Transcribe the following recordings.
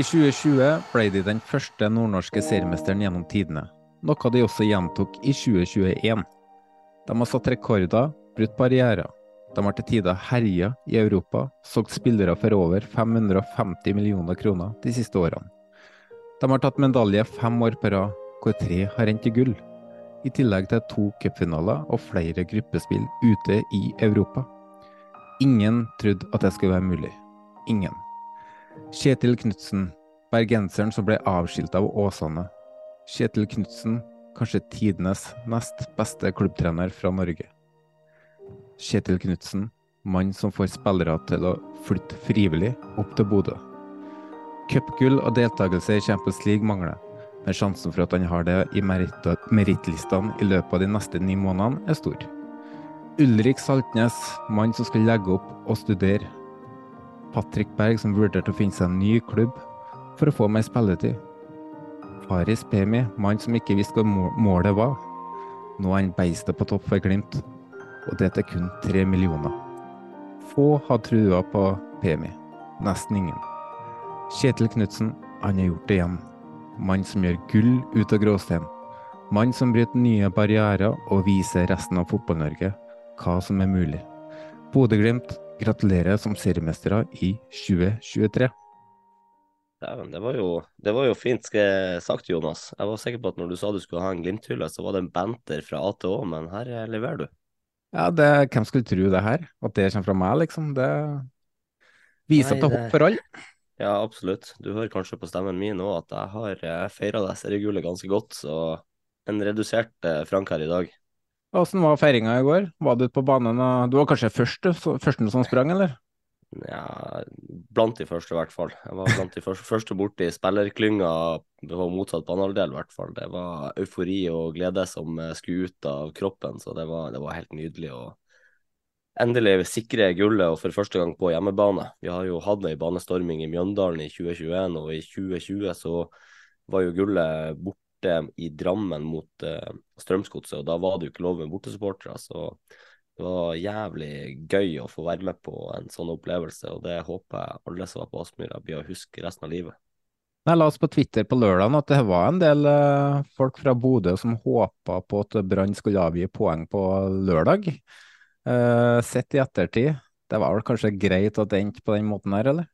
I 2020 ble de den første nordnorske seriemesteren gjennom tidene, noe de også gjentok i 2021. De har satt rekorder, brutt barrierer. De har til tider herja i Europa, solgt spillere for over 550 millioner kroner de siste årene. De har tatt medalje fem år på rad, hvor tre har endt i gull. I tillegg til to cupfinaler og flere gruppespill ute i Europa. Ingen trodde at det skulle være mulig. Ingen. Kjetil Knutsen, bergenseren som ble avskilt av Åsane. Kjetil Knutsen, kanskje tidenes nest beste klubbtrener fra Norge. Kjetil Knutsen, mann som får spillere til å flytte frivillig opp til Bodø. Cupgull og deltakelse i Champions League mangler, men sjansen for at han har det i meritt- merittlistene i løpet av de neste ni månedene, er stor. Ulrik Saltnes, mann som skal legge opp og studere. Patrick Berg, som vurderte å finne seg en ny klubb for å få mer spilletid. Faris Pemi, mann som ikke visste hva målet var. Nå er han beistet på topp for Glimt, og det til kun tre millioner. Få har trua på Pemi. Nesten ingen. Kjetil Knutsen, han har gjort det igjen. Mann som gjør gull ut av gråstein. Mann som bryter nye barrierer og viser resten av Fotball-Norge hva som er mulig. Bodø-Glimt gratulerer som seriemestere i 2023. Dæven, det var jo, det var jo fint sagt, Jonas. Jeg var sikker på at når du sa du skulle ha en Glimt-hylle, så var det en banter fra A til Å, men her eh, leverer du. Ja, det, hvem skulle tro det her? At det kommer fra meg, liksom? Det viser Nei, at det- hopp for alle. Ja, absolutt. Du hører kanskje på stemmen min òg at jeg har feira det seriegullet ganske godt, så en redusert eh, Frank her i dag. Åssen var feiringa i går? Var du ute på banen og Du var kanskje første, så- første som sprang, eller? Ja, blant de første, i hvert fall. Jeg var blant de første, første borti spillerklynga på motsatt banehalvdel, i hvert fall. Det var eufori og glede som eh, skulle ut av kroppen, så det var, det var helt nydelig å endelig sikre gullet, og for første gang på hjemmebane. Vi har jo hatt ei banestorming i Mjøndalen i 2021, og i 2020 så var jo gullet borte i Drammen mot uh, Strømsgodset, og da var det jo ikke lov med bortesupportere. så det var jævlig gøy å få være med på en sånn opplevelse, og det håper jeg alle som var på Aspmyra blir å huske resten av livet. Jeg la oss på Twitter på lørdag at det var en del eh, folk fra Bodø som håpa på at Brann skulle avgi poeng på lørdag. Eh, sett i ettertid, det var vel kanskje greit at det endte på den måten her, eller?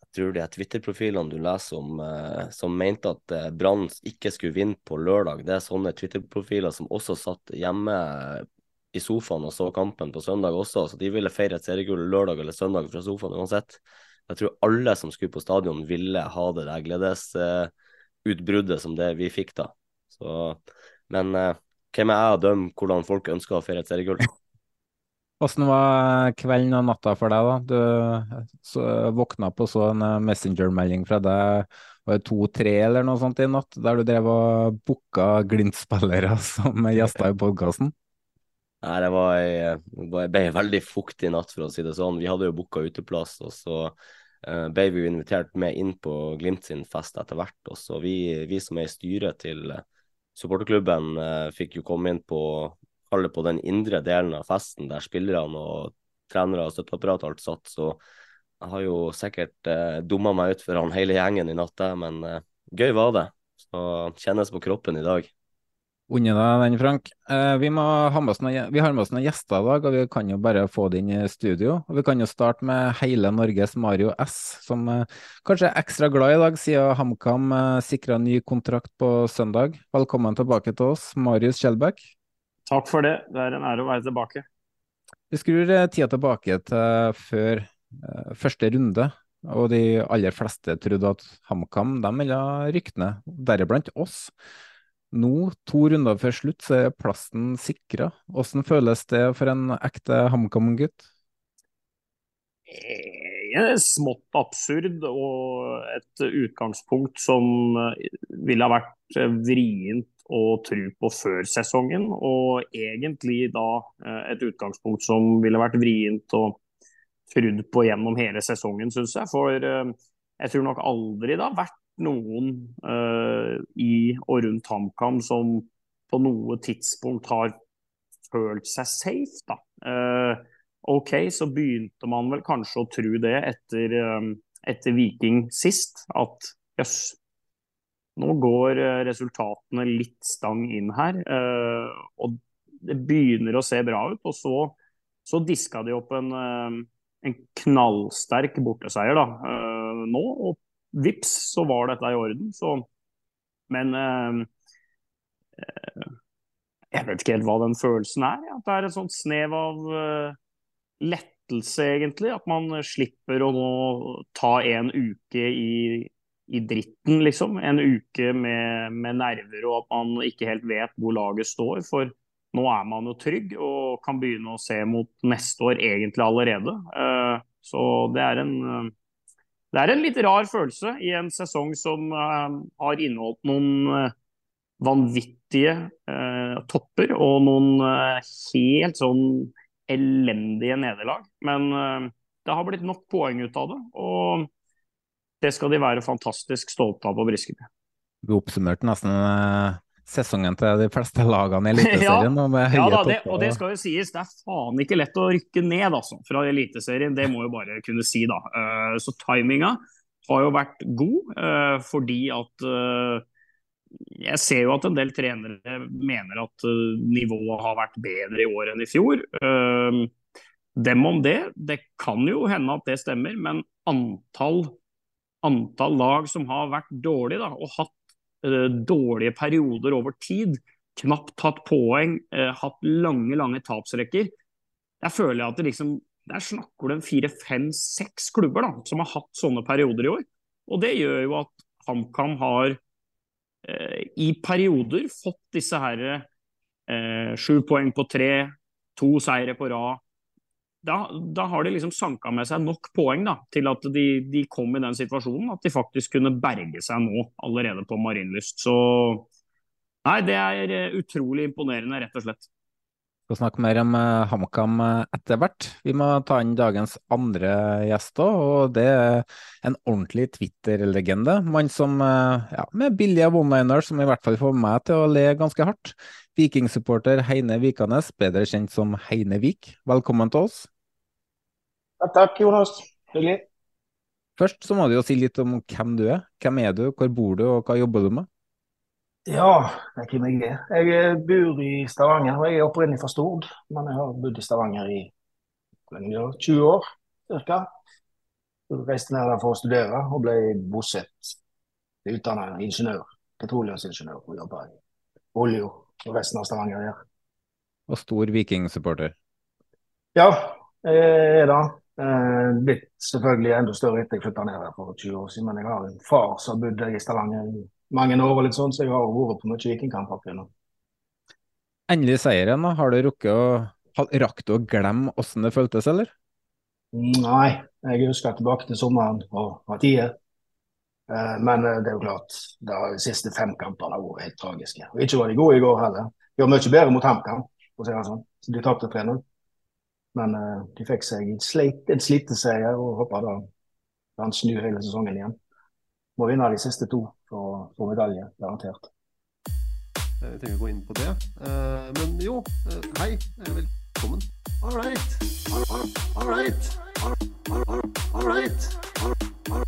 Jeg tror de Twitter-profilene du leser om eh, som mente at Brann ikke skulle vinne på lørdag, det er sånne Twitter-profiler som også satt hjemme i sofaen og så kampen på søndag også, så de ville feire et seriegull lørdag eller søndag fra sofaen uansett. Jeg tror alle som skulle på stadion ville ha det der gledesutbruddet som det vi fikk da. Så, men eh, hvem er jeg å dømme hvordan folk ønsker å feire et seriegull? Åssen var kvelden og natta for deg, da? Du så, våkna på så en eh, Messenger-melding fra deg, var det to-tre eller noe sånt i natt, der du drev og booka Glimt-spillere som gjester i podkasten? Nei, det var ei, det ble veldig fuktig natt, for å si det sånn. Vi hadde jo booka uteplass, og så uh, ble vi jo invitert med inn på Glimt sin fest etter hvert. Også vi, vi som er i styret til uh, supporterklubben, fikk jo komme inn på, på den indre delen av festen, der spillerne og trenere og støtteapparat alt satt. Så jeg har jo sikkert eh, dumma meg ut for han hele gjengen i natt, men gøy var det. Så kjennes på kroppen i dag. Unner deg den, Frank. Eh, vi, ha noen, vi, har med oss noen gjester i dag, og vi kan jo bare få det inn i studio. Og vi kan jo starte med hele Norges Mario S, som eh, kanskje er ekstra glad i dag, siden HamKam eh, sikra ny kontrakt på søndag. Velkommen tilbake til oss, Marius Kjeldbæk. Takk for det. Det er en ære å være tilbake. Vi skrur eh, tida tilbake til før eh, første runde, og de aller fleste trodde at HamKam ville rykke ned, deriblant oss. Nå, to runder før slutt, så er plassen sikra. Hvordan føles det for en ekte HamKam-gutt? smått absurd og et utgangspunkt som eh, ville ha vært eh, vrient å tro på før sesongen. Og egentlig da et utgangspunkt som ville vært vrient å trudd på gjennom hele sesongen, syns jeg. For jeg tror nok aldri det har vært noen uh, i og rundt HamKam som på noe tidspunkt har følt seg safe, da. Uh, OK, så begynte man vel kanskje å tro det etter, um, etter Viking sist, at jøss, nå går resultatene litt stang inn her. Og det begynner å se bra ut. Og så, så diska de opp en, en knallsterk borteseier da, nå, og vips, så var dette i orden. Så, men eh, eh, jeg vet ikke helt hva den følelsen er. At det er et sånt snev av eh, lettelse, egentlig. At man slipper å nå ta en uke i, i dritten, liksom. En uke med, med, nerver, og at man ikke helt vet hvor laget står. For nå er man jo trygg og kan begynne å se mot neste år egentlig allerede. Uh, så det er en uh, det er en litt rar følelse i en sesong som uh, har inneholdt noen uh, vanvittige uh, topper og noen helt sånn elendige nederlag. Men det har blitt nok poeng ut av det, og det skal de være fantastisk stolte av på Briskeby. Du oppsummerte nesten sesongen til de fleste lagene i Eliteserien. ja, ja da, det, og det skal jo sies, det er faen ikke lett å rykke ned altså, fra Eliteserien. Det må jo bare kunne si, da. Uh, så timinga har jo vært god, uh, fordi at uh, jeg ser jo at en del trenere mener at nivået har vært bedre i år enn i fjor. Dem om det. Det kan jo hende at det stemmer, men antall, antall lag som har vært dårlige og hatt dårlige perioder over tid. Knapt tatt poeng, eh, hatt lange, lange tapsrekker. Jeg føler at det liksom Der snakker du om fire, fem, seks klubber da, som har hatt sånne perioder i år. Og det gjør jo at HamKam har eh, i perioder fått disse her eh, sju poeng på tre, to seire på rad, da, da, har de liksom sanka med seg nok poeng da, til at de, de, kom i den situasjonen at de faktisk kunne berge seg nå allerede på Marienlyst. Så nei, det er eh, utrolig imponerende, rett og slett. Vi skal snakke mer om uh, HamKam eh, etter hvert. Vi må ta inn dagens andre gjest òg, og det er en ordentlig Twitter-legende. Mann som ja, med billige one-liners som i hvert fall får meg til å le ganske hardt. Vikingsupporter Heine Vikanes, bedre kjent som Heine Vik. Velkommen til oss. Takk, Jonas. Hyggelig. Først så må du jo si litt om hvem du er. Hvem er du, hvor bor du, og hva jobber du med? Ja, det er hvem jeg er. Jeg bor i Stavanger. og Jeg er opprinnelig fra Stord, men jeg har bodd i Stavanger i 20 år ca. Reiste ned der for å studere og ble bosatt utdannet ingeniør. Petroleumsingeniør og jobba i olje og resten av Stavanger her. Og stor vikingsupporter? Ja, jeg er det. Eh, blitt selvfølgelig enda større etter jeg flytta ned her for 20 år siden. Men jeg har en far som har bodd i Stavanger i mange år, og litt sånn, så jeg har vært på mye vikingkamper. Endelig seieren, da. Har du rukket å Rakk du å glemme hvordan det føltes, eller? Nei, jeg husker tilbake til sommeren og partiet. Eh, men eh, det er jo klart, de siste fem kampene har vært helt tragiske. Og ikke var de gode i går heller. De var mye bedre mot HamKam, for å si det sånn. Så de tapte 3-0. Men uh, de fikk seg en, sleit, en sliteseier og håper da kan snu hele sesongen igjen. Må vinne de siste to for å få medalje, garantert. Jeg trenger å gå inn på det. Uh, men jo, uh, hei. Velkommen. All right. All, all, all right. All, all, all, all right. All, all,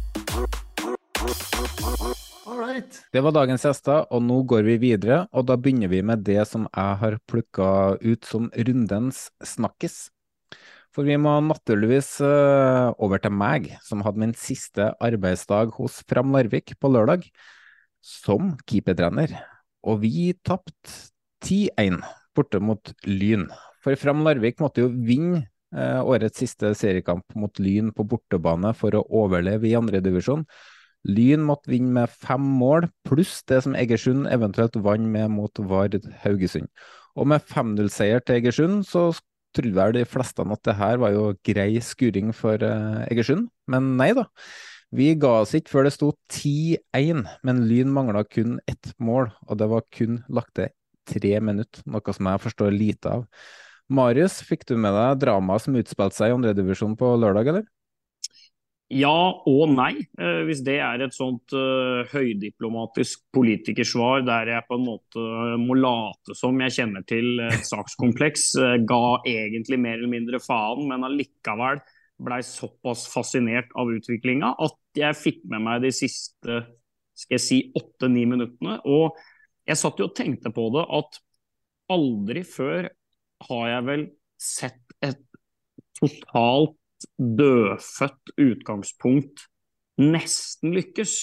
all, all right. Det var dagens gjester, og nå går vi videre. Og da begynner vi med det som jeg har plukka ut som rundens snakkis. For vi må naturligvis uh, over til meg, som hadde min siste arbeidsdag hos Fram Larvik på lørdag, som keepertrener. Og vi tapte 10-1 borte mot Lyn. For Fram Larvik måtte jo vinne uh, årets siste seriekamp mot Lyn på bortebane for å overleve i andredivisjon. Lyn måtte vinne med fem mål, pluss det som Egersund eventuelt vant med mot Vard Haugesund. Og med 5-0-seier til Egersund, så trodde vel de fleste at det her var jo grei skuring for uh, Egersund, men nei da. Vi ga oss ikke før det sto 10-1, men Lyn mangla kun ett mål, og det var kun lagt til tre minutter, noe som jeg forstår lite av. Marius, fikk du med deg dramaet som utspilte seg i andredivisjon på lørdag, eller? Ja og nei, eh, hvis det er et sånt uh, høydiplomatisk politikersvar der jeg på en måte må late som jeg kjenner til et sakskompleks, ga egentlig mer eller mindre faen, men allikevel blei såpass fascinert av utviklinga at jeg fikk med meg de siste skal jeg si, åtte-ni minuttene. Og jeg satt jo og tenkte på det at aldri før har jeg vel sett et totalt dødfødt utgangspunkt nesten lykkes.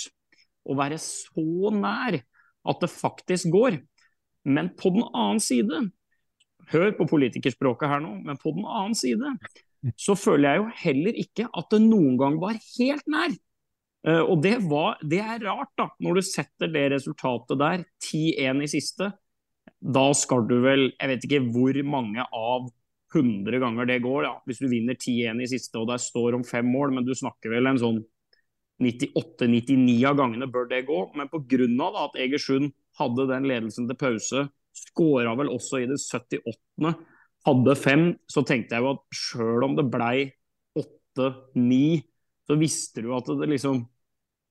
Å være så nær at det faktisk går. Men på den annen side, hør på politikerspråket her nå, men på den annen side så føler jeg jo heller ikke at det noen gang var helt nær. Uh, og det, var, det, er rart, da, når du setter det resultatet der, 10-1 i siste. Da skal du vel, jeg vet ikke hvor mange av 100 ganger det går. Ja. Hvis du vinner 10-1 i siste og der står om fem mål, men du snakker vel en sånn 98-99 av gangene bør det gå. Men pga. at Egersund hadde den ledelsen til pause, skåra vel også i det 78., hadde fem, så tenkte jeg jo at sjøl om det blei 8-9, så visste du at det liksom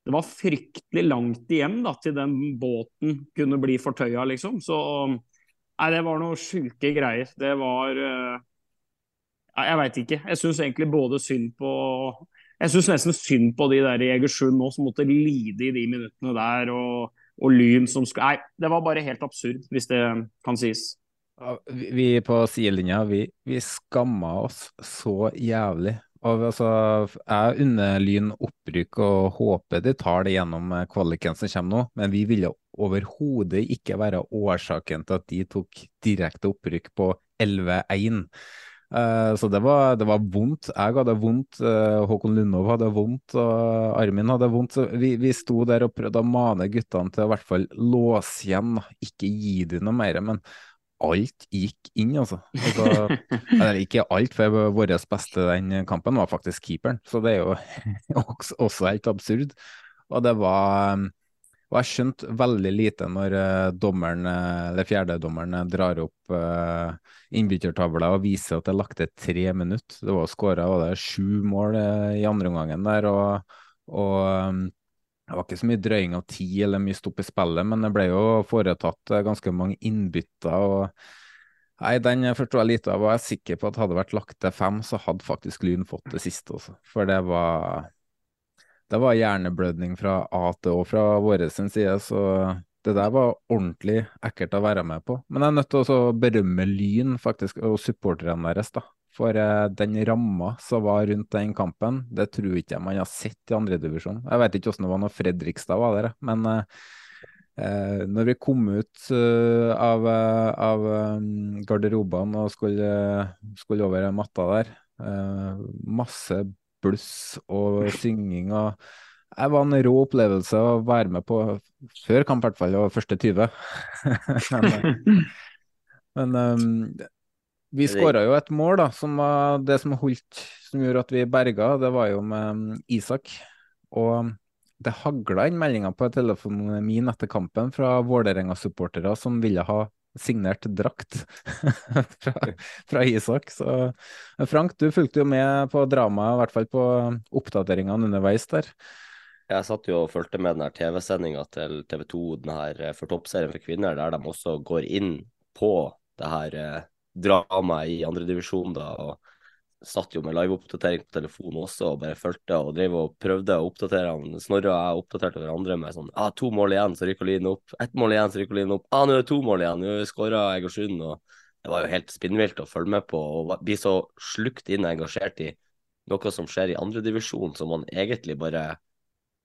det var fryktelig langt igjen da, til den båten kunne bli fortøya, liksom. Så nei, det var noe sjuke greier. Det var uh, jeg veit ikke. Jeg syns egentlig både synd på Jeg syns nesten synd på de der i Egersund nå som måtte lide i de minuttene der, og, og Lyn som skal Nei, det var bare helt absurd, hvis det kan sies. Vi på sidelinja, vi, vi skamma oss så jævlig. Og altså, jeg unner Lyn opprykk og håper de tar det gjennom kvaliken som kommer nå, men vi ville overhodet ikke være årsaken til at de tok direkte opprykk på 11-1. Uh, så det var, det var, vondt. Jeg hadde vondt, uh, Håkon Lundov hadde vondt, og Armin hadde vondt. Så vi, vi sto der og prøvde å mane guttene til å i hvert fall låse igjen, ikke gi dem noe mer. Men alt gikk inn, altså. altså eller ikke alt, for vår beste den kampen var faktisk keeperen. Så det er jo også, også helt absurd. Og det var og jeg skjønte veldig lite når uh, dommeren, uh, eller fjerdedommeren uh, drar opp uh, innbyttertavla og viser at det er lagt til tre minutter. Det var skåra sju mål i andre omgangen der. og, og um, det var ikke så mye drøying av tid eller mye stopp i spillet, men det ble jo foretatt ganske mange innbytter. og Nei, Den forsto jeg lite av, og jeg er sikker på at hadde det vært lagt til fem, så hadde faktisk Lyn fått det siste også. For det var det var hjerneblødning fra A til Å fra vår side, så det der var ordentlig ekkelt å være med på. Men jeg er nødt til å berømme Lyn faktisk, og supporterne deres. da. For eh, den ramma som var rundt den kampen, det tror ikke jeg man har sett i andredivisjon. Jeg vet ikke hvordan det var når Fredrikstad var der, men eh, eh når vi kom ut uh, av, av garderobene og skulle, skulle over matta der, uh, masse bluss og synging. og det var en rå opplevelse å være med på før kamp, i hvert fall, og første 20. men, men um, vi skåra jo et mål, da, som var det som holdt, som gjorde at vi berga. Det var jo med um, Isak. Og det hagla inn meldinger på telefonen min etter kampen fra Vålerenga-supportere som ville ha signert drakt fra, fra Isak. Så Frank, du fulgte jo med på dramaet, i hvert fall på oppdateringene underveis der. Jeg satt jo og fulgte med den TV-sendinga til TV 2, den her for toppserien for kvinner, der de også går inn på det her eh, dramaet i andredivisjon, da. og satt jo med liveoppdatering på telefonen også og bare fulgte og drev og prøvde å oppdatere han. Snorre og jeg oppdaterte hverandre med sånn ah, to mål igjen, så rykker Lyn opp. Ett mål igjen, så rykker Lyn opp. Ah, nå er det to mål igjen, nå skåra Egersund. og Det var jo helt spinnvilt å følge med på og bli så slukt inn og engasjert i noe som skjer i andredivisjon, som man egentlig bare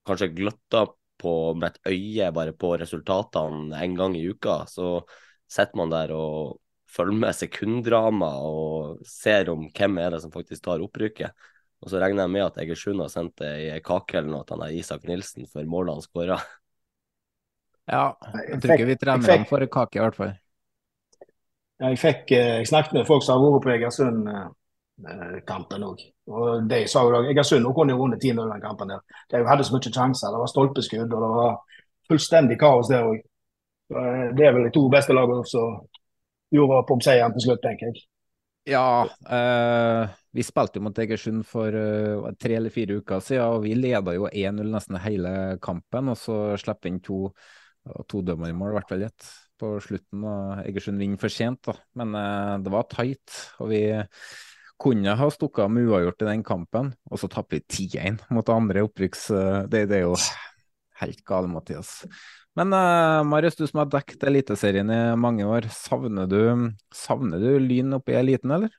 kanskje gløtter på med et øye bare på resultatene en gang i uka. Så sitter man der og følger med sekunddrama og ser om hvem er det som faktisk tar opprykket. Og så regner jeg med at Egersund har sendt det i kake eller noe til han Isak Nilsen for målet han skåra. Ja, jeg tror ikke vi trener ham for kake, i hvert fall. Ja, Jeg fikk eh, jeg snakket med folk som har vært på Egersund-kampen òg. Og de sa jo da Egersund kunne jo vunnet 10-0 den kampen. der. De hadde så mye sjanser. Det var stolpeskudd og det var fullstendig kaos der òg. Eh, det er vel de to beste lagene som gjorde opp om seieren til slutt, tenker jeg. Ja, eh, vi spilte jo mot Egersund for uh, tre eller fire uker siden, og vi leda jo 1-0 nesten hele kampen. Og så slipper vi inn to, to dømmermål, i hvert fall ett, på slutten. og Egersund vinner for sent, da. Men uh, det var tight. og vi kunne ha stukket av med uavgjort i den kampen, og så tapper vi 10-1 mot andre opprykks... Uh, det, det, er jo helt gale, Mathias. Men uh, Marius, du som har dekket Eliteserien i mange år, savner du, savner du Lyn oppe i eliten, eller?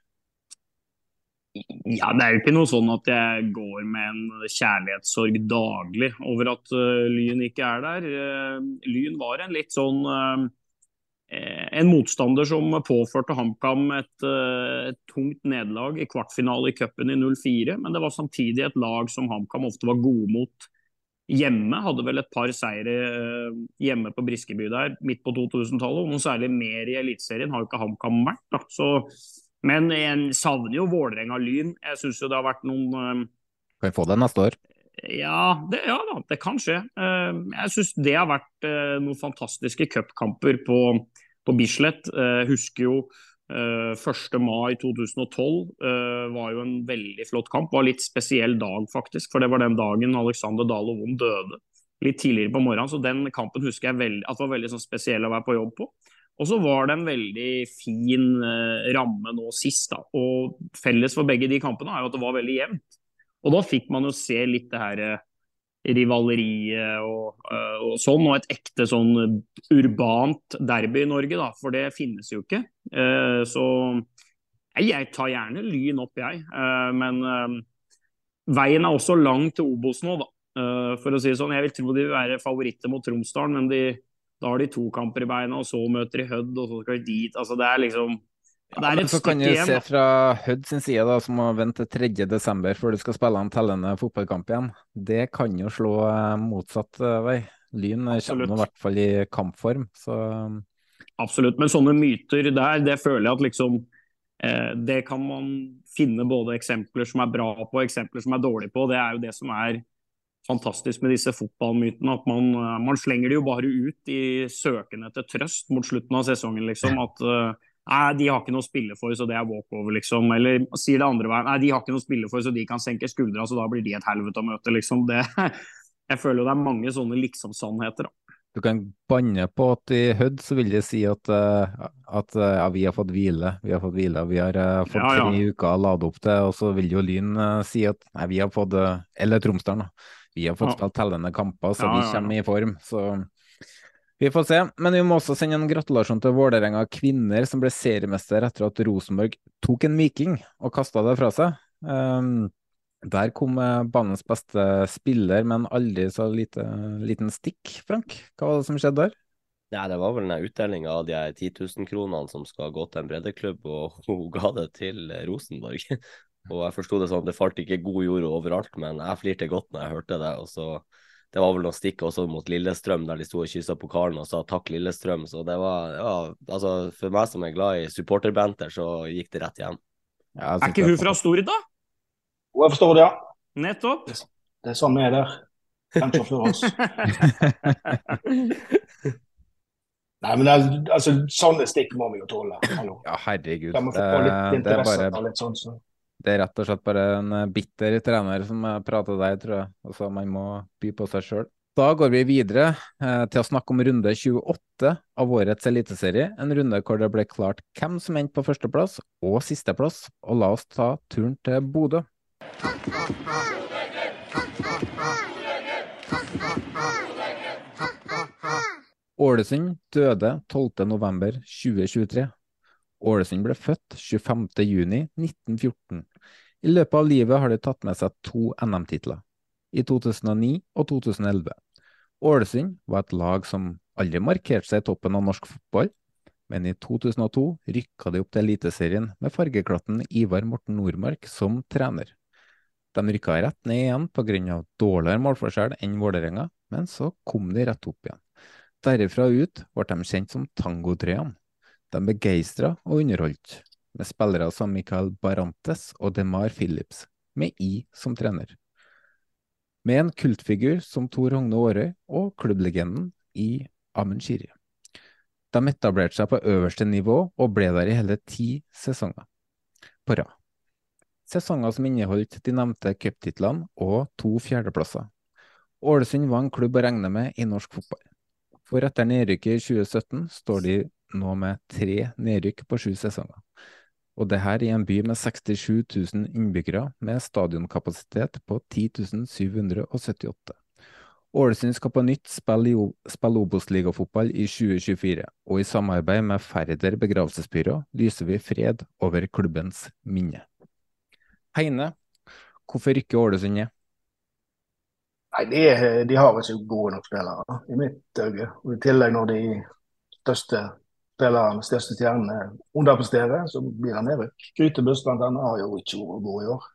Ja, Det er jo ikke noe sånn at jeg går med en kjærlighetssorg daglig over at uh, Lyn ikke er der. Uh, lyn var en litt sånn en motstander som påførte HamKam et, et, tungt nederlag i kvartfinale i cupen i 04, men det var samtidig et lag som HamKam ofte var gode mot hjemme. Hadde vel et par seire eh, hjemme på Briskeby der midt på 2000-tallet. og Noe særlig mer i Eliteserien har jo ikke HamKam vært. da, så men jeg savner jo Vålerenga-Lyn. Jeg syns jo det har vært noen uh, Kan vi få det neste år? Ja, det, ja da, det kan skje. Uh, jeg syns det har vært noen fantastiske cupkamper på, på Bislett. husker jo 1. mai 2012 uh, var jo en veldig flott kamp. Var litt spesiell dag, faktisk. For det var den dagen Alexander Dale Wond døde. Litt tidligere på morgenen. Så den kampen husker jeg veldig, at var veldig sånn spesiell å være på jobb på. Og så var det en veldig fin uh, ramme nå sist. da, og Felles for begge de kampene er jo at det var veldig jevnt. Og da fikk man jo se litt det her rivaleriet og, uh, og, sånn, og et ekte sånn urbant derby i Norge, da, for det finnes jo ikke. Uh, så jeg tar gjerne Lyn opp, jeg. Uh, men veien er også lang til Obos nå, da. for å si det sånn. Jeg vil tro de vil være favoritter mot Tromsdalen, men de, da har de to kamper i beina, og så møter de Hødd, og så skal de dit. Altså, det er liksom det er et så kan du se fra Hødd sin side, da, som må vente til 3.12. før du skal spille en tellende fotballkamp igjen. Det kan jo slå eh, motsatt eh, vei. Lyn kommer i hvert fall i kampform, så Absolutt, men sånne myter der, det føler jeg at liksom eh, Det kan man finne både eksempler som er bra på og eksempler som er dårlige på. Det er jo det som er fantastisk med disse fotballmytene. At man, eh, man slenger det jo bare ut i søken etter trøst mot slutten av sesongen, liksom. At uh, Nei, de har ikke noe å spille for, så det er walkover, liksom. Eller sier det andre veien. Nei, de har ikke noe å spille for, så de kan senke skuldra, så da blir de et helvete å møte, liksom. Det, jeg føler jo det er mange sånne liksom-sannheter, da. Du kan banne på at i Hødd så vil de si at, uh, at uh, ja, vi har fått hvile, vi har fått hvile. Vi har uh, fått ja, ja. tre uker å lade opp til, og så vil jo Lyn si at nei, vi har fått Eller Tromsdalen, da. Vi har fått spilt tellende kamper, så vi kommer i form. Så vi får se, men vi må også sende en gratulasjon til Vålerenga kvinner, som ble seriemester etter at Rosenborg tok en viking og kasta det fra seg. Um, der kom eh, banens beste spiller, men aldri så lite, liten stikk, Frank. Hva var det som skjedde der? Ja, Det var vel den utdelinga av de 10 000-kronene som skal gå til en breddeklubb, og hun ga det til Rosenborg. og jeg forsto det sånn det falt ikke god jord overalt, men jeg flirte godt når jeg hørte det. og så det var vel noen stikk også mot Lillestrøm, der de sto og kyssa pokalen og sa takk, Lillestrøm. Så det var ja, altså For meg som er glad i supporterbanter, så gikk det rett hjem. Ja, er ikke hun fra Stord, da? Hun er fra Stord, ja. Nettopp. Det, det er sånn vi er der. Kanskje for oss. Nei, men altså, sånne stikk må vi jo tåle. Hallo. Ja, herregud. Det, litt det, er bare, litt sånn, så. Det er rett og slett bare en eh, bitter trener som eh, prater der, tror jeg. Altså, man må by på seg sjøl. Da går vi videre eh, til å snakke om runde 28 av årets eliteserie. En runde hvor det ble klart hvem som endte på førsteplass og sisteplass. Og la oss ta turen til Bodø. Ålesund døde 12.11.2023. Ålesund ble født 25.6.1914. I løpet av livet har de tatt med seg to NM-titler, i 2009 og 2011. Ålesund var et lag som aldri markerte seg i toppen av norsk fotball, men i 2002 rykka de opp til Eliteserien med fargeklatten Ivar Morten Nordmark som trener. De rykka rett ned igjen pga. dårligere målforskjell enn Vålerenga, men så kom de rett opp igjen. Derifra ut ble de kjent som Tangotrøyene. De begeistra og underholdt, med spillere som Michael Barantes og Demar Phillips, med I som trener. Med en kultfigur som Tor Hogne Aarøy og klubblegenden i Amund Shiri. De etablerte seg på øverste nivå og ble der i hele ti sesonger på rad. Sesonger som inneholdt de nevnte cuptitlene og to fjerdeplasser. Ålesund var en klubb å regne med i norsk fotball. For etter nedrykket i 2017 står de nå med tre nedrykk på sju sesonger. Og det her i en by med 67 000 innbyggere, med stadionkapasitet på 10 778. Ålesund skal på nytt spille, spille Obos-ligafotball i 2024, og i samarbeid med Færder begravelsesbyrå lyser vi fred over klubbens minne. Heine, hvorfor rykker Ålesund ned? Nei, de, de har ikke gode nok spillere, i mitt øye. Og I tillegg når de største spillerne, største stjernene underpresterer, så blir han nedrykk. Grytebuss annet har jo ikke vært god i år.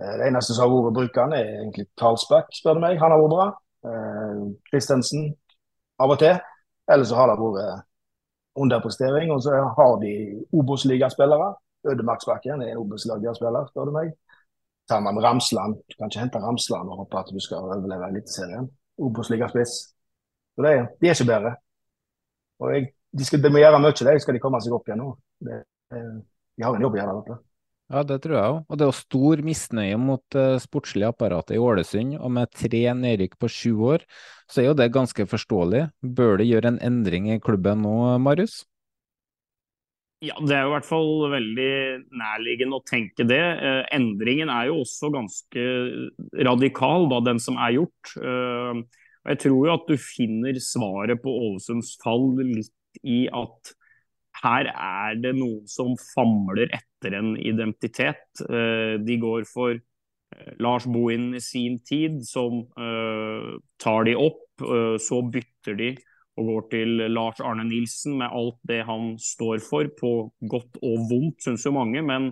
Eh, Det eneste som har vært brukende, er egentlig Karlsbakk, spør du meg. Han har vært bra. Kristensen av og til. Ellers så har det vært underprestering. Og så har de Obos-ligaspillere. Ødemarksbakken er en Obos-ligaspiller, spør du meg. Sammen med Ramsland, du kan ikke hente Ramsland og håpe at du skal overleve Eliteserien. Obos-ligaspiss. Så det de er ikke bedre. Og jeg, de, skal, de må gjøre mye, der skal de komme seg opp igjen nå. Det, eh, de har en jobb å gjøre Dette. Ja, det tror jeg òg. Og det er jo stor misnøye mot uh, sportslige apparatet i Ålesund, og med tre nedrykk på sju år, så er jo det ganske forståelig. Bør det gjøre en endring i klubben nå, Marius? Ja, Det er jo i hvert fall veldig nærliggende å tenke det. Eh, endringen er jo også ganske radikal, da, den som er gjort. Eh, og jeg tror jo at du finner svaret på Ålesunds fall litt i at her er det noen som famler etter en identitet. Eh, de går for eh, Lars Bohin i sin tid, som eh, tar de opp. så bytter de og går til Lars Arne Nilsen med alt det han står for, på godt og vondt, syns jo mange. Men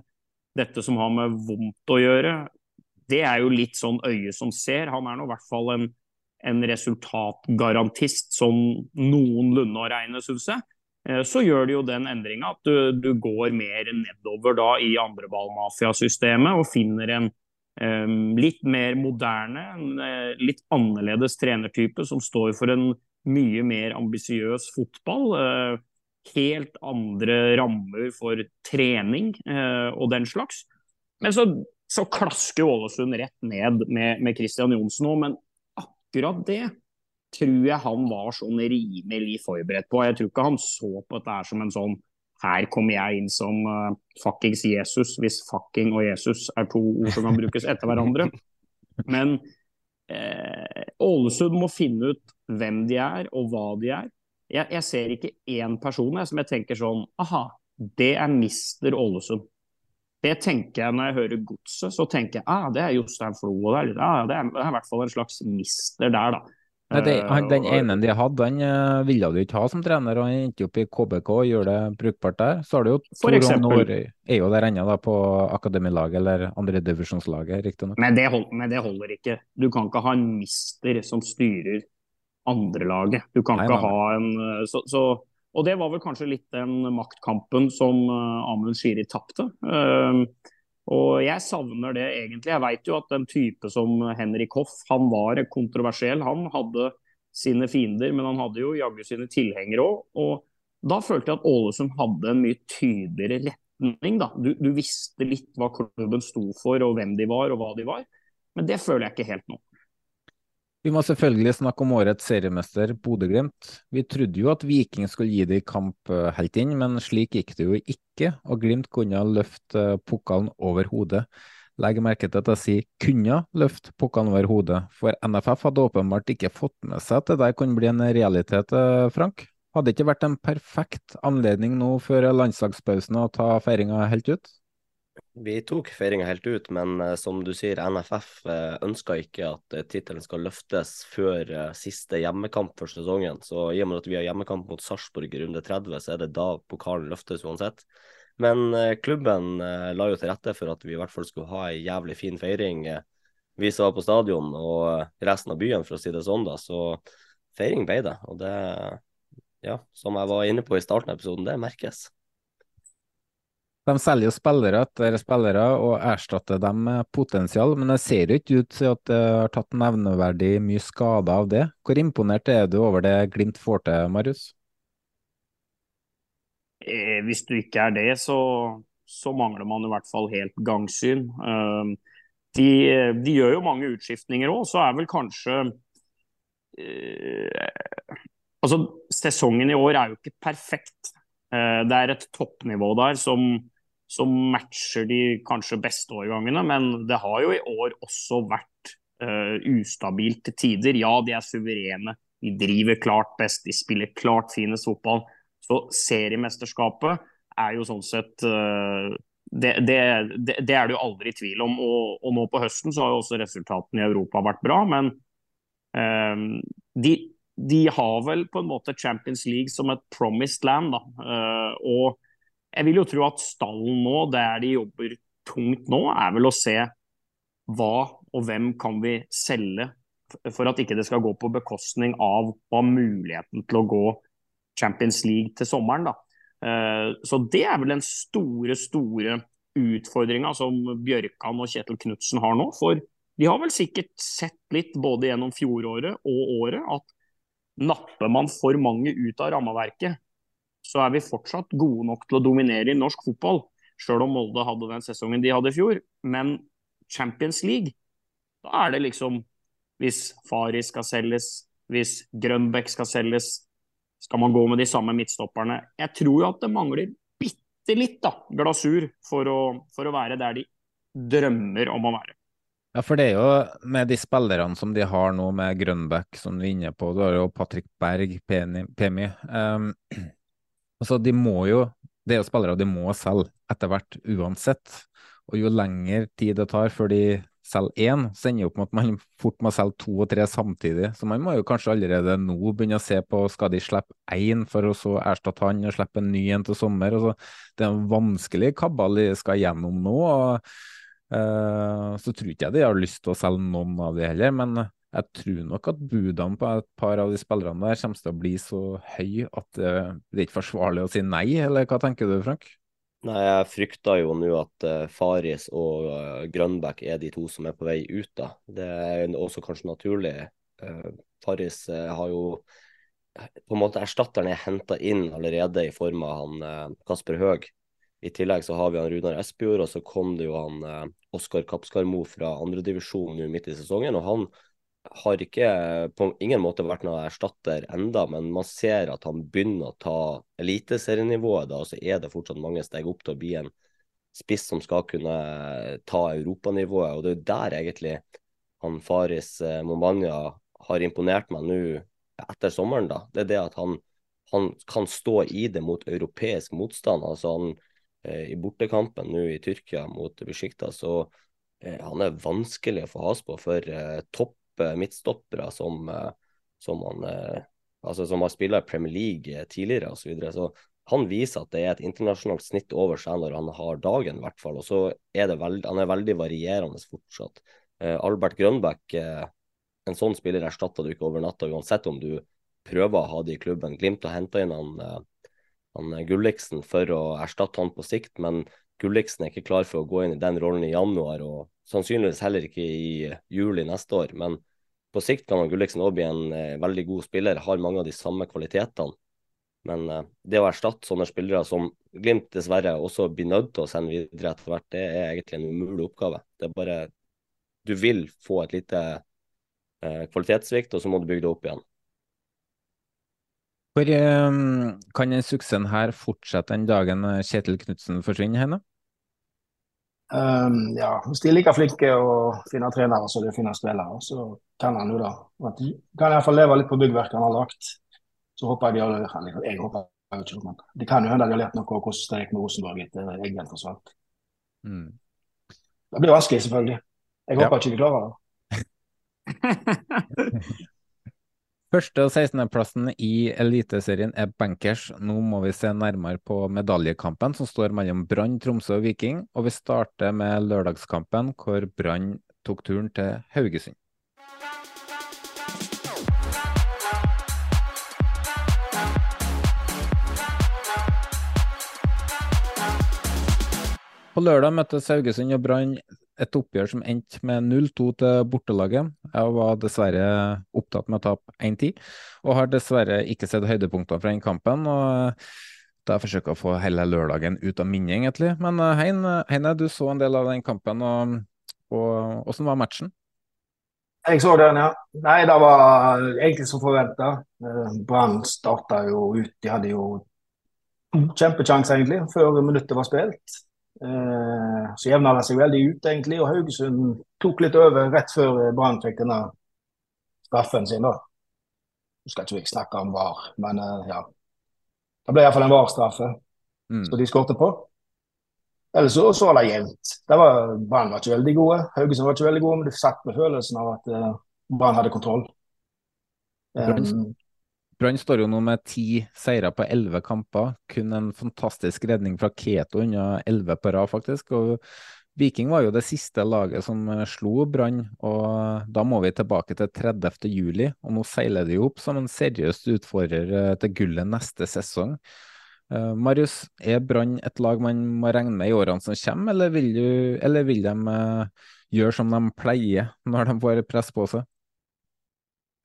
dette som har med vondt å gjøre, det er jo litt sånn øye som ser. Han er nå i hvert fall en, en resultatgarantist som noenlunde å regne, syns jeg. Eh, Så gjør det jo den endringa at du, du går mer nedover da i andreballmafiasystemet og finner en um, litt mer moderne, en eh, litt annerledes trenertype som står for en mye mer ambisiøs fotball. Uh, helt andre rammer for trening uh, og den slags. Men så, så klasker Ålesund rett ned med, med Christian Johnsen òg, men akkurat det tror jeg han var sånn rimelig forberedt på. Jeg tror ikke han så på dette som en sånn her kommer jeg inn som uh, fuckings Jesus, hvis fucking og Jesus er to ord som kan brukes etter hverandre. Men eh, Ålesund må finne ut hvem de er og hva de er. Jeg, jeg ser ikke én person jeg, som jeg tenker sånn aha, det er Mister Ålesund. Det tenker jeg når jeg hører Godset, så tenker jeg ah, det er Jostein Flo. Og det, er, ah, det, er, det er i hvert fall en slags mister der, da. Nei, det, han, den Eh, ene de hadde, han eh, ville du ikke ha som trener, og han endte opp i KBK og gjør det brukbart der. Så har du jo Tor eksempel. Er jo der ennå, på akademilaget, eller andredivisjonslaget, riktignok. Men det, hold, men det holder ikke. Du kan ikke ha en mister som styrer andrelaget. Du kan Nei, ikke nei, nei. ha en eh, så, så, Og det var vel kanskje litt den maktkampen som uh, Amund Shiri tapte. Eh, og jeg savner det egentlig. Jeg vet jo at den type som Henrik Hoff, han var kontroversiell. Han hadde sine fiender, men han hadde jo jaggu sine tilhengere òg. Og da følte jeg at Ålesund hadde en mye tydeligere retning. da. Du, du visste litt hva klubben sto for, og hvem de var, og hva de var. Men det føler jeg ikke helt nå. Vi må selvfølgelig snakke om årets seriemester Bodø-Glimt. Vi trodde jo at Viking skulle gi det i kamp eh, helt inn, men slik gikk det jo ikke, og Glimt kunne løfte eh, pokalen over hodet. Legg merke til at jeg sier kunne løfte pokalen over hodet, for NFF hadde åpenbart ikke fått med seg at det der kunne bli en realitet, eh, Frank? Hadde det ikke vært en perfekt anledning nå før landslagspausen å ta feiringa helt ut? Vi tok feiringa helt ut, men uh, som du sier, NFF uh, eh, ønsker ikke at uh, tittelen skal løftes før siste hjemmekamp for sesongen. Så i og med at vi har hjemmekamp mot Sarpsborg i runde 30, så er det da pokalen løftes uansett. Men klubben la jo til rette for at vi i hvert fall skulle ha ei jævlig fin feiring. vi som var på stadion og resten av byen, for å si det sånn, da. Så feiring ble det. Og det, ja, som jeg var inne på i starten av episoden, det merkes. De selger jo spillere etter spillere og erstatter dem med potensial, men det ser jo ikke ut til at det har tatt nevneverdig mye skade av det. Hvor imponert er du over det Glimt får til, Marius? Eh, hvis du ikke er det, så, så, mangler man i hvert fall helt gangsyn. Eh, de, de, gjør jo mange utskiftninger òg, så er vel kanskje eh, Altså, sesongen i år er jo ikke perfekt. Uh, det er et toppnivå der som som matcher de kanskje beste årgangene. Men det har jo i år også vært uh, ustabilt til tider. Ja, de er suverene. De driver klart best, de spiller klart finest fotball. Så seriemesterskapet er jo sånn sett uh, det, det, det, er det jo aldri tvil om. Og, og, nå på høsten så har jo også resultatene i Europa vært bra. Men uh, de, de, har vel på en måte Champions League som et promised land. da, og jeg vil jo tro at stallen nå, der de jobber tungt nå, er vel å se hva og hvem kan vi selge for at ikke det skal gå på bekostning av ha muligheten til å gå Champions League til sommeren. da. Eh, så det er vel den store, store utfordringa som Bjørkan og Kjetil Knutsen har nå. For de har vel sikkert sett litt både gjennom fjoråret og året at napper man for mange ut av rammeverket, så er vi fortsatt gode nok til å dominere i norsk fotball. Sjøl om Molde hadde den sesongen de hadde i fjor. Men Champions League, da er det liksom Hvis Fari skal selges, hvis Grønbæk skal selges, skal man gå med de samme midtstopperne. Jeg tror jo at det mangler bitte litt da, glasur for å, for å være der de drømmer om å være. Ja, for det er jo med de spillerne som de har nå, med Grønbæk som du er inne på, du har jo Patrick Berg, Pemi. Um, Altså, de må jo Det er jo spillere de må selge etter hvert uansett. Og jo lengre tid det tar før de selger én, så ender det opp med at man fort må selge to og tre samtidig. Så man må jo kanskje allerede nå begynne å se på skal de slippe én for å så erstatte han og slippe en ny en til sommer. Altså, det er en vanskelig kabal de skal gjennom nå. og uh, Så tror ikke jeg de har lyst til å selge noen av de heller. men jeg tror nok at budene på et par av de spillerne der kommer til å bli så høy at det, det er ikke forsvarlig å si nei, eller hva tenker du, Frank? Nei, jeg frykter jo nå at uh, Faris og uh, Grønbæk er de to som er på vei ut. da. Det er også kanskje naturlig. Uh, Faris har jo på en måte Erstatteren er henta inn allerede i form av han Kasper Høeg. I tillegg så har vi han Runar Espejord, og så kom det jo han Oskar Kapskarmo fra andredivisjon midt i sesongen. og han har ikke på ingen måte vært noen erstatter enda, men man ser at han begynner å ta eliteserienivået. Da, så er det fortsatt mange steg opp til å bli en spiss som skal kunne ta europanivået. Og det er der egentlig han Faris eh, har imponert meg nå etter sommeren. da. Det er det at han, han kan stå i det mot europeisk motstand. altså han eh, I bortekampen nå i Tyrkia mot Besjikta, så eh, han er vanskelig å få has på for topp midtstoppere som, eh, som, han, eh, altså, som har spilt i Premier League tidligere osv. Så, videre. så han viser at det er et internasjonalt snitt over seg når han har dagen, i hvert fall. Og så er det veld, han er veldig varierende fortsatt. Eh, Albert Grønbæk, eh, en sånn spiller erstatter du ikke over natta, uansett om du prøver å ha det i klubben. Glimt har henta inn han, eh, han Gulliksen for å erstatte han på sikt, men Gulliksen er ikke klar for å gå inn i den rollen i januar, og sannsynligvis heller ikke i juli neste år. Men på sikt kan Gulliksen òg bli en eh, veldig god spiller, har mange av de samme kvalitetene. Men eh, det å erstatte sånne spillere som Glimt dessverre også blir nødt til å sende videre etter hvert, det er egentlig en umulig oppgave. Det er bare Du vil få et lite eh, kvalitetssvikt, og så må du bygge det opp igjen. Hvor eh, kan den suksessen her fortsette den dagen eh, Kjetil Knutsen forsvinner, Heine? Um, ja, hvis de er like flinke å finne trenere som de finner spillere, så kan han jo da. At de kan iallfall leve litt på byggverket han har lagt. Så håper jeg de har eller Jeg håper jeg ikke, men det kan jo hende de har lært noe om hvordan det gikk med Rosenborg etter Eggen forsvant. Mm. Det blir vanskelig, selvfølgelig. Jeg Ja. håper ikke de klarer det. Første- og 16.-plassen i Eliteserien er bankers. Nå må vi se nærmere på medaljekampen som står mellom Brann, Tromsø og Viking, og vi starter med lørdagskampen hvor Brann tok turen til Haugesund. På lørdag møttes Haugesund og Brann et oppgjør som endte med 0-2 til bortelaget. Jeg var dessverre opptatt med å tape 1-10, og har dessverre ikke sett høydepunkter fra den kampen. og Da forsøker jeg å få hele lørdagen ut av minnet, egentlig. Men Heine, Heine, du så en del av den kampen, og, og hvordan var matchen? Jeg så den, ja. Nei, det var egentlig som forventa. Brann starta jo ut. De hadde jo kjempekjanse, egentlig, før minuttet var spilt. Eh, Så jevna det seg veldig ut, egentlig. Og Haugesund tok litt over rett før Brann fikk denne straffen sin, da. Nå skal ikke snakke om VAR, men eh, ja. Det ble iallfall en VAR-straffe Mm. som de skårte på. Ellers så, så var det jevnt. Brann var ikke veldig gode. Haugesund var ikke veldig gode, men du satt med følelsen av at eh, Brann hadde kontroll. Um, Brann står jo nå med ti seire på elleve kamper. Kun en fantastisk redning fra Keto unna elleve på rad, faktisk. Og Viking var jo det siste laget som slo Brann, og da må vi tilbake til 30. juli. Og nå seiler de opp som en seriøs utfordrer eh, til gullet neste sesong. Eh, Marius, er Brann et lag man må regne med i årene som kommer, eller vil, du, eller vil de eh, gjøre som de pleier når de får press på seg?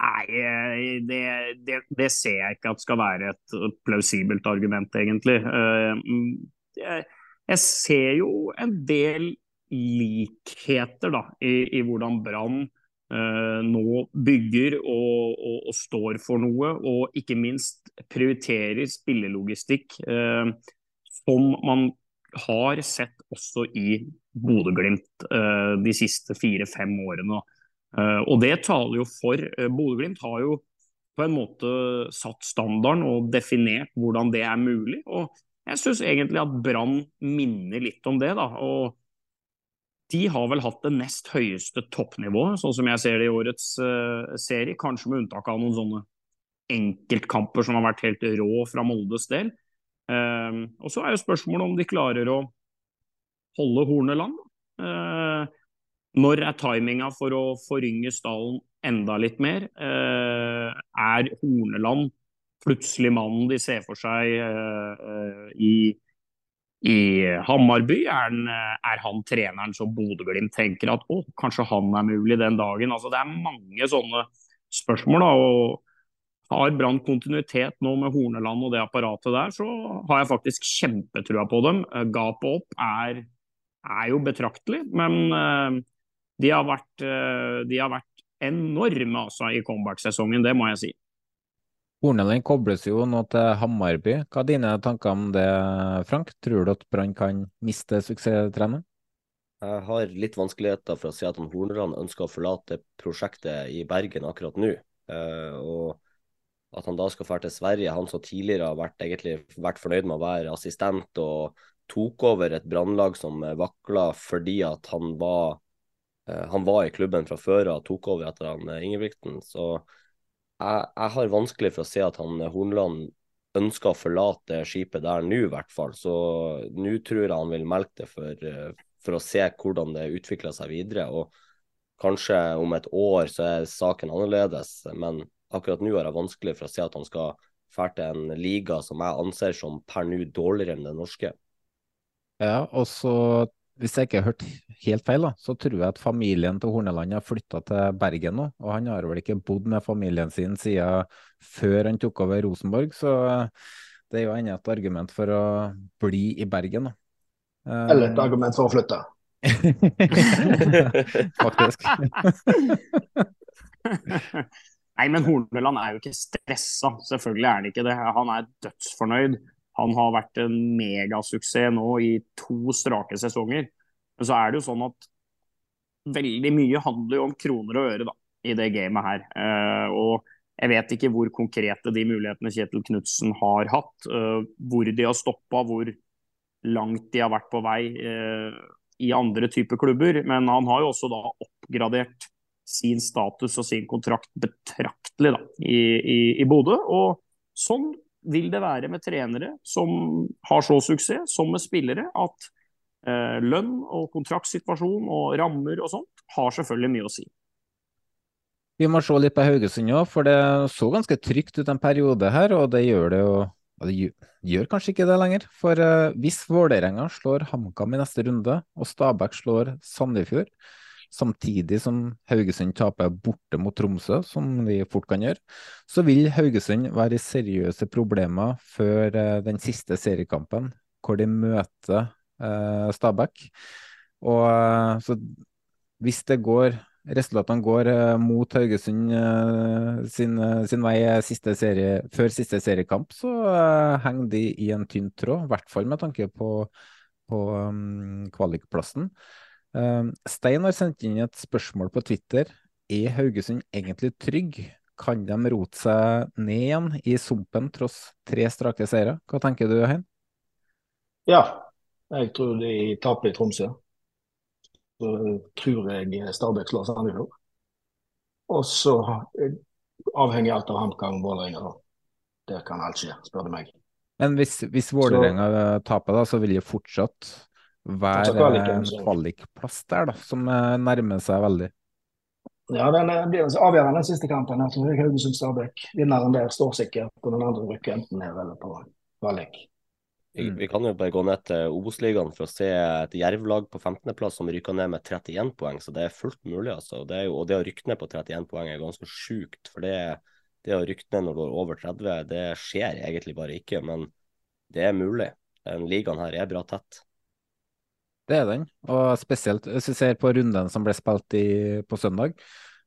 Nei, det, det, det ser jeg ikke at skal være et plausibelt argument, egentlig. Eh, mm, Jeg, ser jo en del likheter da, i, i hvordan Brann eh, nå bygger og, og, og står for noe, og ikke minst prioriterer spillelogistikk, eh, som man har sett også i Bodø-Glimt de siste fire-fem årene. Eh, og det taler jo for uh, Bodø-Glimt har jo på en måte satt standarden og definert hvordan det er mulig. Og jeg syns egentlig at Brann minner litt om det. da, og de har vel hatt det nest høyeste toppnivået, sånn som jeg ser det i årets uh, serie. Kanskje med unntak av noen sånne enkeltkamper som har vært helt rå fra Moldes del. Eh, og så er jo spørsmålet om de klarer å holde hornet land. Eh, når er timinga for å forynge stallen enda litt mer? Eh, er Horneland plutselig mannen de ser for seg eh, eh, i i Hammarby er, han, er han treneren som Bodø-Glimt tenker at å, kanskje han er mulig den dagen. Altså, det er mange sånne spørsmål. da, og Har Brann kontinuitet nå med Horneland og det apparatet der, så har jeg faktisk kjempetrua på dem. Gapet opp er, er jo betraktelig, men de har vært, eh, de har vært enorme altså, i comeback-sesongen, det må jeg si. Horneland kobles jo nå til Hammarby. Hva er dine tanker om det, Frank? Tror du at Brann kan miste suksesstreneren? Jeg har litt vanskeligheter for å si at han Horneland ønsker å forlate prosjektet i Bergen akkurat nå. Eh, og at han da skal dra til Sverige, han som tidligere har vært, egentlig, vært fornøyd med å være assistent og tok over et brannlag som vakla fordi at han var, han var i klubben fra før og tok over etter han eh, Ingebrigtsen. Så jeg, jeg har vanskelig for å se at han Hornland ønsker å forlate skipet der nå, i hvert fall. Så nå tror jeg han vil melke det for, eh, for å se hvordan det utvikler seg videre. Og kanskje om et år så er saken annerledes, men akkurat nå har jeg vanskelig for å se at han skal dra til en liga som jeg anser som per nå dårligere enn den norske. Ja, og så hvis jeg ikke har hørt helt feil, da, så tror jeg at familien til Horneland har flytta til Bergen nå. Og han har vel ikke bodd med familien sin siden før han tok over Rosenborg, så det er jo enda et argument for å bli i Bergen. da. Eller et argument for å flytte. Faktisk. Nei, men Horneland er jo ikke stressa. Selvfølgelig er han ikke det. Han er dødsfornøyd. Han har vært en megasuksess nå i to strake sesonger. Men så er det jo sånn at veldig mye handler jo om kroner og øre da, i det gamet her. Uh, og jeg vet ikke hvor konkrete de mulighetene Kjetil Knutsen har hatt. Uh, hvor de har stoppa, hvor langt de har vært på vei uh, i andre typer klubber. Men han har jo også da oppgradert sin status og sin kontrakt betraktelig da, i, i, i Bodø. Og sånn vil det være med trenere som har så suksess, som med spillere, at eh, lønn og kontraktsituasjon og rammer og sånt har selvfølgelig mye å si. Vi må se litt på Haugesund òg, for det så ganske trygt ut en periode her, og det gjør det jo og det gjør kanskje ikke det lenger. For eh, hvis Vålerenga slår HamKam i neste runde, og Stabæk slår Sandefjord, samtidig som Haugesund taper borte mot Tromsø, som de fort kan gjøre, så vil Haugesund være i seriøse problemer før uh, den siste seriekampen, hvor de møter uh, Stabæk. Og uh, så hvis det går resultatene går mot Haugesund sin, sin, vei siste serie, før siste seriekamp, så henger de i en tynn tråd. I hvert fall med tanke på, på um, kvalikplassen. Stein har sendt inn et spørsmål på Twitter. Er Haugesund egentlig trygg? Kan de rote seg ned igjen i sumpen tross tre strake seire? Hva tenker du, Hein? Ja, jeg tror de taper i Tromsø. Så tror jeg Stabæk slår Sandefjord. Og så avhenger alt av HamKam Vålerenga. Der kan alt skje, spør du meg. Men hvis, hvis Vålerenga taper, da, så vil de fortsatt være en kvalikplass der, da, som eh, nærmer seg veldig. Ja, den blir avgjørende den siste kampen. Haugesund-Stabæk. Vinneren der står sikkert på den andre rykker enten ned eller på kvalik. Vi, vi, kan jo bare gå ned til Obos-ligaen for å se et Jerv-lag på 15.-plass som rykker ned med 31 poeng, så det er fullt mulig. altså. Det jo, og det å rykke ned på 31 poeng er ganske sjukt. For det, det å rykke ned når du er over 30, det skjer egentlig bare ikke. Men det er mulig. Den ligaen her er bra tett. Det er den, og spesielt hvis vi ser på runden som ble spilt i, på søndag.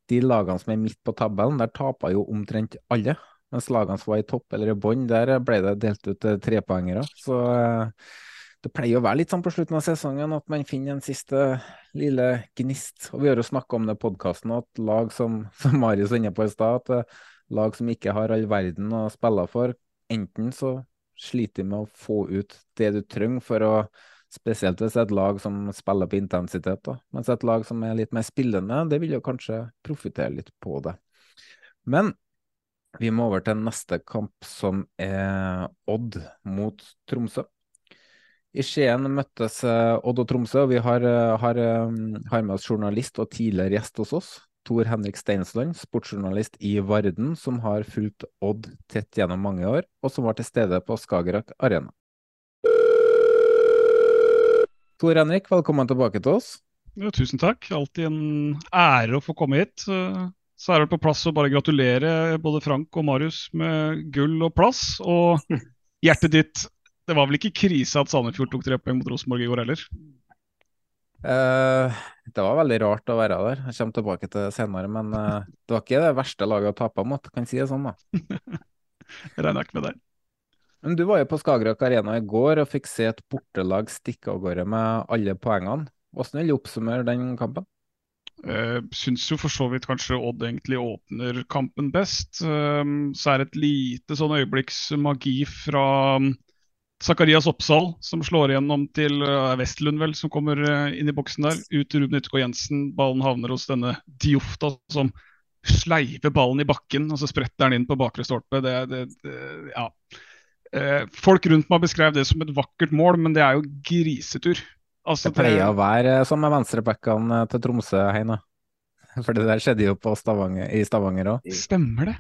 De lagene som er midt på tabellen, der taper jo omtrent alle. Mens lagene som var i topp eller i bånn, der ble det delt ut eh, trepoengere. Så eh, det pleier å være litt sånn på slutten av sesongen at man finner en siste lille gnist. Og vi har jo snakka om det i podkasten at lag som, som Marius var inne på i stad, at eh, lag som ikke har all verden å spille for, enten så sliter de med å få ut det du trenger for å Spesielt hvis det er et lag som spiller på intensitet. Da. Mens et lag som er litt mer spillende, det vil jo kanskje profitere litt på det. Men vi må over til neste kamp, som er Odd mot Tromsø. I Skien møttes eh, Odd og Tromsø, og vi har, eh, har, eh, har med oss journalist og tidligere gjest hos oss. Tor Henrik Steinsland, sportsjournalist i Varden, som har fulgt Odd tett gjennom mange år, og som var til stede på Skagerrak Arena. Tor Henrik, velkommen tilbake til oss. Ja, tusen takk. Alltid en ære å få komme hit. Så er det på plass å bare gratulere både Frank og Marius med gull og plass. Og hjertet ditt Det var vel ikke krise at Sandefjord tok tre poeng mot Rosenborg i går heller? Uh, det var veldig rart å være der. Jeg kommer tilbake til det senere. Men uh, det var ikke det verste laget å tape mot, kan si det sånn, da. jeg regner ikke med det. Men du var jo på Skagerrak Arena i går og fikk se et bortelag stikke av gårde med alle poengene. Hvordan vil du oppsummere den kampen? Uh, syns jo for så vidt kanskje Odd egentlig åpner kampen best. Uh, så er det et lite sånn øyeblikksmagi fra um, Zakarias Oppsal, som slår igjennom til uh, Vestlund, vel, som kommer uh, inn i boksen der. Ut til Ruben Yttergård Jensen. Ballen havner hos denne Diofta, som sleiver ballen i bakken, og så spretter den inn på bakre stolpe. Det, det, det, ja. Eh, folk rundt meg beskrev det som et vakkert mål, men det er jo grisetur. Altså, det pleier å være som med venstrebackene til Tromsø, Heine. For det der skjedde jo Stavanger, i Stavanger òg. Stemmer det?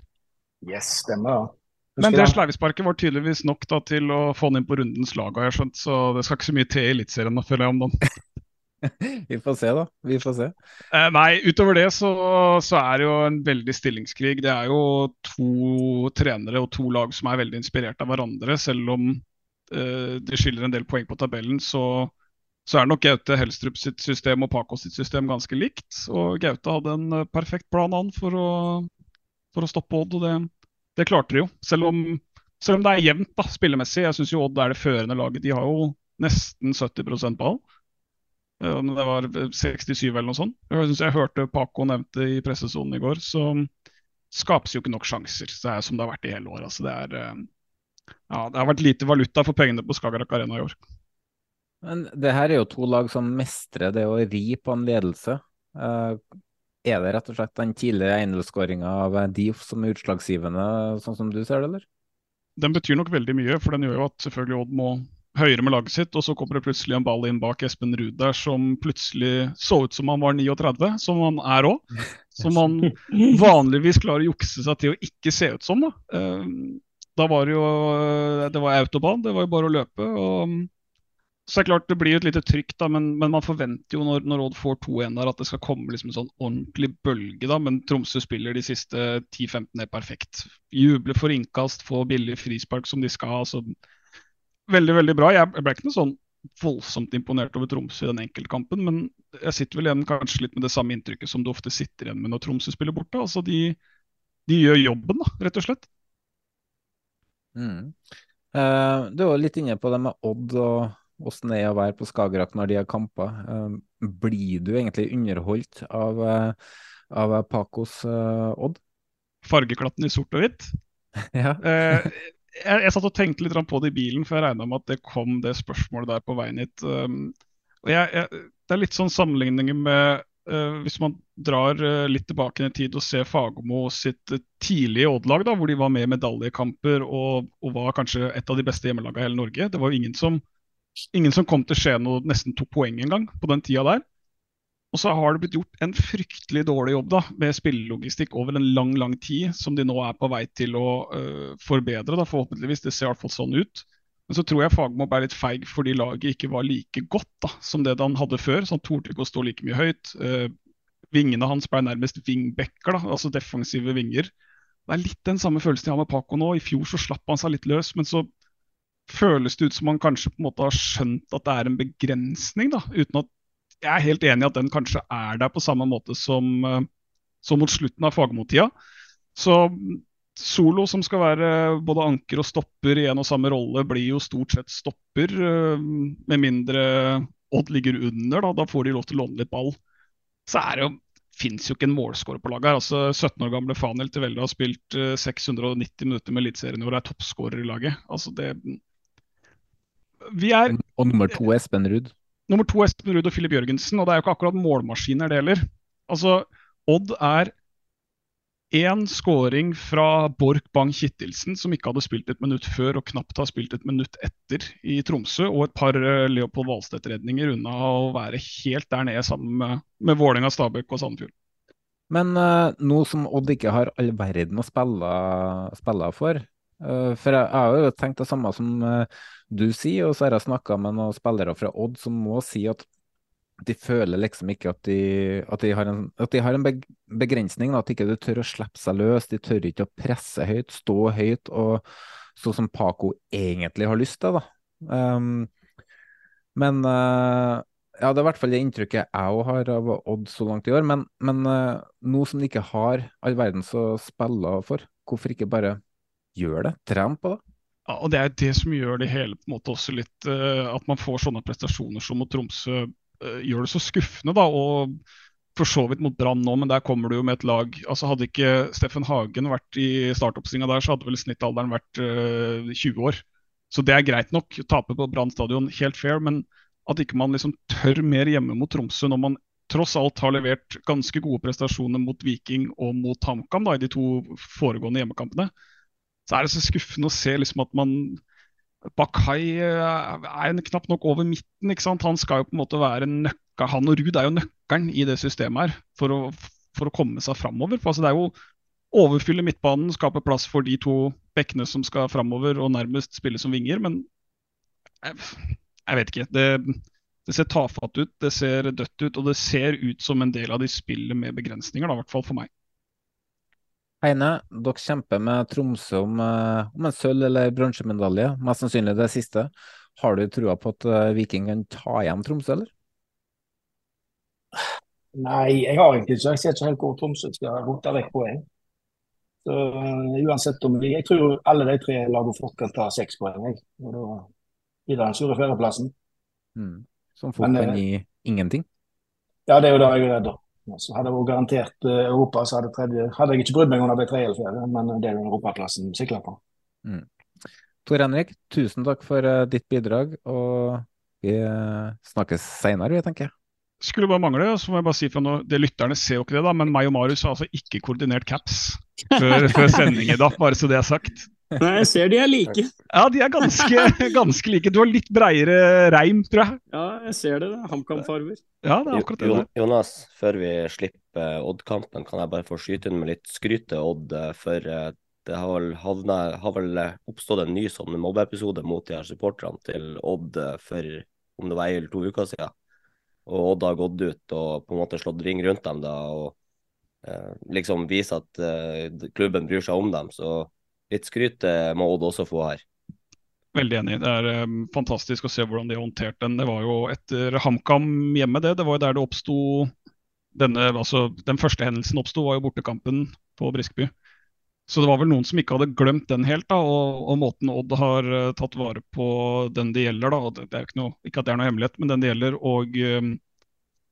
Yes, stemmer. Men det sleivsparket var tydeligvis nok da, til å få han inn på rundens lag, har jeg skjønt. Så det skal ikke så mye til i Eliteserien, føler jeg om dagen. Vi får se, da. Vi får se. Eh, nei, utover det så, så er det jo en veldig stillingskrig. Det er jo to trenere og to lag som er veldig inspirert av hverandre. Selv om eh, det skiller en del poeng på tabellen, så, så er nok Gaute Helstrup sitt system og Paco sitt system ganske likt. Og Gaute hadde en eh, perfekt plan an for å, for å stoppe Odd, og det, det klarte de jo. Selv om, selv om det er jevnt da, spillemessig. Jeg syns Odd er det førende laget. De har jo nesten 70% ball. Eh, Det var 67 eller noe sånt. Jeg synes jeg hørte Paco nevnte i pressesonen i går, så skapes jo ikke nok sjanser. Det er som det har vært i hele år. Altså det, er, eh, ja, det har vært lite valuta for pengene på Skagerrak Arena i år. Men det her er jo to lag som mestrer det å ri på en ledelse. Eh, er det rett og slett den tidligere 1-0-skåringa av Dioff som er utslagsgivende, sånn som du ser det, eller? Den betyr nok veldig mye, for den gjør jo at selvfølgelig Odd må høyere med laget sitt, og så kommer det plutselig en ball inn bak Espen Ruud der som plutselig så ut som han var 39, som han er òg. Som han vanligvis klarer å jukse seg til å ikke se ut som. Da, Eh, da var det jo Det var autobahn, det var jo bare å løpe. og så er det klart det blir et lite trykk, da, men, men man forventer jo når, når Odd får 2-1 her, at det skal komme liksom en sånn ordentlig bølge. da, Men Tromsø spiller de siste 10-15 er perfekt. Jubler for innkast, får billig frispark som de skal. altså Veldig, veldig bra. Jeg ble ikke noe sånn voldsomt imponert over Tromsø i den enkeltkampen, men jeg sitter vel igjen kanskje litt med det samme inntrykket som du ofte sitter igjen med når Tromsø spiller borte. altså De, de gjør jobben, da, rett og slett. Mm. Uh, du var litt inne på det med Odd og hvordan det er å være på Skagerrak når de har kamper. Uh, blir du egentlig underholdt av, uh, av Pacos Odd? Fargeklatten i sort og hvitt. ja. Jeg, jeg satt og tenkte litt på det i bilen, for jeg regna med at det kom det spørsmålet der på veien hit. Um, og jeg, det er litt sånn sammenligninger med uh, hvis man drar uh, litt tilbake i tid og ser Fagermo sitt uh, tidlige Odd-lag, hvor de var med i medaljekamper og, og, var kanskje et av de beste hjemmelagene i hele Norge. Det var jo ingen som, ingen som kom til Skien og nesten tok poeng engang på den tida der. Og så har det blitt gjort en fryktelig dårlig jobb da, med spillelogistikk over en lang lang tid, som de nå er på vei til å uh, forbedre. Da, forhåpentligvis. Det ser i hvert fall sånn ut. Men så tror jeg Fagermo er litt feig fordi laget ikke var like godt da, som det han hadde før. så Han torde ikke å stå like mye høyt. Uh, vingene hans ble nærmest wingbacker, da, altså defensive vinger. Det er litt den samme følelsen jeg har med Paco nå. I fjor så slapp han seg litt løs, men så føles det ut som han kanskje på en måte har skjønt at det er en begrensning. da, uten at jeg er helt enig i at den kanskje er der på samme måte som, uh, som mot slutten av Fagermo-tida. Så Solo, som skal være både anker og stopper i en og samme rolle, blir jo stort sett stopper, uh, med mindre Odd ligger under. Da, da får de lov til å låne litt ball. Så er det jo fins jo ikke en målskårer på laget. her, altså 17 år gamle Fanel til Velde har spilt uh, 690 minutter med Eliteserien og er toppskårer i laget. Altså det Vi er Og nummer to Espen Ruud. Nummer to Espen Ruud og Filip Jørgensen, og det er jo ikke akkurat målmaskiner det heller. Altså, Odd er én skåring fra Borch Bang-Kittelsen, som ikke hadde spilt et minutt før og knapt har spilt et minutt etter i Tromsø, og et par uh, Leopold Valstedt-redninger unna å være helt der nede sammen med, med Vålerenga, Stabæk og Sandefjord. Men uh, nå som Odd ikke har all verden å spille, spille for For jeg, jeg har jo tenkt det samme som du sier, og så har jeg snakka med noen spillere fra Odd som må si at de føler liksom ikke at de, at de har en, at de har en begrensning, at ikke de tør å slippe seg løs. De tør ikke å presse høyt, stå høyt, og sånn som Paco egentlig har lyst til. da. Um, men uh, ja, det er i hvert fall det inntrykket jeg òg har av Odd så langt i år. Men, men uh, nå som de ikke har all verdens å spille for, hvorfor ikke bare gjøre det? Tren på det? Ja, og Det er det som gjør det hele på en måte også litt uh, At man får sånne prestasjoner som mot Tromsø uh, gjør det så skuffende. da, og for så vidt mot Brann nå, men der kommer du jo med et lag altså Hadde ikke Steffen Hagen vært i startoppstillinga der, så hadde vel snittalderen vært uh, 20 år. Så det er greit nok. Tape på Brann stadion, helt fair. Men at ikke man liksom tør mer hjemme mot Tromsø når man tross alt har levert ganske gode prestasjoner mot Viking og mot HamKam i de to foregående hjemmekampene, så er det så skuffende å se liksom at man Bakai er knapt nok over midten. ikke sant? Han skal jo på en måte være nøkka, han og Ruud er jo nøkkelen i det systemet her for å, for å komme seg framover. Altså, det er jo overfylle midtbanen, skape plass for de to bekkene som skal framover og nærmest spille som vinger. Men jeg, jeg vet ikke. Det, Det ser tafatt ut, det ser dødt ut, og det ser ut som en del av de spillene med begrensninger, i hvert fall for meg. Heine, dere kjemper med Tromsø om, eh, om en sølv- eller bronsemedalje, mest sannsynlig det siste. Har du trua på at eh, Viking kan ta igjen Tromsø, eller? Nei, jeg har egentlig ikke. Jeg ser ikke helt hvor Tromsø skal rote vekk poeng. Så uh, uansett om vi, Jeg tror alle de tre lagene fort kan ta seks poeng. Jeg. Og da blir det den sure fjerdeplassen. Mm. Som fort kan eh, gi ingenting? Ja, det er jo det jeg er redd for. Så hadde jeg vært garantert uh, Europa, så hadde, tredje, hadde jeg ikke brydd meg om det ble tredje eller fjerde, men det er jo europaplassen sikla på. Mm. Tor Henrik, tusen takk for uh, ditt bidrag, og vi snakkes seinere, tenker jeg. Skulle bare mangle, Og så må jeg bare si fra nå, det Lytterne ser jo ikke det, da, men meg og Marius har altså ikke koordinert caps før, før sending i dag, bare så det er sagt. Nei, jeg ser de er like. Ja, de er ganske, ganske like. Du har litt breiere reim, tror jeg. Ja, jeg ser det. det HamKam-farver. Ja, det er akkurat det. Jonas, før vi slipper Odd-kampen, kan jeg bare få skyte inn med litt skryt til Odd. For eh, det har vel, havna, har vel oppstått en ny sånn mobbeepisode mot de her supporterne til Odd for om det var ei eller to uker siden og Odd har gått ut og på en måte slått ring rundt dem da, og eh, liksom vist at eh, klubben bryr seg om dem. Så litt skryt eh, må Odd også få her. Veldig enig. Det er um, fantastisk å se hvordan de har håndtert den. Det var jo etter HamKam hjemme, det. Det var jo der det oppsto denne, altså Den første hendelsen oppsto, var jo bortekampen på Briskeby. Så det var vel noen som ikke hadde glemt den helt, da, og, og måten Odd har uh, tatt vare på den det gjelder. da, det, det er ikke, noe, ikke at det er noe hemmelighet, men den det gjelder. Og um,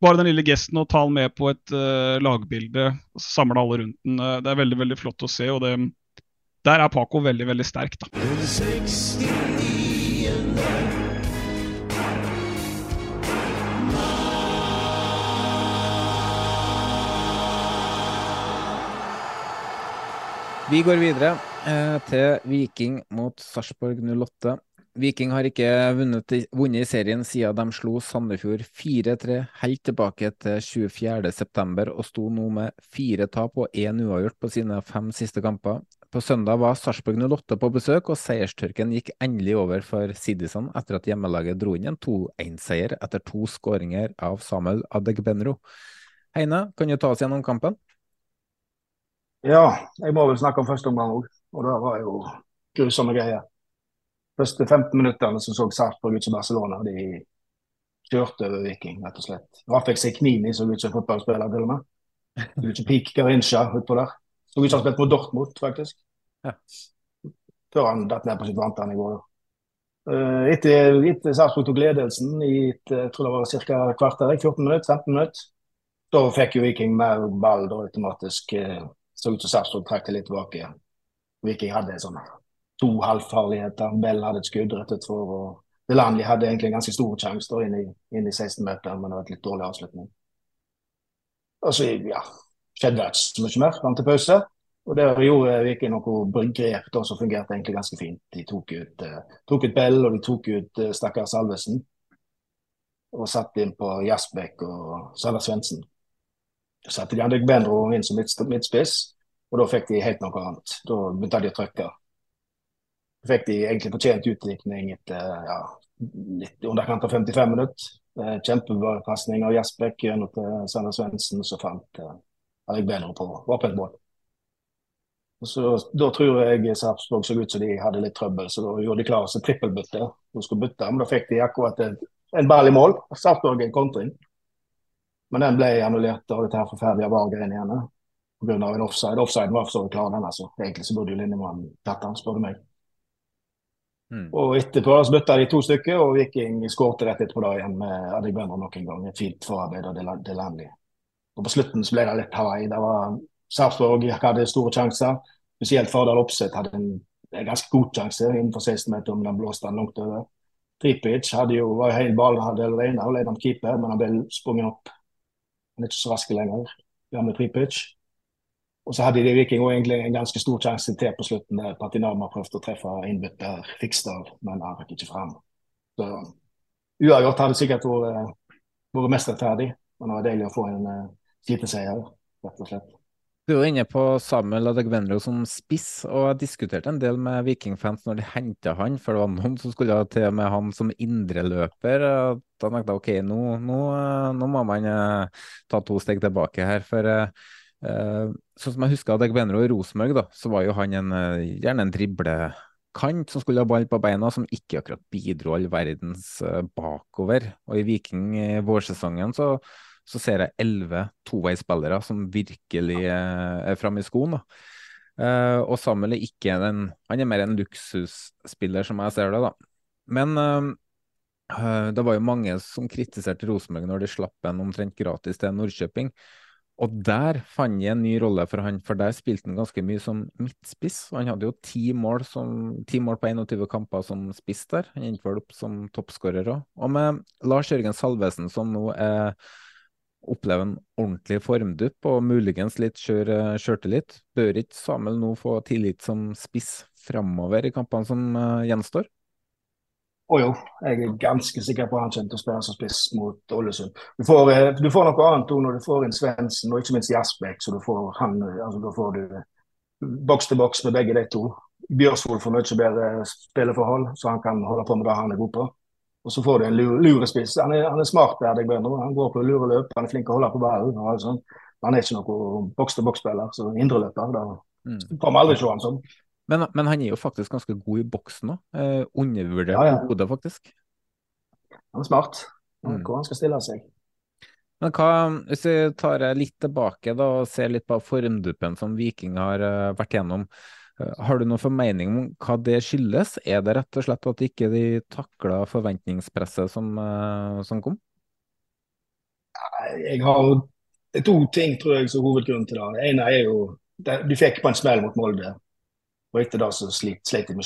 bare den lille gesten å ta den med på et uh, lagbilde, samle alle rundt den, uh, det er veldig veldig flott å se. og det, Der er Paco veldig veldig sterk. da. Vi går videre eh, til Viking mot Sarpsborg 08. Viking har ikke vunnet, vunnet i serien siden de slo Sandefjord 4-3 helt tilbake til 24.9, og sto nå med fire tap og én uavgjort på sine fem siste kamper. På søndag var Sarpsborg 08 på besøk, og seierstørken gikk endelig over for Sidison etter at hjemmelaget dro inn en 2-1-seier etter to skåringer av Samuel Adegbenro. Heine, kan du ta oss gjennom kampen? Ja, jeg må vel snakke om første omgang òg. Og det var jo grusomme greier. Første 15 minuttene så så Sarpsborg ut som Barcelona. De kjørte over Viking, rett og slett. Rafek Seknini så ut som fotballspiller, til og med. Ut som Peak Garincha utpå der. Så som han spilte mot Dortmund, faktisk. Ja. Før han datt ned på sitt vante nivå. Uh, etter, etter Sarpsborg tok ledelsen i et, jeg tror det var ca. kvarter, 14 minutter, 15 minutter, da fikk jo Viking mer ball da automatisk. Uh, så ut som Sarpsborg trakk det litt tilbake. Viking hadde sånn to halvfarligheter. Bell hadde et skudd rett utfor. og Delanli hadde egentlig en ganske stor sjanse inn i, inn i 16-meteren, men det var et litt dårlig avslutning. Og så ja, skjedde ikke så mye mer fram til pause. Og Der gjorde Viking noe grep da, som fungerte egentlig ganske fint. De tok ut, uh, tok ut Bell og de tok ut uh, stakkars Alvesen. Og satte inn på Jasbekk og Salah Svendsen. Satte de Andrik Benro inn som midtspiss. Og da fikk de helt noe annet. Da begynte de å trykke. Da fikk de egentlig fortjent utvikling etter ja, litt underkant av 55 minutter. Eh, Kjempepasning av Jasbekk gjennom til Sander Svendsen, så fant eh, Alek bedre på åpent mål. Så, da tror jeg Sarpsborg så ut som de hadde litt trøbbel, så da gjorde de klar seg trippelbytte. De skulle bytte, men da fikk de akkurat en, en ball i mål. Sarpsborg en kontring. Men den ble annullert av dette her forferdelige VAR-greiene igjen pga. en offside. Offside var for så vidt klar, den. altså. Egentlig så burde jo Lindemann tatt den, spør du meg. Mm. Og etterpå så bytta de to stykker, og Viking skårte rett etterpå da igjen med Adegbenro nok en gang. Et fint forarbeid av Delanli. Og på slutten så ble det litt Hawaii. Det var Sarpsborg hadde store sjanser. Spesielt Fardal Opseth hadde en, ganske god sjanse innenfor 16 meter, men den blåste han langt over. Tripic hadde jo, var jo helt ball hadde alene og ledet keeper, men han ble sprunget opp. Han er ikke så rask lenger. Gamle Tripic. Og så hadde de Viking egentlig en ganske stor sjanse til på slutten. der Patinama prøvde å treffe innbytter Fiksdal, men han rakk ikke fram. Så Uavgjort hadde sikkert vært, vært mest rettferdig, men det var deilig å få en uh, seier, rett og slett. Du er jo inne på Samuel Adegbenro som spiss, og jeg diskuterte en del med Vikingfans når de henta han, for det var noen som skulle ha til med han som indreløper. og Da tenkte jeg ok, nå, nå, nå må man eh, ta to steg tilbake her. For eh, eh sånn som jeg husker Adegbenro i Rosenborg, så var jo han en, eh, gjerne en driblekant som skulle ha ball på beina, som ikke akkurat bidro all verdens eh, bakover. Og i Viking i vårsesongen så så ser jeg elleve toveisspillere som virkelig eh, er framme i skoen. Uh, og Samuel er ikke en Han er mer en luksusspiller, som jeg ser det, da. Men uh, det var jo mange som kritiserte Rosenborg når de slapp en omtrent gratis til Nordkjøping. Og der fant jeg en ny rolle for han, for der spilte han ganske mye som midtspiss. Han hadde jo ti mål, som, ti mål på 21 kamper som spiss der. Han endte vel opp som toppskårer òg. Og med Lars Jørgen Salvesen, som nå er oppleve en ordentlig formdupp og muligens litt kjøre sjøltillit. Bør ikke Samuel nå få tillit som spiss framover i kampene som uh, gjenstår? Å jo, jeg er ganske sikker på at han kommer til å spille som spiss mot Ålesund. Du får, eh, du får noe annet òg når du får inn Svendsen og ikke minst Jasbekk. Så du får han, altså, da får du boks til boks med begge de to. Bjørsvold får mye bedre spilleforhold, så han kan holde på med det han er god på. Og så får du en lurespiss. Han er, han er smart, Erdek Bønder. Han går på lureløp, han er flink til å holde på ballen. Sånn. Han er ikke noen boks-til-boks-spiller, så indreløper. Da mm. får vi aldri se han sånn. Men, men, han er jo faktisk ganske god i boksen òg. Eh, undervurdert ja, ja. hodet, faktisk. Han er smart. Han Mm. Hvor han skal stille seg. Men hva, hvis vi tar litt tilbake da, og ser litt på formduppen som Viking har uh, vært gjennom. Eh, har du noen formening om hva det skyldes? Er det rett og slett at ikke de takla forventningspresset som, eh, som kom? Jeg har to ting tror jeg som hovedgrunn til det. Det ene er jo Du fikk på en smell mot Molde. Og etter det så slet, jeg med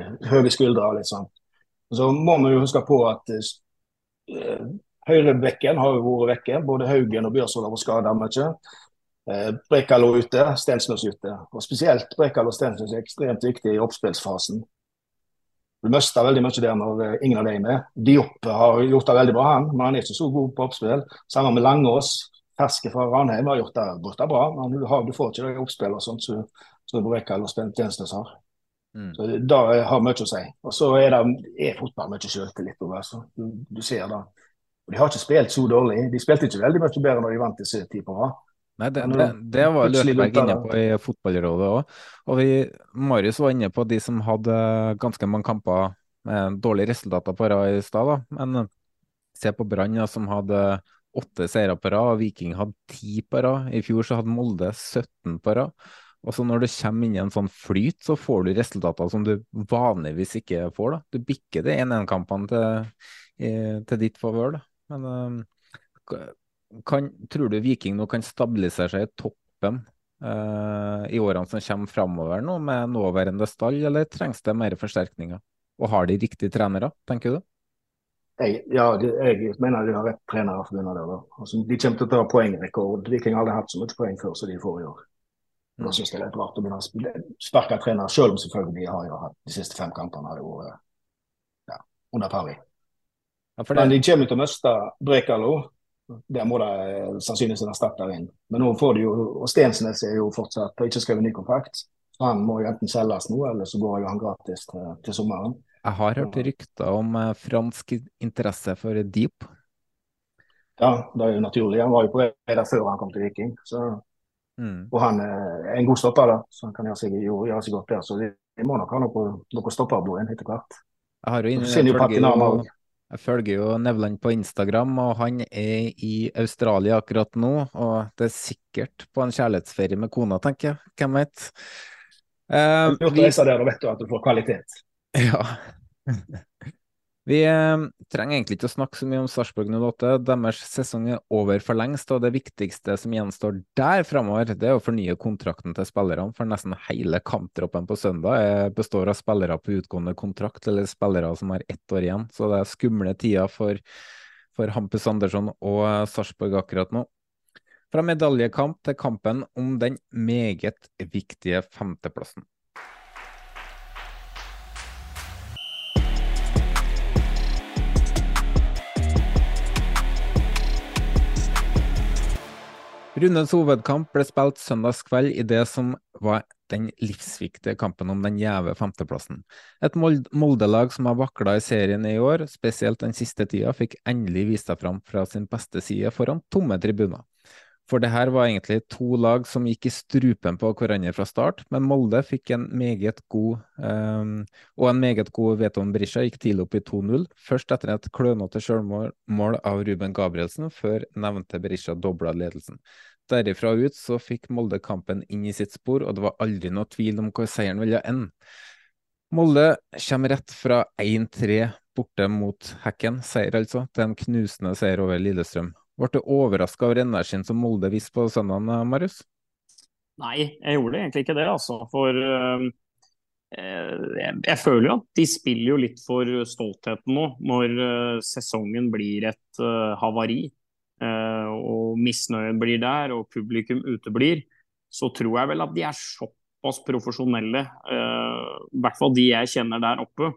det. Høye skuldre og litt sånn. Så må vi jo huske på at uh, høyrebekken har jo vært vekke. Både Haugen og Bjørsvold har vært skada mye. Eh, Brekalo ute, Stensnøs ute. Og Spesielt Brekalo og Stensnøs er ekstremt viktig i oppspillsfasen. Du mister veldig mye der når eh, ingen av dem er med. Diop har gjort det veldig bra, han, men han er ikke så god på oppspill. Sammen med Langås, ferske fra Ranheim, har gjort det, gjort det bra. Men du, har, du får ikke det oppspill og sånt som så, så Brekalo og Stensnøs har. Mm. Så Det har mye å si. Og så er, det, er fotball mye selvtillit over. Så du, du ser det. Og De har ikke spilt så dårlig. De spilte ikke veldig mye bedre når de vant disse ti på rad. Nei, det, det, det var Løkberg inne på i Fotballrådet òg. Og vi, Marius var inne på de som hadde ganske mange kamper med dårlige resultater på rad i stad. Men eh, se på Brann, som hadde åtte seire på rad, Viking hadde ti på rad. I fjor så hadde Molde 17 på rad. Og så når du kommer inn i en sånn flyt, så får du resultater som du vanligvis ikke får. da. Du bikker de 1-1-kampene til, til, ditt favør. Men uh, kan, tror du Viking nå kan stabilisere seg i toppen uh, i årene som kommer framover nå, med nåværende stall, eller trengs det mer forsterkninger? Og har de riktige trenere, tenker du? Jeg, ja, jeg mener de har rett trenere for det. da. Altså, de kommer til å ta poengrekord. Viking har aldri hatt så mye poeng før som de får i år. Mm. Da synes jeg det er litt rart å begynne å sparke trenere, selv om selvfølgelig de har jo hatt de siste fem kampene har jo vært ja, under pari. Ja, det... Men de kommer til å miste Brekalo, der må eh, sannsynligvis en erstatter inn. Men nå får de jo, og Stensnes er jo fortsatt har ikke skrevet ny kontrakt. Så han må jo enten selges nå, eller så går jo han gratis til, til sommeren. Jeg har hørt rykter om eh, fransk interesse for Deep. Ja, det er jo naturlig. Han var jo på vei der før han kom til Viking. Så, mm. Og han er en god stopper, da, så han kan gjøre seg, gjøre seg godt der. Så de, de må nok ha noe, noe stopperblod etter hvert. Jeg har jo jeg følger jo Nevland på Instagram, og han er i Australia akkurat nå. Og det er sikkert på en kjærlighetsferie med kona, tenker jeg. Hvem vet. Uh, vi... der, vet du at du får kvalitet. Ja. Vi eh, trenger egentlig ikke å snakke så mye om Sarpsborg 08. Deres sesong er over for lengst, og det viktigste som gjenstår der framover, det er å fornye kontrakten til spillerne. For nesten hele kamptroppen på søndag består av spillere på utgående kontrakt, eller spillere som har ett år igjen. Så det er skumle tider for, for Hampus Andersson og Sarpsborg akkurat nå. Fra medaljekamp til kampen om den meget viktige femteplassen. Rundens hovedkamp ble spilt søndagskveld i det som var den livsviktige kampen om den gjeve femteplassen. Et Molde-lag som har vakla i serien i år, spesielt den siste tida, fikk endelig vist seg fram fra sin beste side foran tomme tribuner. For det her var egentlig to lag som gikk i strupen på hverandre fra start, men Molde fikk en meget god um, og en meget god Veton Brisja gikk tidlig opp i 2-0, først etter et klønete selvmål av Ruben Gabrielsen, før nevnte Berisha dobla ledelsen. Derifra ut så fikk Molde kampen inn i sitt spor, og det var aldri noe tvil om hvor seieren ville ende. Molde kommer rett fra 1-3 borte mot Hekken, seier altså, til en knusende seier over Lillestrøm. Ble du overraska over energien som Molde viste på søndag, Marius? Nei, jeg gjorde egentlig ikke det, altså. For uh, jeg, jeg, føler jo at de spiller jo litt for stoltheten nå, når uh, sesongen blir et uh, havari. og misnøyen blir der, og publikum uteblir. Så tror jeg vel at de er såpass profesjonelle, i hvert fall de jeg kjenner der oppe,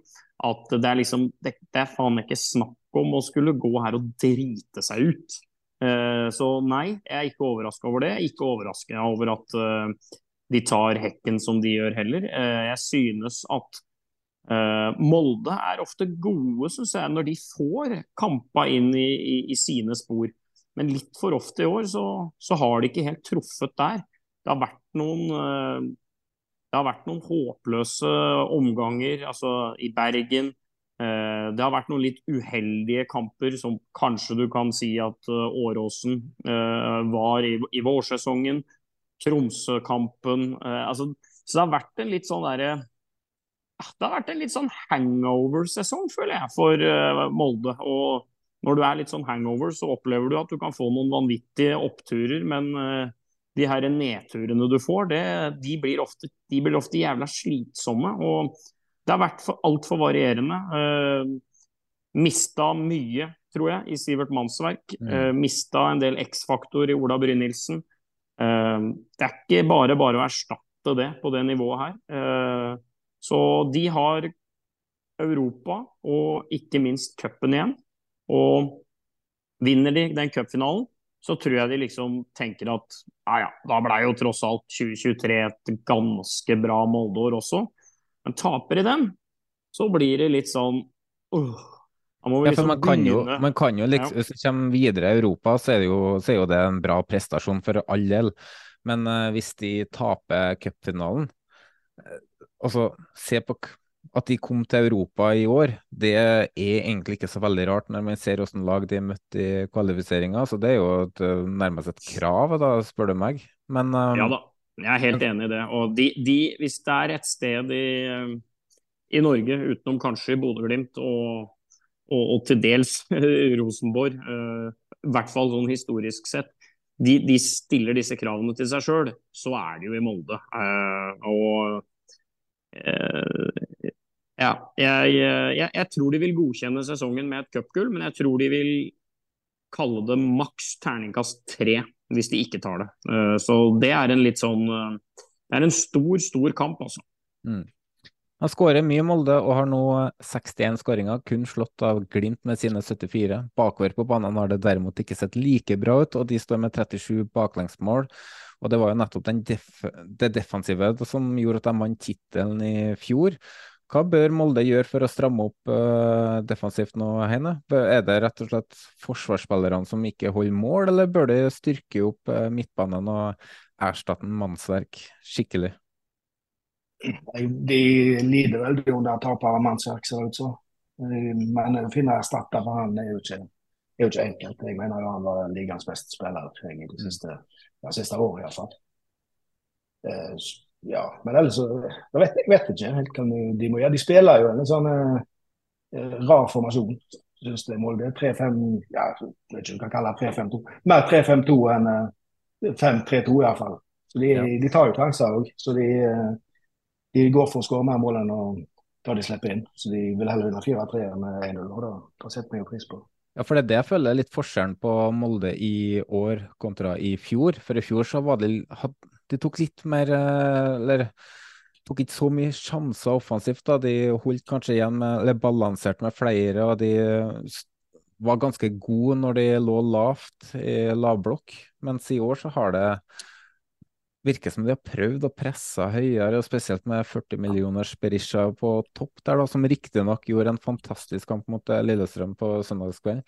at det er liksom det, det er faen ikke snakk om å skulle gå her og drite seg ut. Eh, så nei, jeg er ikke overraska over det. Ikke overraska over at eh, de tar hekken som de gjør heller. Eh, jeg synes at Molde er ofte gode, synes jeg, når de får kampa inn i, i, i, sine spor. Men litt for ofte i år så, så, har de ikke helt truffet der. Det har vært noen det har vært noen håpløse omganger, altså i Bergen, det har vært noen litt uheldige kamper, som kanskje du kan si at eh, Åråsen eh, var i, vårsesongen. Tromsø-kampen. Altså, så det har vært en litt sånn derre Det har vært en litt sånn hangover-sesong, føler jeg, for Molde. Og når du er litt sånn hangover, så opplever du at du kan få noen vanvittige oppturer, men de her nedturene du får, det, de, blir ofte, de blir ofte jævla slitsomme. og det har vært altfor varierende. Uh, mista mye, tror jeg, i Sivert Mannsverk. Mm. Uh, mista en del X-faktor i Ola Brynildsen. Uh, det er ikke bare bare å erstatte det på det nivået her. Uh, så de har Europa og ikke minst cupen igjen. Og vinner de den cupfinalen, så tror jeg de liksom tenker at ja ja, da blei jo tross alt 2023 et ganske bra Moldeår også. Men taper i den, så blir det litt sånn uh, man, liksom ja, man, kan jo, man kan jo liksom, Hvis vi kommer videre i Europa, så er, jo, så er, jo, det en bra prestasjon for all del. Men uh, hvis de taper cupfinalen uh, Altså, se på at de kom til Europa i år, det er egentlig ikke så veldig rart når man ser hvordan lag de møtte i kvalifiseringa. Så det er jo et, eh, nærmest et krav, da, spør du meg. Men uh, Ja da, jeg er helt enig i det. Og de, de, hvis det er et sted i, i Norge, utenom kanskje Bodø-Glimt og, og, og, til dels Rosenborg, uh, i hvert fall sånn historisk sett, de, de, stiller disse kravene til seg sjøl, så er det jo i Molde. Uh, og uh, ja, jeg, jeg, jeg, tror de vil godkjenne sesongen med et cupgull, men jeg tror de vil kalle det maks terningkast tre hvis de ikke tar det. Uh, så det er en litt sånn uh, Det er en stor, stor kamp, altså. Mm. Han skårer mye Molde og har nå 61 skåringer, kun slått av Glimt med sine 74. Bakover på banen har det derimot ikke sett like bra ut, og de står med 37 baklengsmål. Og det var jo nettopp def det defensive som gjorde at de vant tittelen i fjor. Hva bør Molde gjøre for å stramme opp uh, defensivt nå, Heine? Er det rett og slett forsvarsspillerne som ikke holder mål, eller bør de styrke opp uh, midtbanen og erstatte mannsverk skikkelig? De lider veldig under tapet av mannsverk, ser det ut som. Eh, men å finne erstatter for han er jo, ikke, er jo ikke enkelt. Jeg mener han var ligaens beste spiller i det siste, det siste året, iallfall. Ja, men ellers så Jeg vet, jeg vet ikke helt hva de må gjøre. De spiller jo en sånn eh, rar formasjon. Synes det er Molde 3-5 ja, Jeg vet ikke hva kalle kaller 3-5-2. Mer 3-5-2 enn 5-3-2 eh, iallfall. Så de, ja. de tar jo sjanser òg. Så de, eh, de, går for å skåre mer mål enn å ta de slipper inn. Så de vil heller vinne 4-3 enn 1-0. Og da, da setter vi jo pris på. Ja, for det er det jeg føler er litt forskjellen på Molde i år kontra i fjor. For i fjor så var det, de tok litt mer eh, Eller tok ikke så mye sjanser offensivt. da, De holdt kanskje igjen med, eller balanserte med flere. og de var ganske gode når de lå lavt i lavblokk, mens i år så har det virker som de har prøvd å presse høyere, og spesielt med 40 millioners Berisha på topp der, da, som riktignok gjorde en fantastisk kamp mot eh, Lillestrøm på søndagskveld.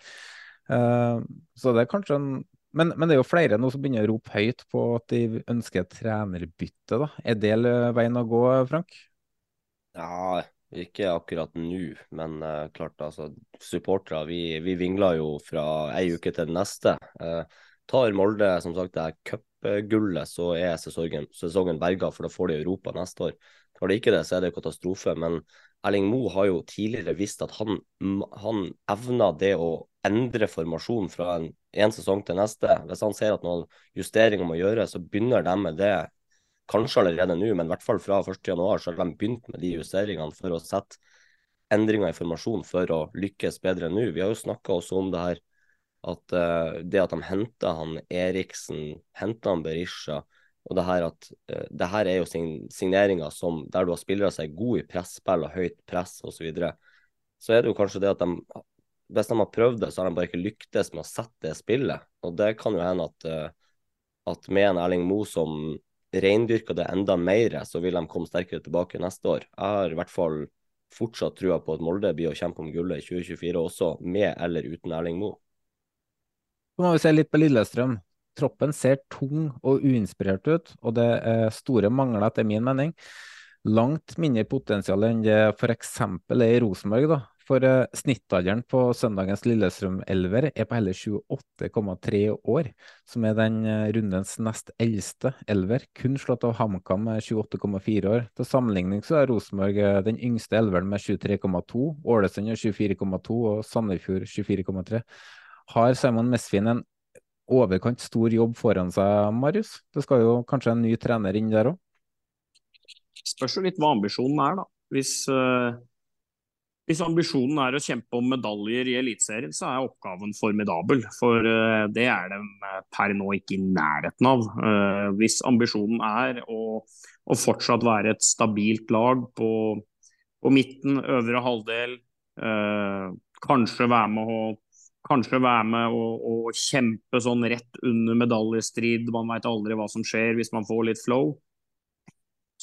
Uh, så det er kanskje en men, men, det er jo flere nå som begynner å rope høyt på at de ønsker trenerbytte. da. Er det veien å gå, Frank? Ja, ikke akkurat nå, men uh, klart altså, supportere vi, vi vingler jo fra ei uke til den neste. Uh, tar Molde som sagt det cupgullet, så er sesongen, sesongen berga, for da får de Europa neste år. Tar de ikke det, så er det jo katastrofe. Men Erling Moe har jo tidligere visst at han, han evner det å endre formasjon fra en, en sesong til neste. Hvis han ser at noen justeringer må gjøres, så begynner de med det kanskje allerede nå, men i hvert fall fra 1.1 så har de begynt med de justeringene for å sette endringer i formasjon for å lykkes bedre nå. Vi har jo snakka også om det her at uh, det at de henta han Eriksen, henta han Berisha, og det her at uh, det her er jo signeringer som der du har spillere som er gode i presspill og høyt press osv. Så, videre, så er det jo kanskje det at de hvis de har prøvd det, så har de bare ikke lyktes med å sette det spillet. Og det kan jo hende at, uh, at med en Erling Moe som reindyrker det enda mer, så vil de komme sterkere tilbake neste år. Jeg har i hvert fall fortsatt trua på at Molde blir å kjempe om gullet i 2024 også, med eller uten Erling Moe. Så må vi se litt på Lillestrøm. Troppen ser tung og uinspirert ut, og det er store mangler etter min mening. Langt mindre potensial enn det f.eks. er i Rosenborg, da. For uh, snittalderen på søndagens Lillestrøm-elver er på hele 28,3 år, som er den uh, rundens nest eldste elver, kun slått av HamKam med 28,4 år. Til sammenligning så er Rosenborg uh, den yngste elveren med 23,2, Ålesund har 24,2 og Sandefjord 24,3. Har Simon Mesfin en overkant stor jobb foran seg, Marius? Det skal jo kanskje en ny trener inn der òg? Spørs jo litt hva ambisjonen er, da. Hvis uh hvis ambisjonen er å kjempe om medaljer i Eliteserien, så er oppgaven formidabel. For uh, det er de eh, per nå ikke i nærheten av. Uh, hvis ambisjonen er å, å, fortsatt være et stabilt lag på, på midten, øvre halvdel, kanskje være med å Kanskje være med og, og kjempe sånn rett under medaljestrid. Man veit aldri hva som skjer hvis man får litt flow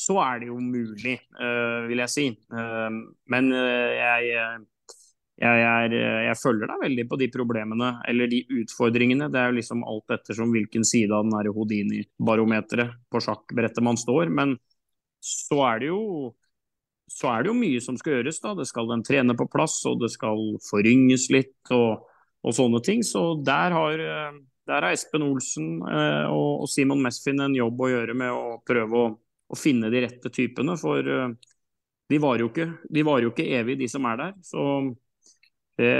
så er det jo mulig, uh, vil jeg si. Uh, men uh, jeg, jeg, er, jeg, følger deg veldig på de problemene, eller de utfordringene. Det er jo liksom alt ettersom hvilken side av den Houdini-barometeret på sjakkbrettet man står. Men så er det jo så er det jo mye som skal gjøres. da. Det skal en trene på plass, og det skal forynges litt og, og sånne ting. Så der har, der har Espen Olsen og, og Simon Mesfin en jobb å gjøre med å prøve å å finne de rette typene. For uh, de varer jo ikke, de var jo ikke evig, de som er der. Så det,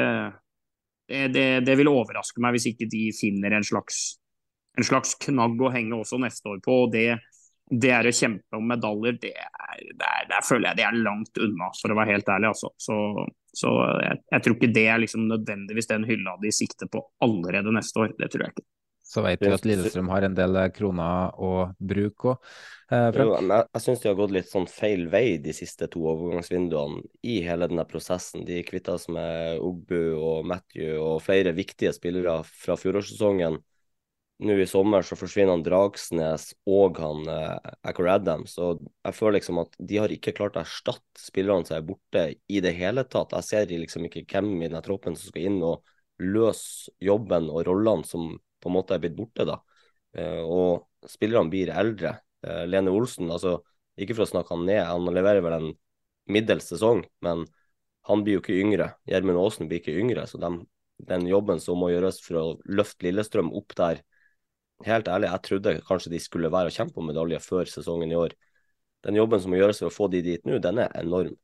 det, det, vil overraske meg hvis ikke de finner en slags, en slags knagg å henge også neste år på. og det, det er å kjempe om medaljer, det er, der, der føler jeg det er langt unna, for å være helt ærlig. Altså. Så, så jeg, jeg, tror ikke det er liksom nødvendigvis den hylla de sikter på allerede neste år. Det tror jeg ikke. Så vet vi at Lillestrøm har en del kroner å bruke òg. Eh, jo, jeg jeg syns de har gått litt sånn feil vei de siste to overgangsvinduene i hele denne prosessen. De kvitta seg med Ogbu og Matthew og flere viktige spillere fra fjorårssesongen. Nå i sommer så forsvinner han Dragsnes og han eh, Acor Adams. Og jeg føler liksom at de har ikke klart å erstatte spillerne som er borte i det hele tatt. Jeg ser liksom ikke hvem i denne troppen som skal inn og løse jobben og rollene som på en måte er blitt borte. da. Eh, og spillerne blir eldre. Eh, Lene Olsen, altså ikke for å snakke han ned, han leverer vel en middels sesong, men han blir jo ikke yngre. Gjermund Aasen blir ikke yngre. Så de, den jobben som må gjøres for å løfte Lillestrøm opp der Helt ærlig, jeg trodde kanskje de skulle være og kjempe om medalje før sesongen i år. Den jobben som må gjøres for å få de dit nå, den er enorm.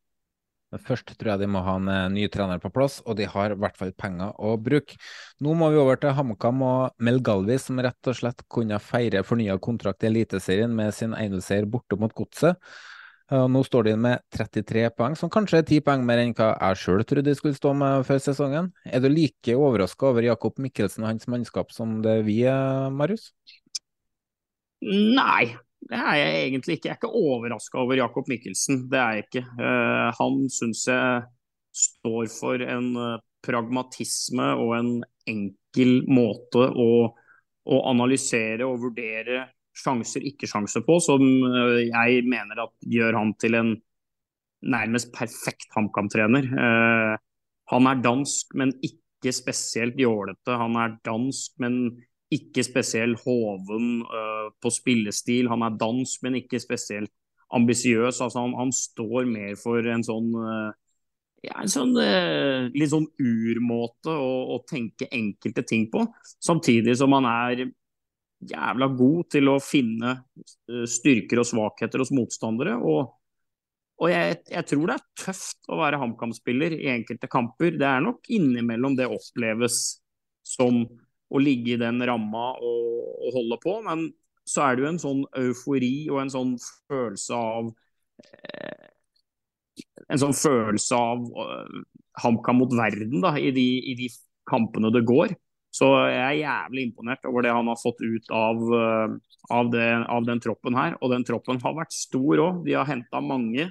Men først tror jeg de må ha en eh, ny trener på plass, og de har i hvert fall penger å bruke. Nå må vi over til HamKam og Mel Galvi, som rett og slett kunne feire fornya kontrakt i Eliteserien med sin enelseier borte mot Godset. Nå står de med 33 poeng, som kanskje er 10 poeng mer enn hva jeg sjøl trodde de skulle stå med før sesongen. Er du like overraska over Jakob Mikkelsen og hans mannskap som det vi er, Marius? Nei, det er jeg egentlig ikke. Jeg er ikke overraska over Jakob Mikkelsen. Det er jeg ikke. Uh, han syns jeg står for en uh, pragmatisme og en enkel måte å, å analysere og vurdere sjanser, ikke-sjanser på, som eh, jeg mener at gjør han til en nærmest perfekt HamKam-trener. Eh, han er dansk, men ikke spesielt jålete. Han er dansk, men ikke spesielt hoven uh, på spillestil. Han er dans, men ikke spesielt ambisiøs. Altså, han, han, står mer for en sånn uh, ja, en sånn uh, litt sånn urmåte å, å, tenke enkelte ting på. Samtidig som han er jævla god til å finne styrker og svakheter hos motstandere. Og, og jeg, jeg, tror det er tøft å være HamKam-spiller i enkelte kamper. Det er nok innimellom det oppleves som å ligge i den ramma og, og, holde på. Men så er det jo en sånn eufori og en sånn følelse av eh, En sånn følelse av eh, HamKam mot verden da, i de, i de, kampene det går. Så jeg er jævlig imponert over det han har fått ut av, uh, av, det, av den troppen her. Og den troppen har vært stor òg. De har henta mange.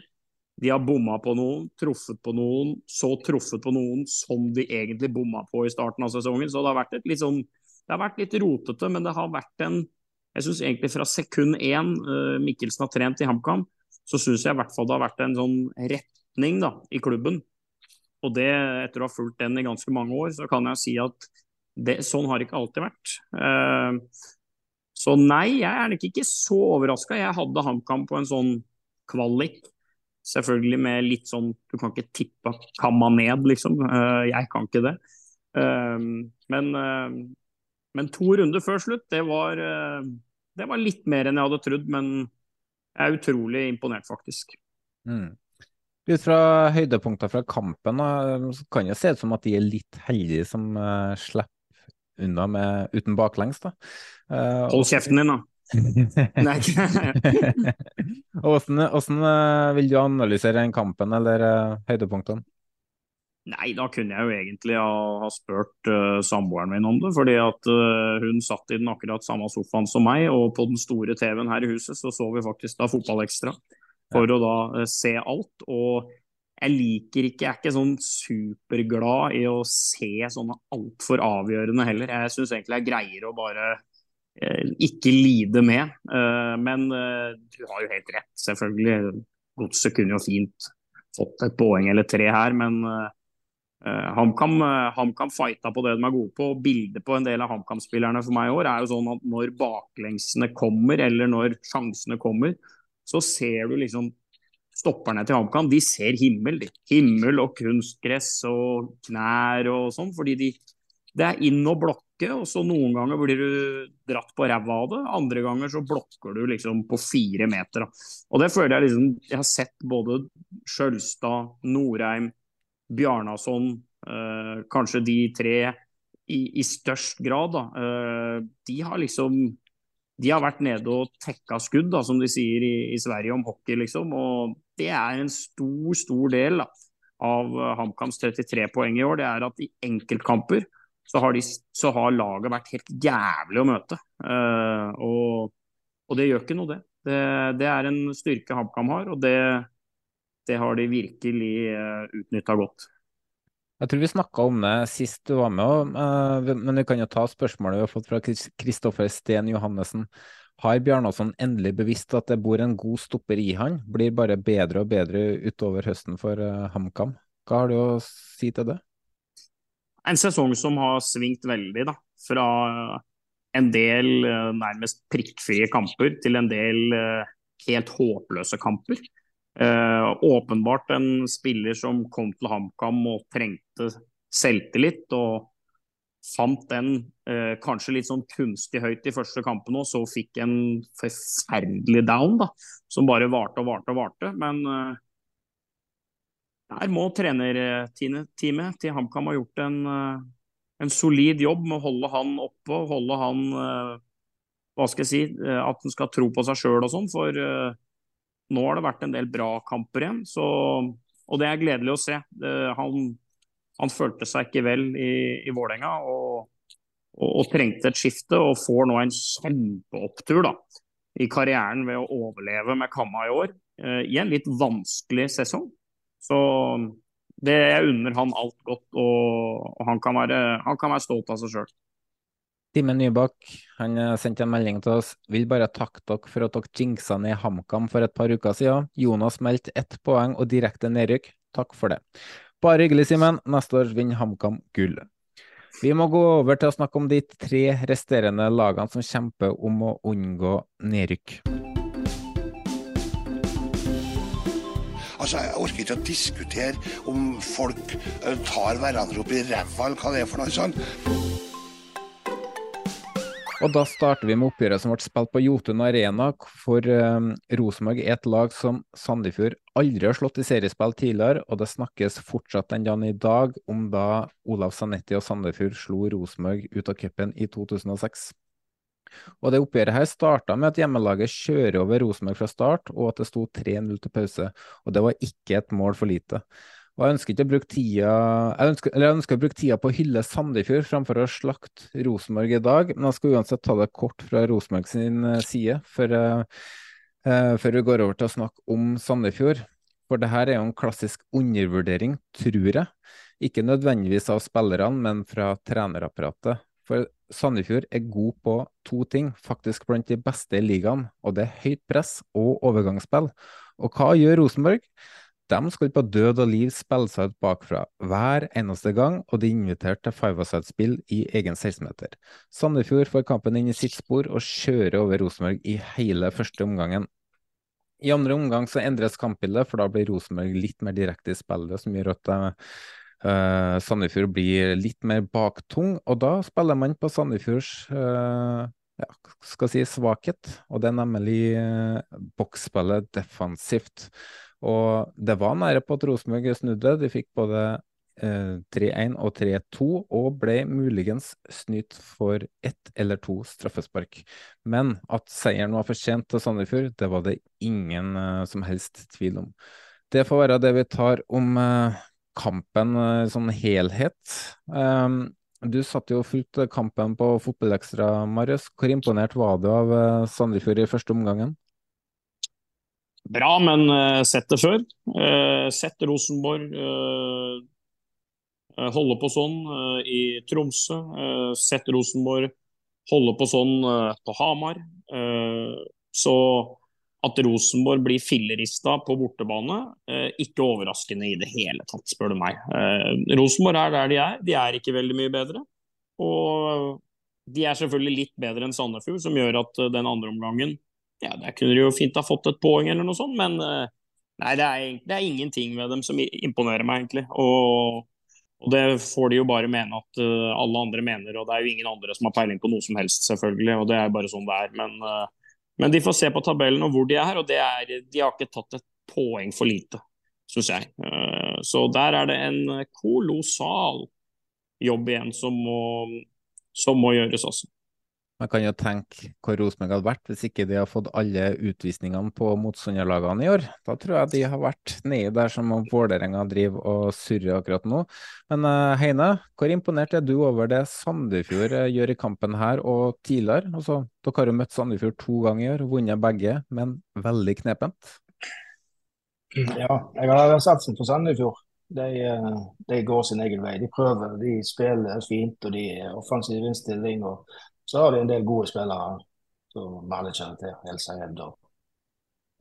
De har bomma på noen, truffet på noen, så truffet på noen som de egentlig bomma på i starten av sesongen. Så det har vært, litt, sånn, det har vært litt rotete, men det har vært en Jeg syns egentlig fra sekund én uh, Mikkelsen har trent i HamKam, så syns jeg i hvert fall det har vært en sånn retning da, i klubben. Og det, etter å ha fulgt den i ganske mange år, så kan jeg si at det, sånn har det ikke alltid vært. Uh, så nei, jeg er nok ikke så overraska. Jeg hadde HamKam på en sånn kvalik Selvfølgelig med litt sånn Du kan ikke tippe kamma ned, liksom. Uh, jeg kan ikke det. Uh, men, uh, men, to runder før slutt, det var, det var litt mer enn jeg hadde trodd. Men jeg er utrolig imponert, faktisk. Mm. Ut fra høydepunkter fra kampen så kan det se ut som at de er litt heldige som slipper unna med, uten baklengs. da. Hold kjeften din, da. Hvordan, hvordan eh, vil du analysere den kampen eller uh, høydepunktene? Nei, da kunne jeg jo egentlig ha, ha spurt uh, samboeren min om det. Fordi at uh, hun satt i den akkurat samme sofaen som meg, og på den store TV-en her i huset så så vi faktisk da Fotballekstra. For ja. å da uh, se alt. Og jeg liker ikke, jeg er ikke sånn superglad i å se sånne altfor avgjørende heller. Jeg syns egentlig jeg greier å bare Eh, ikke lide med. Eh, men eh, du har jo helt rett, selvfølgelig. Godset kunne jo fint fått et poeng eller tre her, men HamKam fighta på det de er gode på. og Bildet på en del av HamKam-spillerne for meg i år er jo sånn at når baklengsene kommer, eller når sjansene kommer, så ser du liksom stopperne til HamKam. De ser himmel. Himmel og kunstgress og knær og sånn. fordi de, det er inn og blokk blokke, og så noen ganger blir du dratt på ræva av det. Andre ganger så blokker du liksom på fire meter. Og det føler jeg liksom Jeg har sett både Skjølstad, Norheim, Bjarnason, eh, kanskje de tre i, i størst grad, da. Eh, de har liksom de har vært nede og tekka skudd, da, som de sier i, i, Sverige om hockey. liksom, og Det er en stor, stor del da, av HamKams 33 poeng i år. Det er at i enkeltkamper så har, de, så har, laget vært helt jævlig å møte. Uh, og, og, det gjør ikke noe, det. Det, det er en styrke HamKam har, og det, det, har de virkelig uh, eh, utnytta godt. Jeg tror vi snakka om det sist du var med, uh, men vi kan jo ta spørsmålet vi har fått fra Kristoffer Sten Johannessen. Har Bjarnason endelig bevisst at det bor en god stopper i han? Blir bare bedre og bedre utover høsten for HamKam. Hva har du å si til det? En sesong som har svingt veldig, da. Fra en del uh, nærmest prikkfrie kamper til en del uh, helt håpløse kamper. Uh, åpenbart en spiller som kom til HamKam og trengte selvtillit. og fant den kanskje litt sånn kunstig høyt i første kampen og så fikk en forferdelig down, da, som bare varte og varte og varte. Men der må trenerteamet til HamKam ha gjort en, eh, en, solid jobb med å holde han oppe og holde han eh, Hva skal jeg si eh, At han skal tro på seg sjøl og sånn. For nå har det vært en del bra kamper igjen. Så, og det er gledelig å se. Han, han følte seg ikke vel i, i Vålerenga og, og, og, trengte et skifte. Og får nå en kjempeopptur da, i karrieren ved å overleve med Kamma i år. I en litt vanskelig sesong. Så det jeg unner han alt godt, og, han, kan være, han, kan være, stolt av seg sjøl. Time Nybakk han sendte en melding til oss. Vil bare takke dere for at dere jinxa ned HamKam for et par uker siden. Jonas meldte ett poeng og direkte nedrykk. Takk for det. Bare hyggelig, Simen. Neste år vinner HamKam gull. Vi må gå over til å snakke om de tre resterende lagene som kjemper om å unngå nedrykk. Altså, Jeg orker ikke å diskutere om folk eh, tar hverandre opp i ræva, eller hva det er for noe sånt. Og da starter vi med oppgjøret som ble spilt på Jotun Arena. For um, Rosenborg er et lag som Sandefjord aldri har slått i seriespill tidligere, og det snakkes fortsatt den dagen i dag om da Olav Sanetti og Sandefjord slo Rosenborg ut av cupen i 2006. Og det Oppgjøret her starta med at hjemmelaget kjører over Rosenborg fra start, og at det sto 3-0 til pause. Og det var ikke et mål for lite. Og jeg ønsker å bruke tida jeg ønsker, jeg ønsker å bruke tida på å hylle Sandefjord framfor å slakte Rosenborg i dag, men jeg skal uansett ta det kort fra Rosenborg sin eh, side før, uh, før vi går over til å snakke om Sandefjord. For det her er jo en klassisk undervurdering, tror jeg. Ikke nødvendigvis av spillerne, men fra trenerapparatet. For Sandefjord er god på to ting, faktisk blant de beste i ligaen. Og det er høyt press og overgangsspill. Og hva gjør Rosenborg? De skal på død og liv spille seg ut bakfra hver eneste gang, og de inviterte til five-a-side-spill i egen 16-meter. Sandefjord får kampen inn i sitt spor og kjører over Rosenborg i hele første omgangen. I andre omgang så endres kampbildet, for da blir Rosenborg litt mer direkte i spillet, som gjør at uh, Sandefjord blir litt mer baktung. Og da spiller man på Sandefjords uh, ja, skal si svakhet, og det er nemlig uh, boksspillet defensivt. Og det var nære på at Rosenborg snudde. De fikk både eh, 3-1 og 3-2, og ble muligens snytt for ett eller to straffespark. Men at seieren var for sent til Sandefjord, det var det ingen som helst tvil om. Det får være det vi tar om kampen eh, sånn helhet. Um, du satt jo fullt kampen på Fotballekstra, Marius. Hvor imponert var du av eh, Sandefjord i første omgangen? bra, men uh, sett det før. Uh, sett Rosenborg uh, holde på sånn i Tromsø. sett Rosenborg holde på sånn på Hamar. så at Rosenborg blir fillerista på bortebane, ikke overraskende i det hele tatt, spør du meg. Rosenborg er der de er. De er ikke veldig mye bedre. Og de er selvfølgelig litt bedre enn Sandefjord, som gjør at den andre omgangen ja, der kunne de jo fint ha fått et poeng eller noe sånt, men eh, nei, det er, det er ingenting ved dem som imponerer meg, egentlig. Og, og, det får de jo bare mene at alle andre mener, og det er jo ingen andre som har peiling på noe som helst, selvfølgelig, og det er bare sånn det er. Men, men de får se på tabellen og hvor de er, og er, de har ikke tatt et poeng for lite, syns jeg. Uh, så der er det en kolossal jobb igjen som må, som må gjøres, altså. Man kan jo tenke hvor Rosenborg hadde vært hvis ikke de har fått alle utvisningene på motstanderlagene i år. Da tror jeg de har vært nedi der som Vålerenga driver og surrer akkurat nå. Men uh, Heine, hvor imponert er du over det Sandefjord uh, gjør i kampen her og tidligere? Altså, dere har jo møtt Sandefjord to ganger i år, vunnet begge, men veldig knepent. Ja, jeg har satsen på Sandefjord. De, eh, de, går sin egen vei. De prøver, de spiller fint og de er offensiv innstilling. og så har de en del gode spillere som alle kjenner til. Elsa Edd og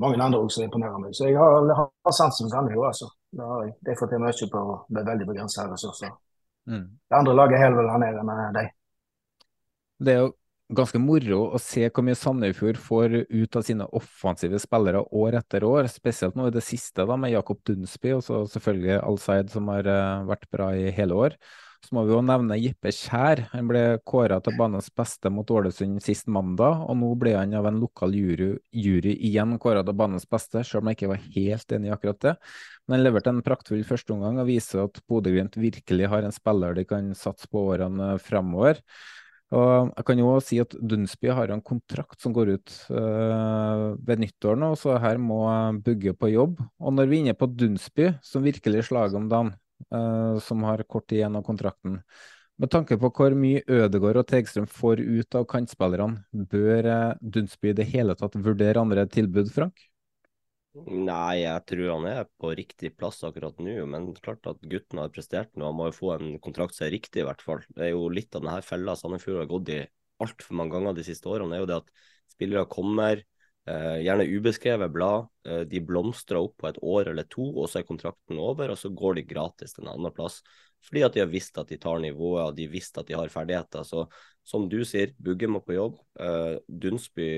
mange andre også imponerer meg. Så jeg har, har sansen for Sandefjord, altså. Det har jeg. De får til mye på med veldig begrensede ressurser. Mm. Det andre laget holder vel nede med dem. Det er jo ganske moro å se hvor mye Sandefjord får ut av sine offensive spillere år etter år. Spesielt nå i det siste da med Jakob Dunsby og så selvfølgelig Al-Said, som har uh, vært bra i hele år. Så må vi jo nevne Jippe Kjær. Han ble kåra til banens beste mot Ålesund sist mandag, og nå ble han av en lokal jury, jury igjen kåra til banens beste, selv om jeg ikke var helt enig i akkurat det. Men han leverte en praktfull førsteomgang og viser at Bodø-Glimt virkelig har en spiller de kan satse på årene framover. Og jeg kan jo si at Dunsby har en kontrakt som går ut øh, ved nyttår nå, så her må bygge på jobb. Og når vi er inne på Dunsby, som virkelig slager om dagen, uh, som har kort igjen av kontrakten. Med tanke på hvor mye Ødegård og Tegstrøm får ut av kantspillerne, bør uh, Dunsby i det hele tatt vurdere andre tilbud, Frank? Nei, jeg tror han er på riktig plass akkurat nå. Men klart at gutten har prestert nå. Han må jo få en kontrakt som er riktig, i hvert fall. Det er jo litt av denne fella Sandefjord har gått i altfor mange ganger de siste årene. Det er jo det at spillere kommer, eh, gjerne ubeskrevet blad. Eh, de blomstrer opp på et år eller to, og så er kontrakten over, og så går de gratis til en annen plass. Fordi at de har visst at de tar nivået, og de har visst at de har ferdigheter. Så som du sier, Bugge må på jobb. Eh, Dunsby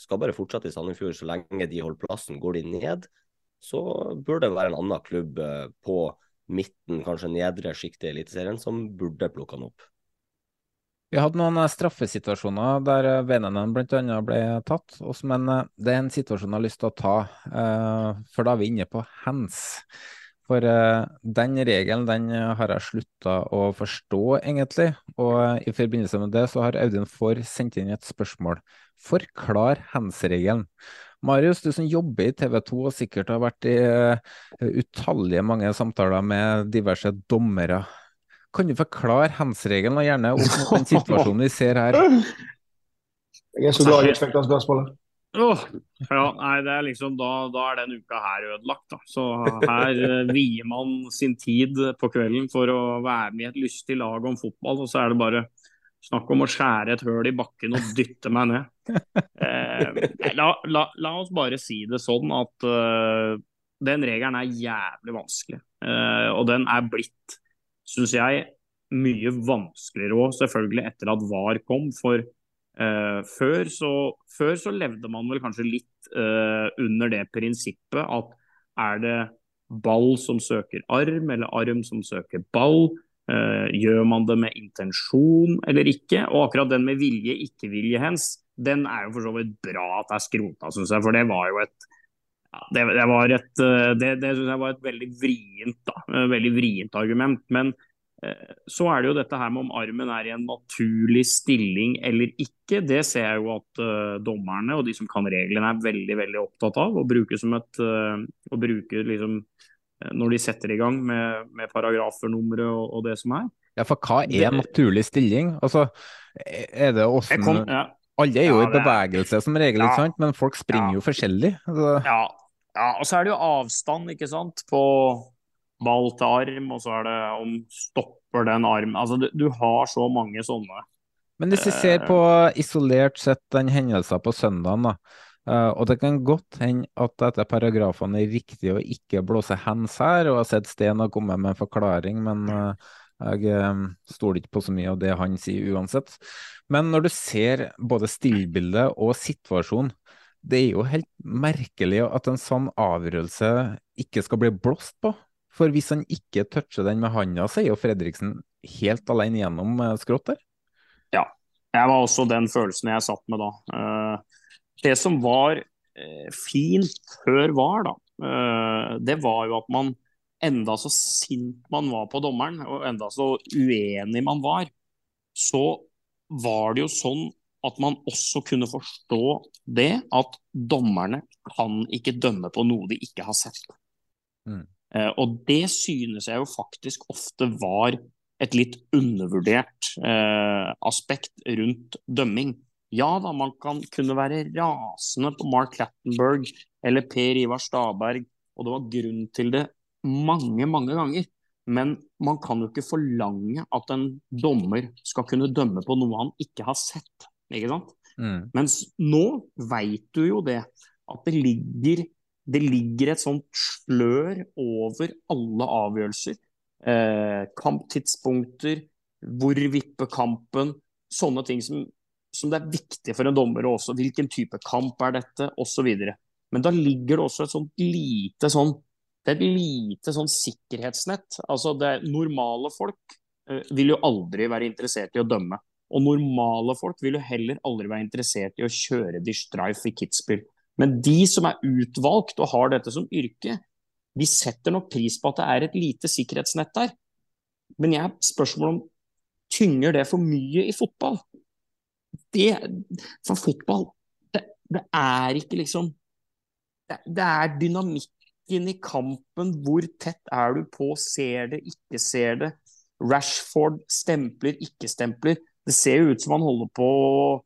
skal bare fortsette i Sandefjord så lenge de holder plassen. Går de ned, så burde det være en annen klubb eh, på midten, kanskje nedre sjiktet i Eliteserien, som burde plukke han opp. Vi hadde noen eh, straffesituasjoner der eh, Venenen bl.a. ble tatt, men det er en situasjon jeg har lyst til å ta, for da er vi inne på hands. For den regelen den har jeg slutta å forstå, egentlig. Og i forbindelse med det så har Audun Får sendt inn et spørsmål. Forklar hands-regelen. Marius, du som jobber i TV 2 og sikkert har vært i utallige mange samtaler med diverse dommere. Kan du forklare hands-regelen, og gjerne om den situasjonen vi ser her? Jeg er så glad jeg fikk det spørsmålet. Oh, ja, nei, det er liksom, da, da er den uka her ødelagt. Da. Så her uh, vier man sin tid på kvelden for å være med i et lystig lag om fotball, og så er det bare snakk om å skjære et høl i bakken og dytte meg ned. Eh, la, la, la, oss bare si det sånn at uh, den regelen er jævlig vanskelig. Uh, og den er blitt, syns jeg, mye vanskeligere òg, selvfølgelig etter at VAR kom. for Uh, før, så, før, så, levde man vel kanskje litt uh, under det prinsippet at er det ball som søker arm, eller arm som søker ball? Uh, gjør man det med intensjon eller ikke? Og akkurat den med vilje, ikke-vilje hens, den er jo for så vidt bra at det er skrota, syns jeg. For det var jo et ja, det, det, var et, det, det synes jeg var et veldig vrient, da, veldig vrient argument. Men Eh, så er det jo dette her med om armen er i en naturlig stilling eller ikke. Det ser jeg jo at uh, dommerne og de som kan reglene er veldig veldig opptatt av å bruke som et uh, å bruke liksom når de setter i gang med, med paragrafer, numre og, og, det som er. Ja, for hva er det, naturlig stilling? Altså, er det åssen ja. Alle er jo ja, i bevegelse som regel, ja. men folk springer jo forskjellig. Så. Ja. ja, og så er det jo avstand, ikke sant, på ball til arm, og så er det om stopper den arm Altså, du, du har så mange sånne. Men hvis vi ser på isolert sett den hendelsen på søndagen, da. Uh, og det kan godt hende at etter paragrafene er riktig å ikke blåse hands her, og jeg har sett Sten har kommet med en forklaring, men uh, jeg um, stoler ikke på så mye av det han sier uansett. Men når du ser både stillbildet og situasjonen, det er jo helt merkelig at en sånn avgjørelse ikke skal bli blåst på. For hvis han ikke toucher den med handa, så er jo Fredriksen helt alene gjennom eh, skrått der. Ja, jeg var også den følelsen jeg satt med da. Eh, det som var eh, fint før var, da, det var jo at man enda så sint man var på dommeren, og enda så uenig man var, så var det jo sånn at man også kunne forstå det at dommerne kan ikke dømme på noe de ikke har sett. Mm. Eh, og det synes jeg jo faktisk ofte var et litt undervurdert eh, aspekt rundt dømming. Ja da, man kan kunne være rasende på Mark Lattenberg eller Per Ivar Staberg, og det var grunn til det mange, mange ganger. Men man kan jo ikke forlange at en dommer skal kunne dømme på noe han ikke har sett. ikke sant? Mm. Mens nå veit du jo det, at det ligger det ligger et sånt slør over alle avgjørelser. Eh, kamptidspunkter, hvor vipper kampen, sånne ting som, som, det er viktig for en dommer også. Hvilken type kamp er dette, osv. Men da ligger det også et sånt lite sånn det er et lite sånn sikkerhetsnett. Altså det Normale folk uh, vil jo aldri være interessert i å dømme. Og normale folk vil jo heller aldri være interessert i å kjøre de strife i Kitzbühel. Men de som er utvalgt og har dette som yrke, de setter nok pris på at det er et lite sikkerhetsnett der. Men jeg spørsmål om tynger det for mye i fotball? Det, for fotball, det, det er ikke liksom det, det, er dynamikken i kampen. Hvor tett er du på? Ser det, ikke ser det? Rashford stempler, ikke stempler. Det ser jo ut som han holder på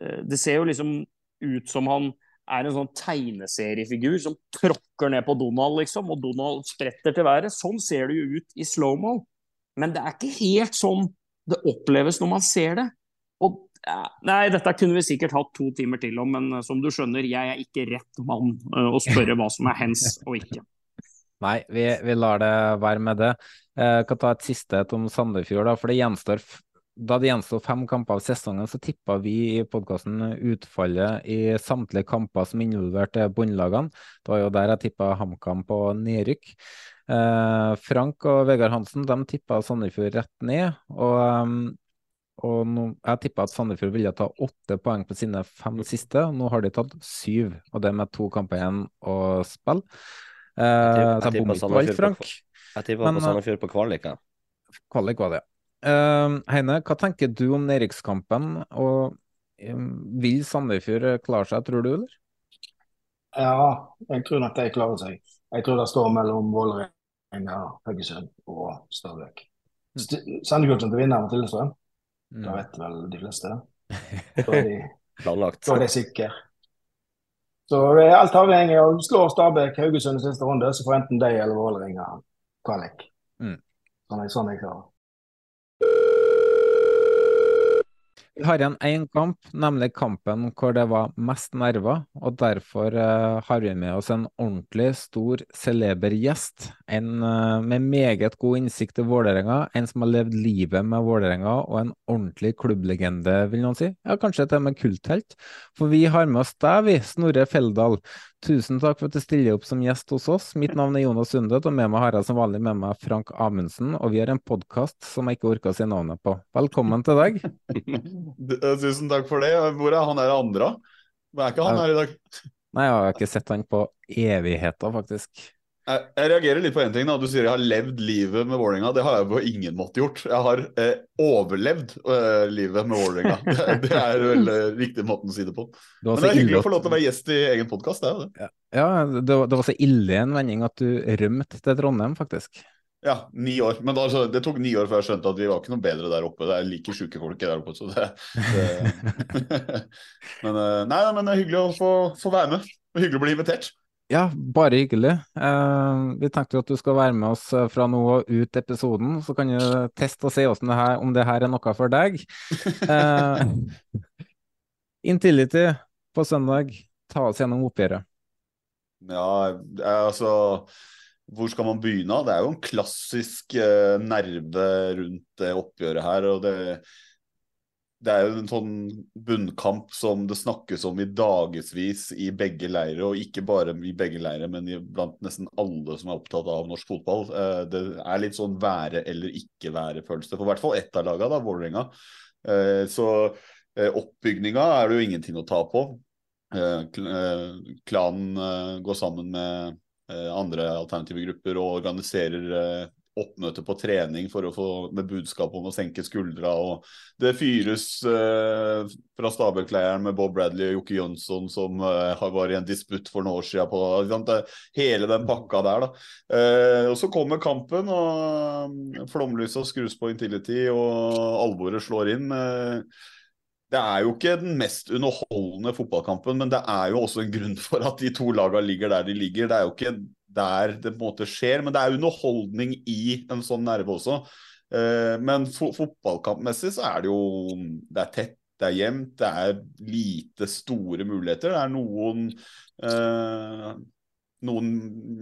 eh, Det ser jo liksom ut som han er en sånn tegneseriefigur som tråkker ned på Donald, liksom, og Donald spretter til været. Sånn ser det jo ut i slow-mo. Men det er ikke helt sånn det oppleves når man ser det. Nei, dette kunne vi sikkert hatt to timer til om, men som du skjønner, jeg er ikke rett mann å spørre hva som er hens og ikke. Nei, vi, vi lar det være med det. Jeg kan ta et siste om Sandefjord. da, for det gjenstår da det gjensto fem kamper av sesongen, så tippa vi i podkasten utfallet i samtlige kamper som involverte båndlagene. Det var jo der jeg tippa HamKam på nedrykk. Eh, Frank og Vegard Hansen de tippa Sandefjord rett ned. og um, og nå, jeg tippa at Sandefjord ville ta åtte poeng på sine fem siste. og Nå har de tatt syv, og det med to kamper igjen å spille. Eh, jeg tippa Sandefjord på, jeg på Sandefjord på kvalik. Kvalik var det, ja. Eh, Heine, hva tenker du om nedrykkskampen, og um, vil Sandefjord klare seg, tror du, eller? Ja, jeg tror nok de klarer seg. Jeg tror det står mellom Vålerenga, Haugesund og Stabæk. Mm. Sandefjord kommer til å vinne mot Lillestrøm. Mm. Det vet vel de fleste. Da er de, Planlagt. Da er de sikre. Så alt avhengig av slår Stabæk Haugesund i siste runde, så får enten de eller Vålerenga kvalik. Mm. Sånn, sånn jeg klarer. Vi har igjen én kamp, nemlig kampen hvor det var mest nerver. og Derfor uh, har vi med oss en ordentlig stor, celeber gjest. En uh, med meget god innsikt i Vålerenga, en som har levd livet med Vålerenga, og en ordentlig klubblegende, vil noen si. Ja, Kanskje til og med kulthelt. For vi har med oss deg, vi, Snorre Feldal. Tusen takk for at du stiller opp som gjest hos oss. Mitt navn er Jonas Sundet, og med meg har jeg som vanlig med meg Frank Amundsen. Og vi har en podkast som jeg ikke orker å si navnet på. Velkommen til deg. Tusen takk for det. Hvor er han der andre? Er ikke han her i dag? Nei, jeg har ikke sett han på evigheter, faktisk. Jeg, jeg, reagerer litt på én ting. da, Du sier jeg har levd livet med Vålerenga. Det har jeg på ingen måte gjort. Jeg har eh, overlevd eh, livet med Vålerenga. Det, det, er vel eh, riktig måten å si det på. Det Men det er hyggelig å få lov til å være gjest i egen podkast. Det er det. Ja, ja det, var, det, var så ille en vending at du rømte til Trondheim, faktisk. Ja, ni år. Men altså, det tok ni år før jeg skjønte at vi var ikke noe bedre der oppe. Det er like sjuke folk der oppe. Så det, men, nei, nei, men det er hyggelig å få, få være med. Hyggelig å bli invitert. Ja, bare hyggelig. Eh, vi tenkte at du skal være med oss eh, fra nå og ut episoden, så kan du teste og se det her, om det her er noe for deg. Eh, Intility på søndag, ta oss gjennom oppgjøret. Ja, altså Hvor skal man begynne? Det er jo en klassisk eh, nerve rundt det oppgjøret her. og det det er jo en sånn bunnkamp som det snakkes om i dagevis i begge leirer, og ikke bare i begge leirer, men blant nesten alle som er opptatt av norsk fotball. Eh, det er litt sånn være eller ikke være-følelse for i hvert fall ett av lagene, Vålerenga. Eh, så eh, oppbygninga er det jo ingenting å ta på. Klanen går sammen med andre alternative grupper og organiserer oppmøte på trening for å få med budskap om å senke skuldra. og Det fyres eh, fra Stabæk-leiren med Bob Bradley og Jokke Jønsson som eh, var i en disputt for noen år siden. På, sant, hele den pakka der. da. Eh, og Så kommer kampen, og flomlysa skrus på Intility, og alvoret slår inn. Eh, det er jo ikke den mest underholdende fotballkampen, men det er jo også en grunn for at de to lagene ligger der de ligger. Det er jo ikke der det på en måte skjer. Men det er underholdning i en sånn nerve også. Uh, men fo fotballkampmessig så er det jo Det er tett, det er jevnt, det er lite store muligheter. Det er noen uh, noen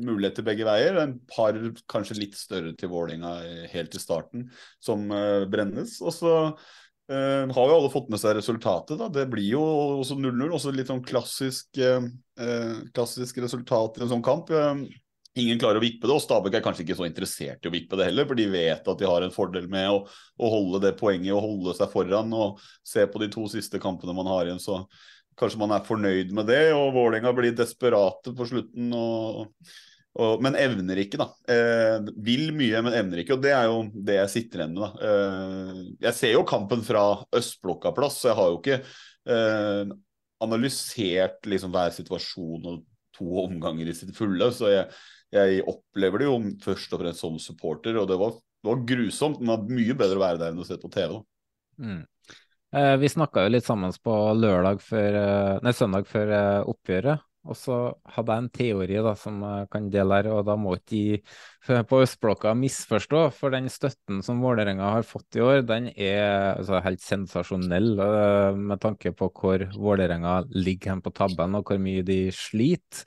muligheter begge veier. En par kanskje litt større til Vålinga helt i starten, som uh, brennes. Og så uh, har jo alle fått med seg resultatet. da, Det blir jo også 0-0. Også litt sånn klassisk, uh, klassisk resultat i en sånn kamp. Ingen klarer å vippe det, og Stabæk er kanskje ikke så interessert i å vippe det heller, for de vet at de har en fordel med å, å holde det poenget og holde seg foran. og Se på de to siste kampene man har igjen, så kanskje man er fornøyd med det. og Vålerenga blir desperate på slutten. og, og men evner ikke, da. Eh, vil mye, men evner ikke. Og det er jo det jeg sitter igjen med. da. Eh, jeg ser jo kampen fra østblokka-plass, så jeg har jo ikke eh, analysert liksom hver situasjon og to omganger i sitt fulle. så jeg jeg opplever det jo først og fremst som supporter, og det var, det var grusomt. Men det var mye bedre å være der enn å se på TV. Mm. Eh, vi snakka jo litt sammen på lørdag før, eh, nei, søndag før eh, oppgjøret. Og så hadde jeg en teori da, som jeg kan dele her, og da må ikke de på østblokka misforstå. For den støtten som Vålerenga har fått i år, den er altså, helt sensasjonell med tanke på hvor Vålerenga ligger hen på tabben og hvor mye de sliter.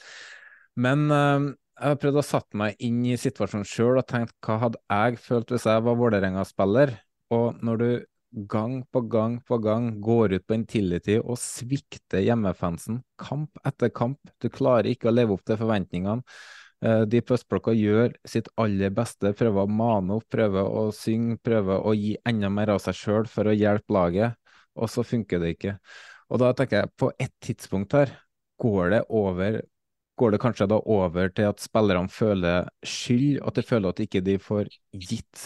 Men jeg har prøvd å satt meg inn i situasjonen sjøl og tenkt hva hadde jeg følt hvis jeg var Vålerenga-spiller? Og når du gang på gang på gang går ut på Intility og svikter hjemmefansen kamp etter kamp. Du klarer ikke å leve opp til forventningene. Eh, de på østblokka gjør sitt aller beste, prøver å mane opp, prøver å synge, prøver å gi enda mer av seg sjøl for å hjelpe laget, og så funker det ikke. Og da tenker jeg, på et tidspunkt her, går det over Går det kanskje da over til at spillerne føler skyld, at de føler at ikke de får gitt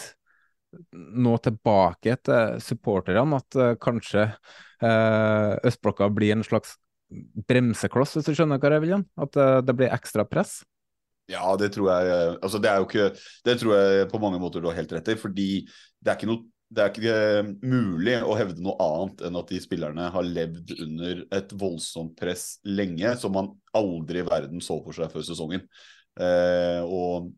noe tilbake til supporterne at uh, kanskje eh, østblokka blir en slags bremsekloss, hvis du skjønner hva jeg vil? Jan? At eh, det blir ekstra press? Ja, det tror jeg altså det ikke Det tror jeg på mange måter du har helt rett i. Fordi det er ikke noe det er ikke mulig å hevde noe annet enn at de spillerne har levd under et voldsomt press lenge, som man aldri i verden så for seg før sesongen. Eh, og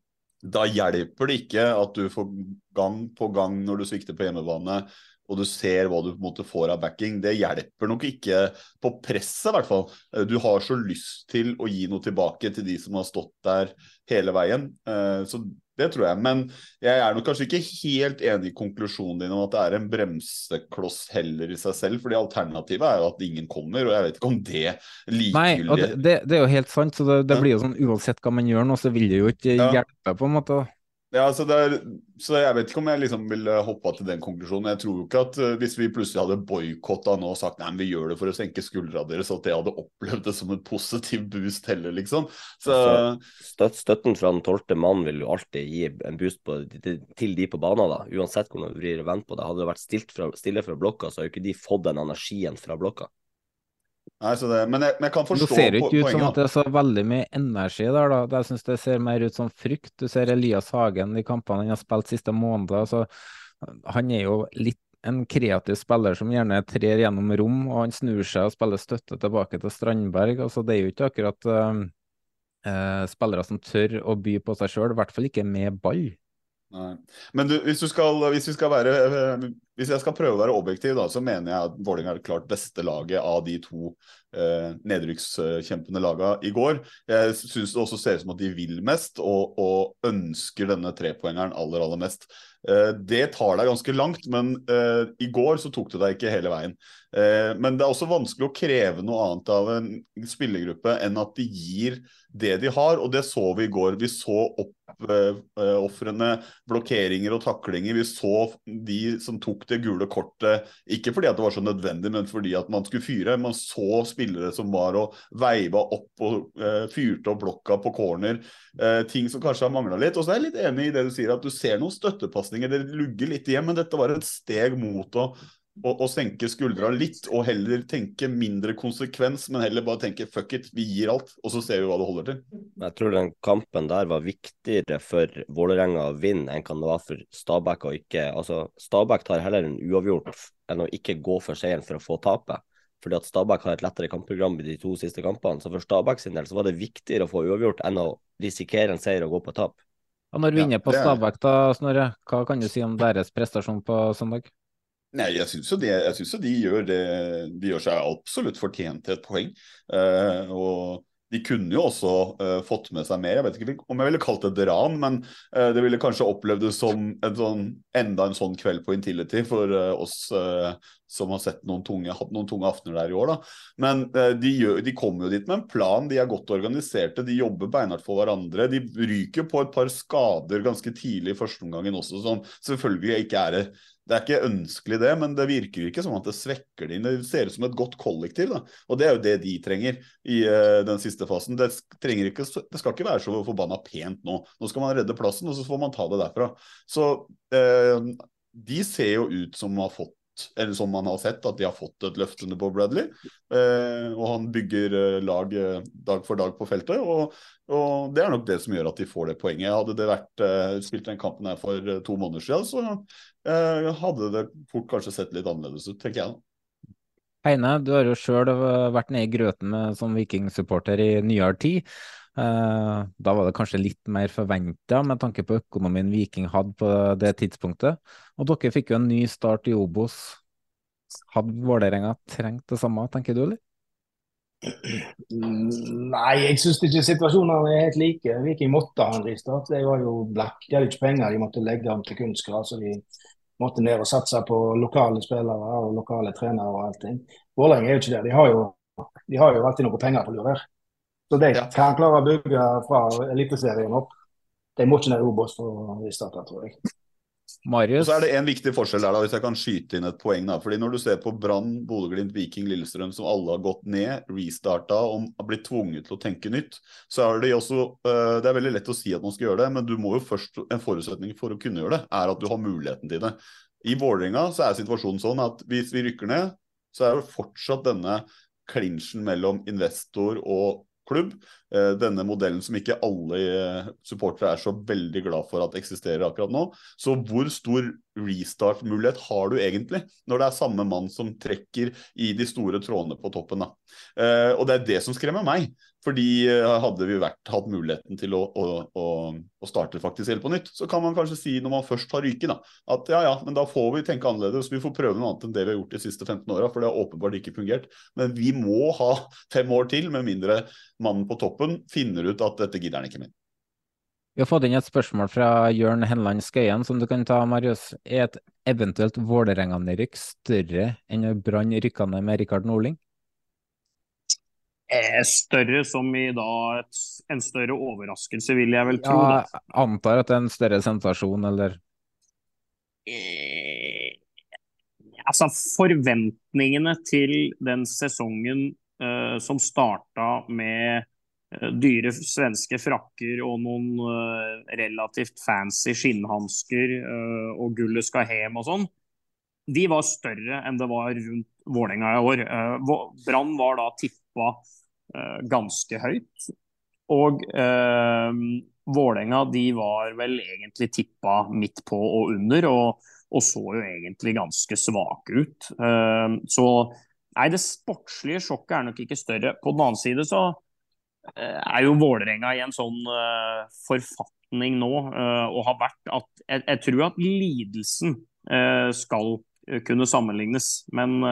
da hjelper det ikke at du får gang på gang når du svikter på hjemmebane, og du ser hva du på en måte får av backing. Det hjelper nok ikke på presset, i hvert fall. Du har så lyst til å gi noe tilbake til de som har stått der hele veien. Eh, så det tror jeg. Men jeg er nok kanskje ikke helt enig i konklusjonen din om at det er en bremsekloss heller i seg selv. fordi alternativet er jo at ingen kommer, og jeg vet ikke om det likegyldig Nei, og det, det, det, er jo helt sant. så Det, det blir jo sånn uansett hva man gjør nå, så vil det jo ikke ja. hjelpe, på en måte. Ja, så, er, så, jeg vet ikke om jeg liksom vil hoppa til den konklusjonen. Jeg tror jo ikke at uh, hvis vi plutselig hadde boikotta nå og sagt nei, vi gjør det for å senke skuldra deres, at jeg hadde opplevd det som en positiv boost heller, liksom. Så, Altså, støtten fra den tolvte mannen vil jo alltid gi en boost på, til, de på banen, da. Uansett hvordan du vrir og vender på det. Hadde det vært fra, stille fra blokka, så har jo ikke de fått den energien fra blokka. Nei, det, men, jeg, men, jeg, kan forstå poenget. Det ser ikke ut som at det er så veldig mye energi der. da. Jeg synes det ser mer ut som frykt. Du ser Elias Hagen i kampene han har spilt siste måned. Altså, han er jo litt en kreativ spiller som gjerne trer gjennom rom, og han snur seg og spiller støtte tilbake til Strandberg. Altså, det er jo ikke akkurat uh, uh, spillere som tør å by på seg sjøl, i hvert fall ikke med ball. Men du, hvis, du skal, hvis, være, eh, hvis, jeg skal prøve å være objektiv, da, så mener jeg at Vålerenga er det klart beste laget av de to eh, nedrykkskjempende lagene i går. Jeg syns det også ser ut som at de vil mest og, og ønsker denne trepoengeren aller, aller mest. Eh, det tar deg ganske langt, men eh, i går så tok det deg ikke hele veien. Eh, men det er også vanskelig å kreve noe annet av en spillergruppe enn at de gir det de har, og det så vi i går. Vi så oppofrende blokkeringer og taklinger. Vi så de som tok det gule kortet, ikke fordi det var så nødvendig, men fordi at man skulle fyre. Man så spillere som var og veiva opp og fyrte opp blokka på corner. Ting som kanskje har mangla litt. Og så er jeg litt enig i det du sier, at du ser noen støttepasninger. Det lugger litt igjen, men dette var et steg mot å å, å, senke skuldra litt, og heller tenke mindre konsekvens, men heller bare tenke fuck it, vi gir alt, og så ser vi hva det holder til. Jeg tror den kampen der var viktigere for Vålerenga å vinne enn kan det var for Stabæk å ikke Altså, Stabæk tar heller en uavgjort enn å ikke gå for seieren for å få tapet. Fordi at Stabæk har et lettere kampprogram i de to siste kampene. Så for Stabæk sin del så var det viktigere å få uavgjort enn å risikere en seier og gå på tap. Og når vi er inne på Stabæk, da, Snorre, hva kan du si om deres prestasjon på søndag? Nei, jeg syns jo, jo, de gjør det De gjør seg absolutt fortjent til et poeng. Uh, og de kunne jo også uh, fått med seg mer. Jeg vet ikke om jeg ville kalt det et ran, men uh, det ville kanskje opplevdes som en sånn, enda en sånn kveld på Intility for oss som har sett noen tunge, hatt noen tunge aftener der i år. Da. Men de, gjør, de kommer jo dit med en plan. De er godt organiserte, de jobber beinhardt for hverandre. De ryker på et par skader ganske tidlig i førsteomgangen også, som selvfølgelig ikke er det er ikke ønskelig, det, men det virker ikke som at det svekker dem. Det ser ut som et godt kollektiv. Da. Og det er jo det de trenger i uh, den siste fasen. Det, ikke, det, skal ikke være så forbanna pent nå. Nå skal man redde plassen, og så får man ta det derfra. Så uh, de ser jo ut som har fått eller som man har sett, at de har fått et løft under Bob Bradley. Eh, og han bygger eh, lag eh, dag for dag på feltet. Og, og, det er nok det som gjør at de får det poenget. Hadde det vært eh, spilt den kampen her for eh, to måneder siden, så eh, hadde det fort kanskje sett litt annerledes ut, tenker jeg. Heine, du har jo sjøl vært nede i grøten med som vikingsupporter i nyere tid. Eh, da var det kanskje litt mer forventa med tanke på økonomien Viking hadde på det tidspunktet. Og dere fikk jo en ny start i Obos. Hadde Vålerenga trengt det samme, tenker du, eller? Nei, jeg syns ikke situasjonene er helt like. Viking måtte ha en ristart. De var jo black. De hadde ikke penger, de måtte legge om til kunstgras. Så de måtte ned og satse på lokale spillere og lokale trenere og allting. Vålerenga er jo ikke det. De har jo, de har jo alltid noe penger på lur her. Så de ja. kan klare å bygge fra Eliteserien opp. De må ikke ned i Obos for å starte, tror jeg. Marius. Og så er det en viktig forskjell der, da, hvis jeg kan skyte inn et poeng. da, fordi Når du ser på Brann, Bodø-Glimt, Viking, Lillestrøm, som alle har gått ned, restarta og har blitt tvunget til å tenke nytt, så er det også uh, Det er veldig lett å si at man skal gjøre det, men du må jo først, en forutsetning for å kunne gjøre det, er at du har muligheten til det. I Vålerenga så er situasjonen sånn at hvis vi rykker ned, så er det fortsatt denne klinsjen mellom investor og klubb. Eh, denne modellen som ikke alle eh, supportere er så veldig glad for at eksisterer akkurat nå. Så hvor stor restart-mulighet har du egentlig, når det er samme mann som trekker i de store trådene på toppen? Eh, og det er det som skremmer meg. Fordi hadde vi vært, hatt muligheten til å, å, å, å, starte faktisk helt på nytt, så kan man kanskje si når man først har ryket, da, at ja ja, men da får vi tenke annerledes. Vi får prøve noe annet enn det vi har gjort de siste 15 åra, for det har åpenbart ikke fungert. Men vi må ha fem år til, med mindre mannen på toppen finner ut at dette gidder han ikke mer. Vi har fått inn et spørsmål fra Jørn Henland Skøyen som du kan ta, Marius. Er et eventuelt Vålerenga-nedrykk større enn når Brann rykka ned med Rikard Norling? Eh, større som i da en større overraskelse, vil jeg vel tro. Ja, jeg antar at det er en større sensasjon, eller? Eh, altså, forventningene til den sesongen eh, som starta med dyre svenske frakker og noen uh, relativt fancy skinnhansker uh, og gullet skal hjem og sånn, de var større enn det var rundt Vålerenga i år. Brann var da tippa ganske høyt. Og Vålerenga de var vel egentlig tippa midt på og under, og, og så jo egentlig ganske svake ut. så nei, det sportslige sjokket er nok ikke større. På den annen side så Eh, er jo Vålerenga i en sånn uh, forfatning nå, uh, og har vært at jeg, jeg tror at lidelsen uh, skal kunne sammenlignes. Men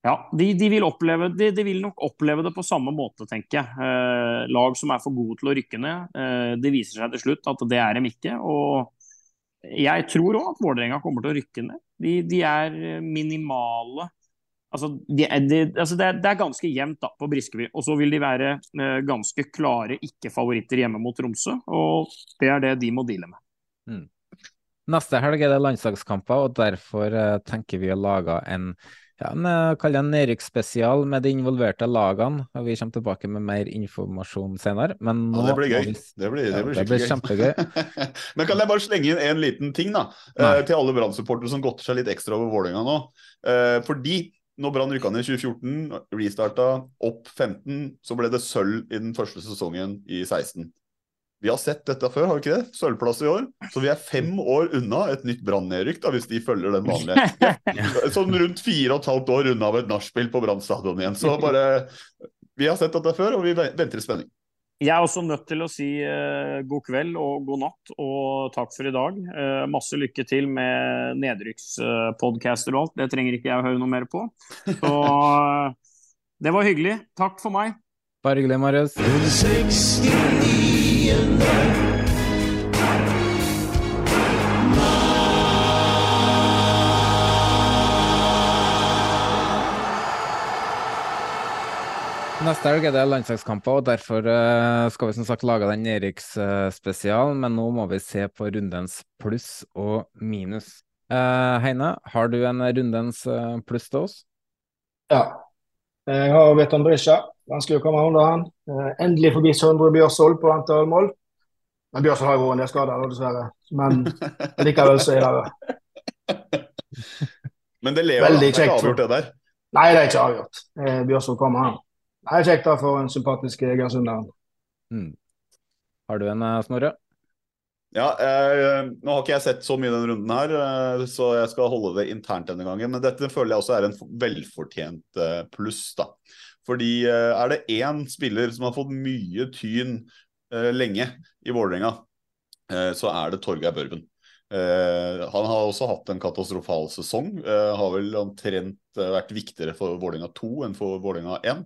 ja, de, de, vil oppleve, de, de, vil nok oppleve det på samme måte, tenker jeg. lag som er for gode til å rykke ned. det viser seg til slutt at det er dem ikke. og jeg tror òg at Vålerenga kommer til å rykke ned. De, de er minimale Altså, de, de, altså det, er, det, er, ganske jevnt da, på Briskeby. Og så vil de være eh, ganske klare ikke-favoritter hjemme mot Tromsø. Og det er det de må deale med. Mm. Neste helg er det landslagskamper, og derfor eh, tenker vi å lage en ja, en, det en nedrykksspesial med de involverte lagene. og Vi kommer tilbake med mer informasjon senere. Men nå, ja, det blir gøy. Det blir, det blir, ja, det blir kjempegøy. men kan jeg bare slenge inn en liten ting da, uh, til alle Brann-supportere som godter seg litt ekstra over Vålerenga nå? Uh, fordi når Brann rykka ned i 2014, restarta opp 15, så ble det sølv i den første sesongen i 16. Vi har sett dette før, har vi ikke det? Sølvplass i år. Så vi er fem år unna et nytt Brann-nedrykk, hvis de følger den vanlige. Sånn rundt fire og et halvt år unna av et nachspiel på Brann stadion igjen. Så bare Vi har sett dette før, og vi venter i spenning. Jeg er også nødt til å si uh, god kveld og god natt og takk for i dag. Uh, masse lykke til med nedrykkspodcaster uh, og alt. Det trenger ikke jeg å høre noe mer på. Så det var hyggelig. Takk for meg. Bare hyggelig, Marius. Neste helg er det landslagskamper, og derfor uh, skal vi som sagt lage den Eriks-spesialen. Men nå må vi se på rundens pluss og minus. Uh, Heine, har du en rundens eh, pluss til oss? Ja. Jeg har Veton Brisja. Vanskelig å komme unna han. endelig forbi Sondre Bjørsvold på antall mål. Men Bjørsvold har jo vært en del skader, dessverre. Men likevel så er det Men det lever, Veldig det er ikke avgjort, det der? Nei, det er ikke avgjort. Bjørsvold kommer, han. Det er kjekt da for en sympatisk egersunderen. Mm. Har du en, eh, Snorre? Ja, jeg, Nå har ikke jeg sett så mye denne runden her, eh, så jeg skal holde det internt denne gangen. Men dette føler jeg også er en velfortjent eh, pluss. da. Fordi eh, er det én spiller som har fått mye tyn eh, lenge i Vålerenga, eh, så er det Torgeir Børven. Uh, han har også hatt en katastrofal sesong. Uh, har vel omtrent uh, vært viktigere for Vålerenga 2 enn for Vålerenga 1.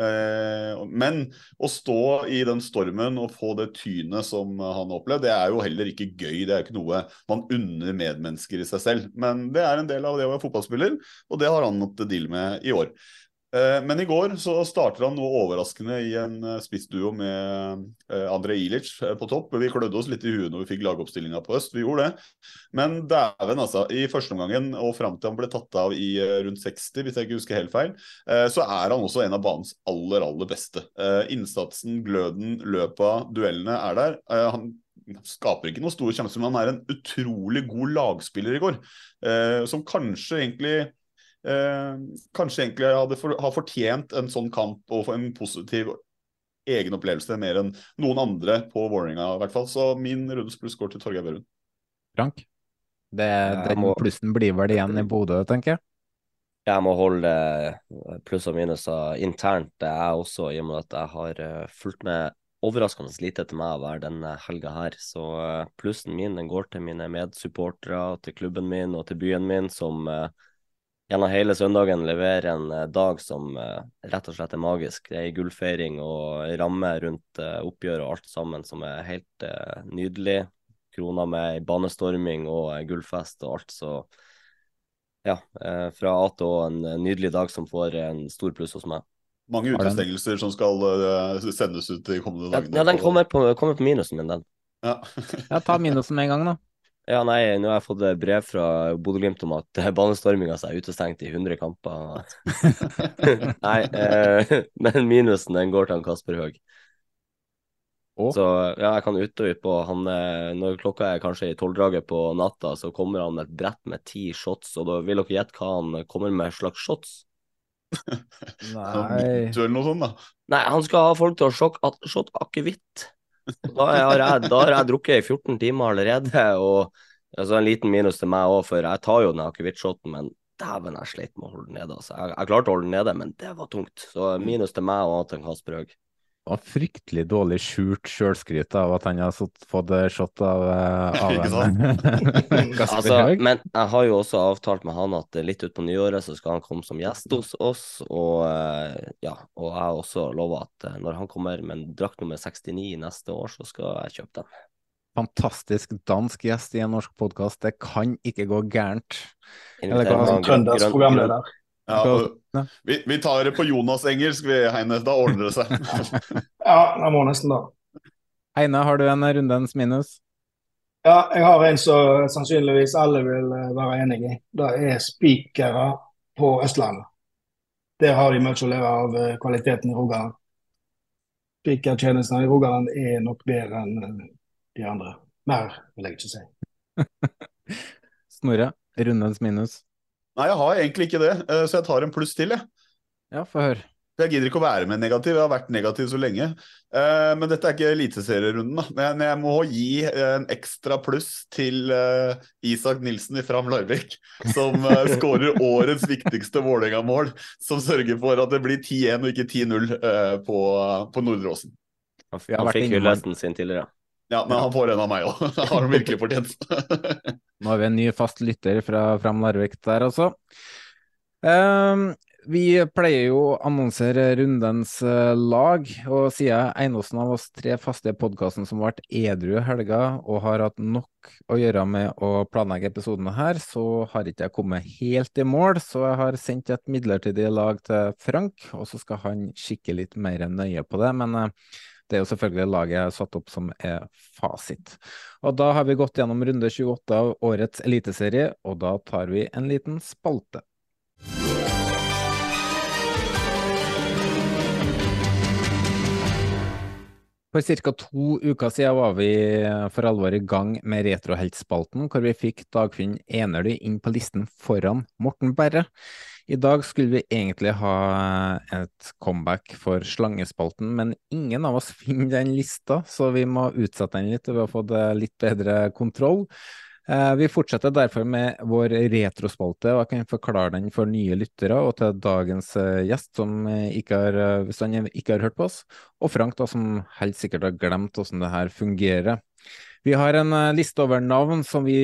men å stå i den stormen og få det tynet som han har opplevd, det er jo heller ikke gøy. Det er ikke noe man unner medmennesker i seg selv. Men det er en del av det å være fotballspiller, og det har han måttet deale med i år. Eh, men i går så starter han noe overraskende i en eh, spissduo med eh, Andrej Ilic på topp. Vi klødde oss litt i huet når vi fikk lagoppstillinga på øst, vi gjorde det. Men dæven, altså. I førsteomgangen og fram til han ble tatt av i rundt 60, hvis jeg ikke husker helt feil, så er han også en av banens aller, aller beste. Innsatsen, gløden, løpa, duellene er der. Han skaper ikke noen store sjanser, men han er en utrolig god lagspiller i går. Som kanskje egentlig kanskje egentlig hadde for, har fortjent en sånn kamp og få en positiv egen opplevelse mer enn noen andre på Vålerenga, i hvert fall. Så min rundes pluss går til Torgeir Børund. Frank? Det, den må... plussen blir vel igjen i Bodø, tenker jeg? Jeg må holde pluss og minuser internt, det er også, i og med at jeg har eh, fulgt med overraskende lite til meg være denne helga her. Så eh, plussen min den går til mine medsupportere, til klubben min og til byen min, som uh, gjennom hele søndagen leverer en uh, dag som uh, rett og slett er magisk. Det er en gullfeiring og ramme rundt uh, oppgjøret og alt sammen som er helt nydelig. Krona med banestorming og gullfest og alt, så ja. fra A til Å en nydelig dag som får en stor pluss hos meg. Mange utestengelser som skal sendes ut de kommende dagene. Ja, den kommer på, kommer på minusen min, den. Ja. ja, ta minusen med en gang, da. Ja, nei, nå har jeg fått brev fra Bodø-Glimt om at banestorminga er utestengt i 100 kamper. nei, eh, men minusen den går til han Kasper Høeg. Oh. Så ja, jeg kan utdype. Han, eh, når klokka er kanskje i tolvdraget på natta, så kommer han med et brett med ti shots, og da vil dere gjette hva han kommer med slags shots? Nei noe sånt, da. Nei, han skal ha folk til å sjokke at shot akevitt. Da har jeg, da har jeg drukket i 14 timer allerede, og altså en liten minus til meg òg, for jeg tar jo den akevittshoten, men dæven, jeg sleit med å holde den nede. Altså. Jeg, jeg klarte å holde den nede, men det var tungt. Så minus til meg og til Kasper Høeg var fryktelig dårlig skjult sjølskryt av at han har fått shot av, eh, av altså, Men jeg har jo også avtalt med han at litt utpå nyåret så skal han komme som gjest hos oss. Og eh, ja, og jeg har også lova at eh, når han kommer med en drakt nummer 69 neste år, så skal jeg kjøpe den. Fantastisk dansk gjest i en norsk podkast. Det kan ikke gå gærent. Trøndersk programleder. Ja, vi, vi, tar det på Jonas engelsk, vi, Heine. Da ordner det seg. ja, jeg må nesten da. Heine, har du en rundens minus? Ja, jeg har en som sannsynligvis alle vil eh, være enig i. Det er spikere på Østlandet. Der har de mye å lære av eh, kvaliteten i Rogaland. Spikertjenestene i Rogaland er nok bedre enn eh, de andre. Mer vil jeg ikke si. Snorre, rundens minus? Nei, jeg har egentlig ikke det, eh, så jeg tar en pluss til, jeg. Ja, få høre. Jeg gidder ikke å være med negativ, jeg har vært negativ så lenge. Eh, men dette er ikke eliteserierunden, da. Men jeg må gi en ekstra pluss til eh, Isak Nilsen i Fram Larvik, som skårer årets viktigste Vålerenga-mål. Som sørger for at det blir 10-1 og ikke 10-0 på, på Nordre Åsen. Han fikk hyllesten sin tidligere. Ja, men han får en av meg òg. Det har han virkelig fortjent. Nå har vi en ny fast lytter fra Fram Larvik der også. Um, vi pleier jo å annonsere rundens uh, lag, og siden Einåsen av oss tre faste i podkasten som ble edru i helga og har hatt nok å gjøre med å planlegge episodene her, så har ikke jeg kommet helt i mål. Så jeg har sendt et midlertidig lag til Frank, og så skal han kikke litt mer nøye på det. Men uh, det er jo selvfølgelig laget jeg har satt opp som er fasit. Og Da har vi gått gjennom runde 28 av årets eliteserie, og da tar vi en liten spalte. For ca. to uker siden var vi for alvor i gang med Retroheltspalten, hvor vi fikk Dagfinn Enerly inn på listen foran Morten Berre. I dag skulle vi egentlig ha et comeback for Slangespalten, men ingen av oss finner den lista, så vi må utsette den litt, ved har fått eh, litt bedre kontroll. Eh, vi fortsetter derfor med vår retrospalte, og jeg kan forklare den for nye lyttere og til dagens eh, gjest, som ikke har, hvis han ikke har hørt på oss, og Frank, da, som helt sikkert har glemt hvordan det her fungerer. Vi har en liste over navn som vi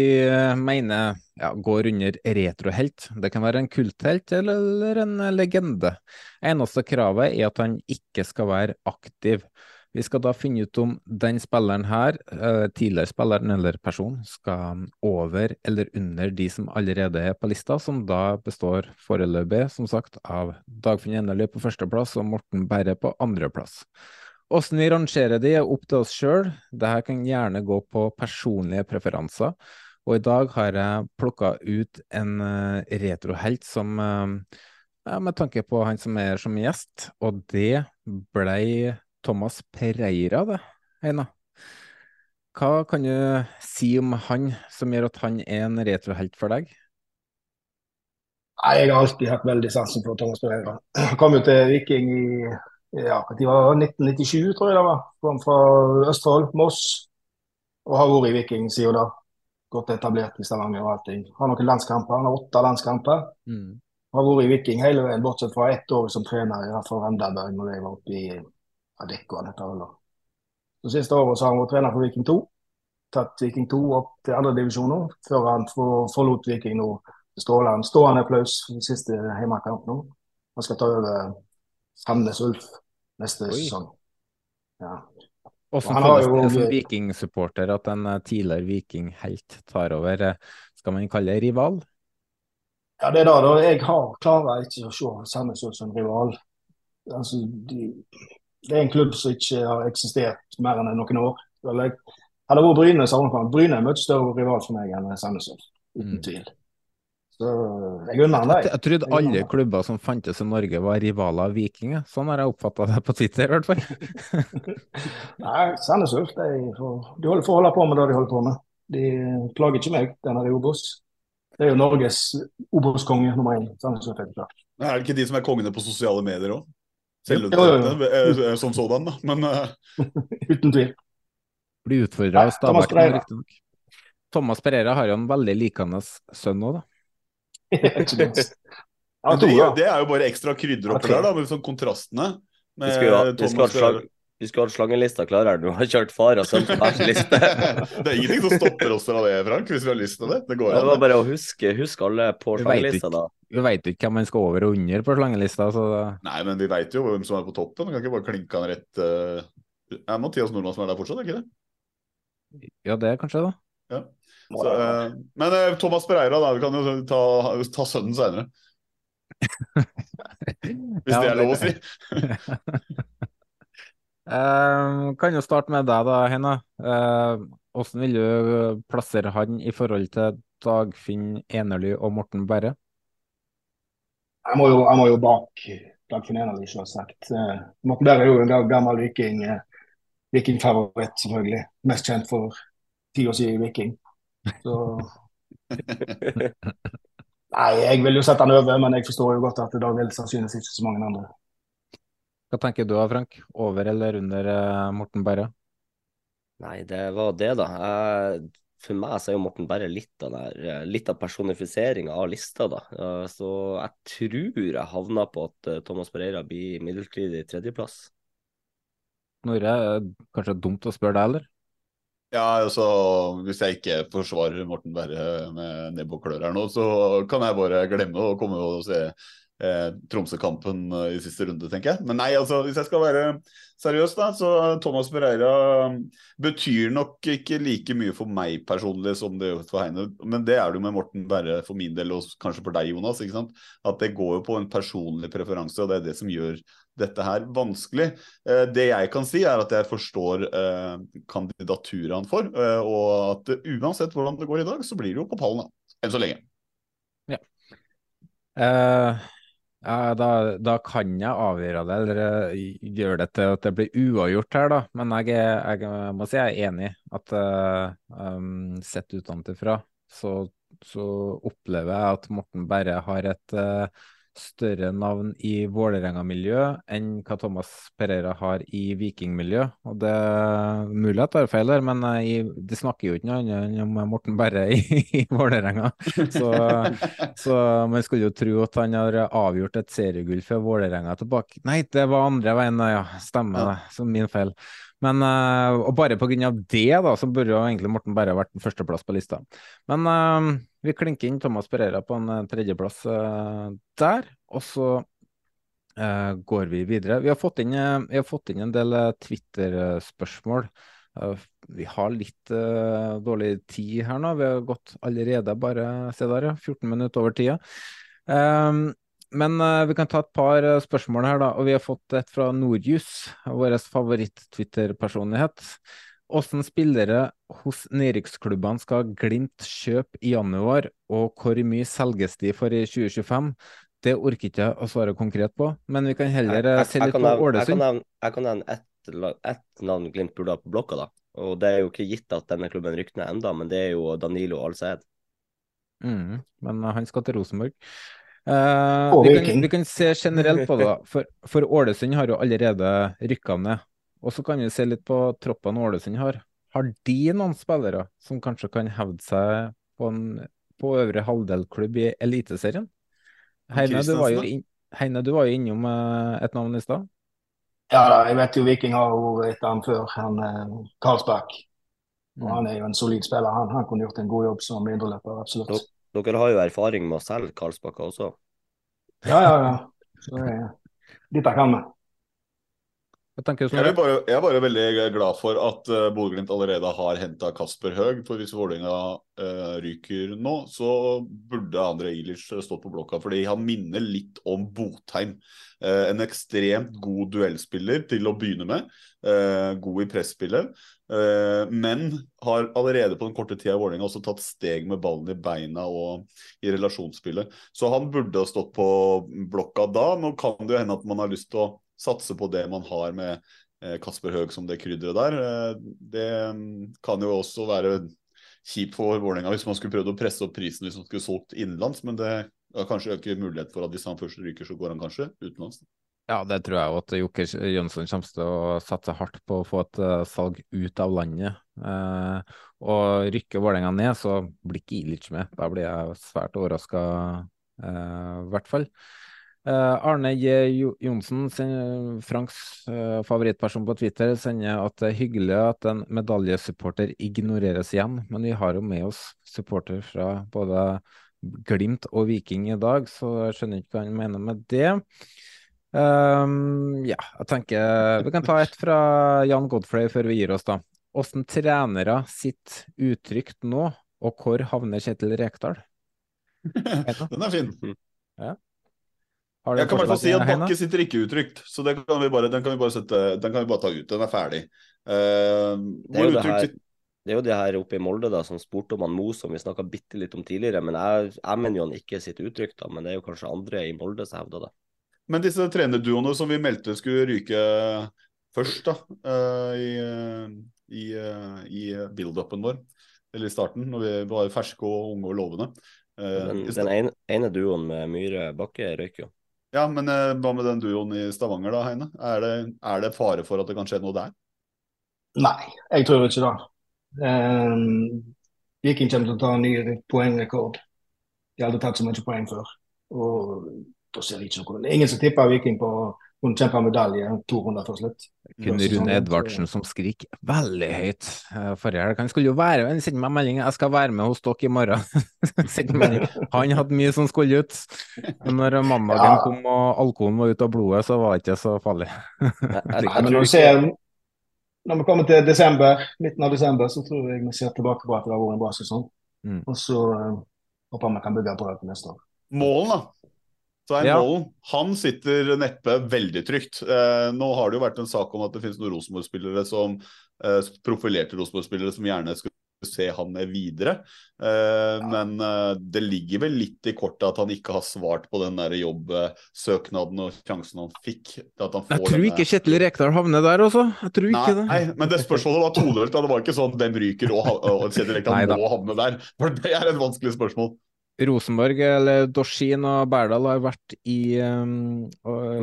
mener ja, går under retrohelt. Det kan være en kulthelt eller en legende. Eneste kravet er at han ikke skal være aktiv. Vi skal da finne ut om den spilleren her, tidligere spilleren eller person, skal over eller under de som allerede er på lista, som da består foreløpig, som sagt, av Dagfinn Enerly på førsteplass og Morten Berre på andreplass. Hvordan vi rangerer de er opp til oss sjøl. Dette kan gjerne gå på personlige preferanser. Og i dag har jeg plukka ut en retrohelt som ja, Med tanke på han som er som gjest, og det blei Thomas Pereira, det, Heina. Hva kan du si om han som gjør at han er en retrohelt for deg? Nei, Jeg har alltid hatt veldig sansen for Thomas Pereira. Han kom jo til Viking i ja, de var 1997, tror jeg det var. Kom fra Østfold, Moss. Og har vært i Viking siden da. Godt etablert i Stavanger og allting. Har noen landskamper. Han har åtte landskamper. Mm. Har vært i Viking hele veien, bortsett fra ett år som trener for Randaberg når jeg var oppe i år. Så Siste året har han vært trener for Viking 2. Tatt Viking 2 opp til andredivisjoner før han forlot Viking nå. Strålende, stående applaus i siste hjemmekamp nå. Han skal ta over Sandnes Ulf neste Oi. sesong. Ja. Han føles det som vikingsupporter at en tidligere tidligere vikinghelt tar over? eh, Skal man kalle det rival? Ja, det er da jeg har, klarer ikke å se Sandnes Ulf som rival. Altså, de, det er en klubb som ikke har eksistert mer enn noen år. Eller, hadde det vært Bryne, så hadde Bryne er en mye større rival for meg enn Sandnes Ulf, uten tvil. Så jeg unner Jeg, trodde alle klubber som fantes i Norge var rivaler av Viking. Sånn har jeg oppfatta det på Twitter, i hvert fall. Nei, Sandnes Ulf de får, de holder, får holde på med det de holder på med. De plager ikke meg, den her i Obos. Det er jo Norges Obos-konge nummer én. Sandnes Ulf er det klart. Men Er det ikke de som er kongene på sosiale medier òg? Jo, jo. Selvutnevnte som sådan, da. Men eh, Uten tvil. Blir utfordra av Stabæk riktignok. Thomas Pereira har jo en veldig likende sønn òg, da. Ikke minst. Ja, det, det er jo bare ekstra krydder oppi okay. der, da, med sånn kontrastene. Vi Med vi skulle hatt slangelista klar her. Du har kjørt far og sønn på hver sin liste. det er ingenting som stopper oss fra det, Frank, hvis vi har lyst til det. Det går Det var bare å huske, huske alle på slangelista, da. vi vet jo ikke hvem man skal over og under på slangelista. Så Nei, men vi veit jo hvem som er på toppen. Kan ikke bare klinke han rett uh... Er Mathias Nordmann som er der fortsatt, er ikke det? ja, det er kanskje det. Ja. Så, eh, men eh, Thomas Pereira, da. Vi kan jo ta, ta sønnen seinere. Hvis Ja, det er lov å si. Eh, kan jo starte med deg, da, Heine. Eh, hvordan vil du plassere han i forhold til Dagfinn Enerly og Morten Berre? Jeg må jo, jeg må jo bak Dagfinn Enerly, selvsagt. Uh, Morten Berre er jo en gammel viking, vikingfavoritt, selvfølgelig. Mest kjent for tida si i Viking. Så Nei, jeg vil jo sette han over, men jeg forstår jo godt at det vil sannsynligvis ikke så mange andre. Hva tenker du da, Frank? Over eller under eh, Morten Berre? Nei, det var det, da. For meg så er jo Morten Berre litt av, der, eh, litt av personifiseringa av lista, da. Eh, Så jeg tror jeg havna på at Thomas Pereira blir midlertidig tredjeplass. Nore, kanskje dumt å spørre deg, eller? Ja, altså, Hvis jeg ikke forsvarer Morten Berre med nebb og klør her nå, så kan jeg bare glemme å komme og se eh, Tromsø-kampen eh, i siste runde, tenker jeg. Men nei, altså, hvis jeg skal være seriøs, da, så Thomas Pereira betyr nok ikke like mye for meg personlig som det gjør for Heine. Men det er det jo med Morten Berre for min del, og kanskje for deg, Jonas. ikke sant? At det går jo på en personlig preferanse, og det er det som gjør dette her vanskelig. Eh, det jeg kan si, er at jeg forstår eh, kandidaturet han får, eh, og at uansett hvordan det går i dag, så blir det jo på pallen. Enn så lenge. Ja, da, da kan jeg avgjøre det, eller gjøre det til at det blir uavgjort her, da. Men jeg, jeg må si jeg er enig at uh, um, sett utenfra så, så opplever jeg at Morten Berre har et eh, større navn i Vålerenga-miljø enn hva Thomas Pereira har i Viking-miljø. Og det er mulig jeg tar feil der, men jeg, de snakker jo ikke noe annet om Morten Berre i, i Vålerenga. Så, så man skulle jo tro at han har avgjort et seriegull for Vålerenga tilbake. Nei, det var andre veien, ja. Stemmer det. Så min feil. Men, uh, og bare pga. det, da, så burde jo egentlig Morten Berre vært den førsteplass på lista. Men uh, vi klinker inn Thomas Pereira på en uh, tredjeplass der. Og så går vi videre. Vi har fått inn, har fått inn en del Twitter-spørsmål. vi har litt dårlig tid her nå. Vi har gått allerede bare se der, ja, 14 minutter over tida. Um, men uh, vi kan ta et par uh, spørsmål her, da. Og vi har fått et fra Nordjus, vår favoritt-Twitter-personlighet. Hvordan spillere hos nedrykksklubbene skal Glimt kjøpe i januar, og hvor mye selges de for i 2025? Det orker ikke jeg å svare konkret på, men vi kan heller uh, se litt på Ålesund. Jeg kan nevne ett et navn Glimt burde ha på blokka, da. Og det er jo ikke gitt at denne klubben rykker ned enda, men det er jo Danilo Alceid. Mm, men han skal til Rosenborg. Uh, vi, kan, vi, kan, se generelt på det. For, for Ålesund har jo allerede rykka ned. Og så kan vi se litt på troppene Ålesund har. Har de noen spillere som kanskje kan hevde seg på en på øvre halvdelklubb i Eliteserien? Heine, du var jo, in, Heine, du var jo innom uh, et navn i stad. Ja da, jeg vet jo Viking har vært etter navn før, han uh, Karlsberg. Og mm. Han er jo en solid spiller. Han, han kunne gjort en god jobb som indreløper, absolutt. Dere har jo erfaring med å selge Karlsbakka også? Ja, ja, ja. Så dette kan vi. Jeg, jeg, er bare, jeg, er bare veldig glad for at uh, Bodø-Glimt allerede har henta Kasper Høeg. For hvis Vålerenga uh, ryker nå, så burde André Ilic stått på blokka. Fordi han minner litt om Botheim. Uh, en ekstremt god duellspiller til å begynne med. Uh, god i presspillet. Men har allerede på den korte tida i Vålerenga også tatt steg med ballen i beina og i relasjonsspillet. Så han burde ha stått på blokka da. Nå kan det jo hende at man har lyst til å satse på det man har med eh, Kasper Høeg som det krydderet der. Eh, det mm, kan jo også være kjipt for Vålerenga hvis man skulle prøvd å presse opp prisen hvis man skulle solgt innenlands, men det er kanskje ikke mulighet for at hvis han først ryker, så går han kanskje utenlands. Ja, det tror jeg at Joker Jønsson kommer til å satse hardt på å få et uh, salg ut av landet. Uh, og rykker Vålerenga ned, så blir ikke Ilic med. Da blir jeg svært overraska, i uh, hvert fall. Uh, Arne J. Johnsen, Franks uh, favorittperson på Twitter, sender at det er hyggelig at en medaljesupporter ignoreres igjen, men vi har jo med oss supporter fra både Glimt og Viking i dag, så jeg skjønner ikke hva han mener med det. Um, ja, jeg tenker vi kan ta et fra Jan Godfrey før vi gir oss, da. Hvordan trenere sitter utrygt nå, og hvor havner Kjetil Rekdal? Den er fin. Ja. Jeg kan i hvert fall si at Bakke sitter ikke uttrykt, så den kan vi bare, kan vi bare, sette, den kan vi bare ta ut. Den er ferdig. Uh, det, er her, det, er jo det her oppe i Molde da, som spurte om han Mo, som vi snakka bitte litt om tidligere. men Jeg, jeg mener jo han ikke sitter uttrykt, da, men det er jo kanskje andre i Molde som hevder det. Men disse trenerduoene som vi meldte skulle ryke først da, uh, i, i, uh, i build-upen vår, eller i starten, når vi var ferske og unge og lovende Den, den ene, ene duoen med Myhre Bakke røyker jo. Ja, men eh, hva med den duoen i Stavanger da, Heine? Er det, er det, fare for at det kan skje noe der? Nei, jeg tror ikke det. Um, Viking kommer til å ta en ny poengrekord. De har aldri tatt så mye poeng før. Og da ser jeg ikke noe Ingen som tipper Viking på hun kjempa medalje to runder før slutt. Kun Rune Edvardsen som skriker veldig høyt uh, forrige helg. Han skulle jo være Han sendte meg melding jeg skal være med hos dere i morgen. han hadde mye som skulle ut. Men når mandagen ja. kom og alkoholen var ute av blodet, så var det ikke så farlig. men når, ser, når vi kommer til desember, midten av desember, så tror jeg vi ser tilbake på at det har vært en bra sesong. Mm. Og så uh, håper vi kan bygge på det til neste år. Målen, da? Svein ja. Målen han sitter neppe veldig trygt. Eh, nå har det jo vært en sak om at det finnes noen Rosenborg-spillere som eh, profilerte Rosenborg-spillere som gjerne skulle se han videre. Eh, ja. Men eh, det ligger vel litt i kortet at han ikke har svart på den der jobbsøknaden og sjansen han fikk. Han jeg tror denne... ikke Kjetil Rekdal havner der også. Jeg tror ikke nei, det. Nei, men det spørsmålet var todelt. Det var ikke sånn hvem ryker og, og Kjetil Rekdal må havne der. For det er et vanskelig spørsmål. Rosenborg, eller Dorsin og Berdal har vært i um,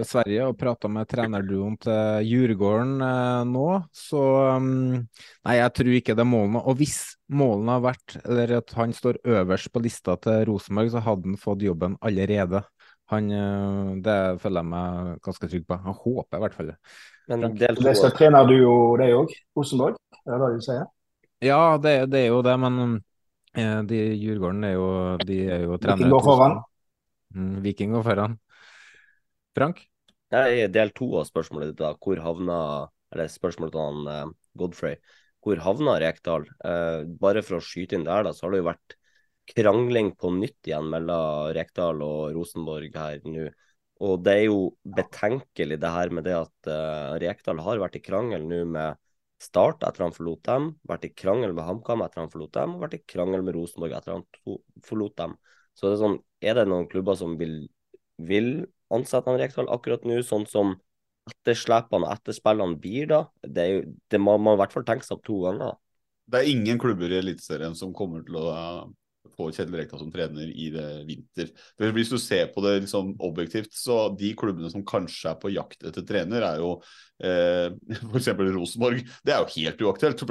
Sverige og prata med trenerduoen til Djurgården uh, nå, så um, Nei, jeg tror ikke det er målene. Og hvis målene har vært, eller at han står øverst på lista til Rosenborg, så hadde han fått jobben allerede. Han, uh, det føler jeg meg ganske trygg på. Han håper i hvert fall det. Men del to... Det skal trenerduo, det òg? Rosenborg? Er det det du sier? Ja, det, det er jo det, men de Djurgården er jo, de er jo trenere. Viking går foran. Mm, Viking går foran. Frank? I del to av spørsmålet ditt, da, hvor havna Eller spørsmålet til han uh, Godfrey. Hvor havna Rekdal? Uh, bare for å skyte inn der, da, så har det jo vært krangling på nytt igjen mellom Rekdal og Rosenborg her nå. Og det er jo betenkelig det her med det at Rekdal har vært i krangel nå med Start etter han forlot dem, vært i krangel med HamKam etter han forlot dem, og vært i krangel med Rosenborg etter han forlot dem. Så det er sånn, er det noen klubber som vil, vil ansette han Rekdal akkurat nå, sånn som etterslepene og etterspillene blir da? Det, er jo, det må man i hvert fall tenke seg opp to ganger. Det er ingen klubber i Eliteserien som kommer til å få Kjell Rekdal som trener i det vinter. For Hvis du ser på det liksom objektivt, så de klubbene som kanskje er på jakt etter trener, er jo eh, f.eks. Rosenborg. Det er jo helt uaktuelt.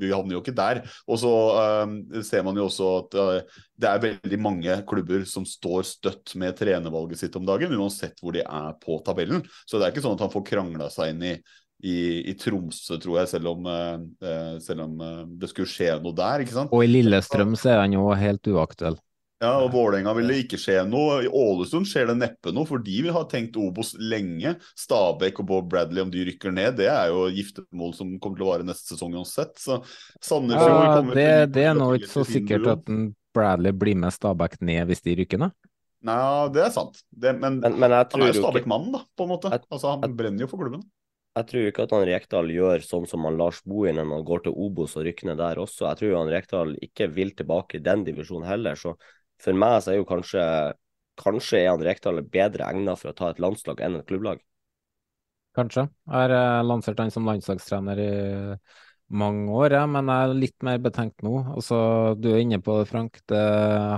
Vi havner jo ikke der. Og så eh, ser man jo også at eh, det er veldig mange klubber som står støtt med trenervalget sitt om dagen, uansett hvor de er på tabellen. Så det er ikke sånn at han får krangla seg inn i i, i, Tromsø, tror jeg, selv om, eh, eh, selv om, eh, det skulle skje noe der. ikke sant? Og i Lillestrøm så er han jo helt uaktuell. Ja, og Vålerenga vil det ikke skje noe. I Ålesund skjer det neppe noe, for de vil ha tenkt Obos lenge. Stabæk og Bob Bradley, om de rykker ned, det er jo giftermål som kommer til å vare neste sesong uansett. Så Sandefjord ja, det, det er nå ikke så sikkert at Bradley blir med Stabæk ned hvis de rykker ned. Nei, det er sant. Det, men, men, men han er jo Stabæk-mannen, da, på en måte. Altså, Han brenner jo for klubben jeg tror ikke at han Rekdal gjør sånn som han Lars Bohin når han går til Obos og rykker ned der også. Jeg tror han Rekdal ikke vil tilbake i den divisjonen heller. Så for meg så er jo kanskje Kanskje er han Rekdal bedre egnet for å ta et landslag enn et klubblag? Kanskje. Jeg har eh, lansert han som landslagstrener i mange år, ja, men jeg er litt mer betenkt nå. Altså, du er inne på det, Frank. Det,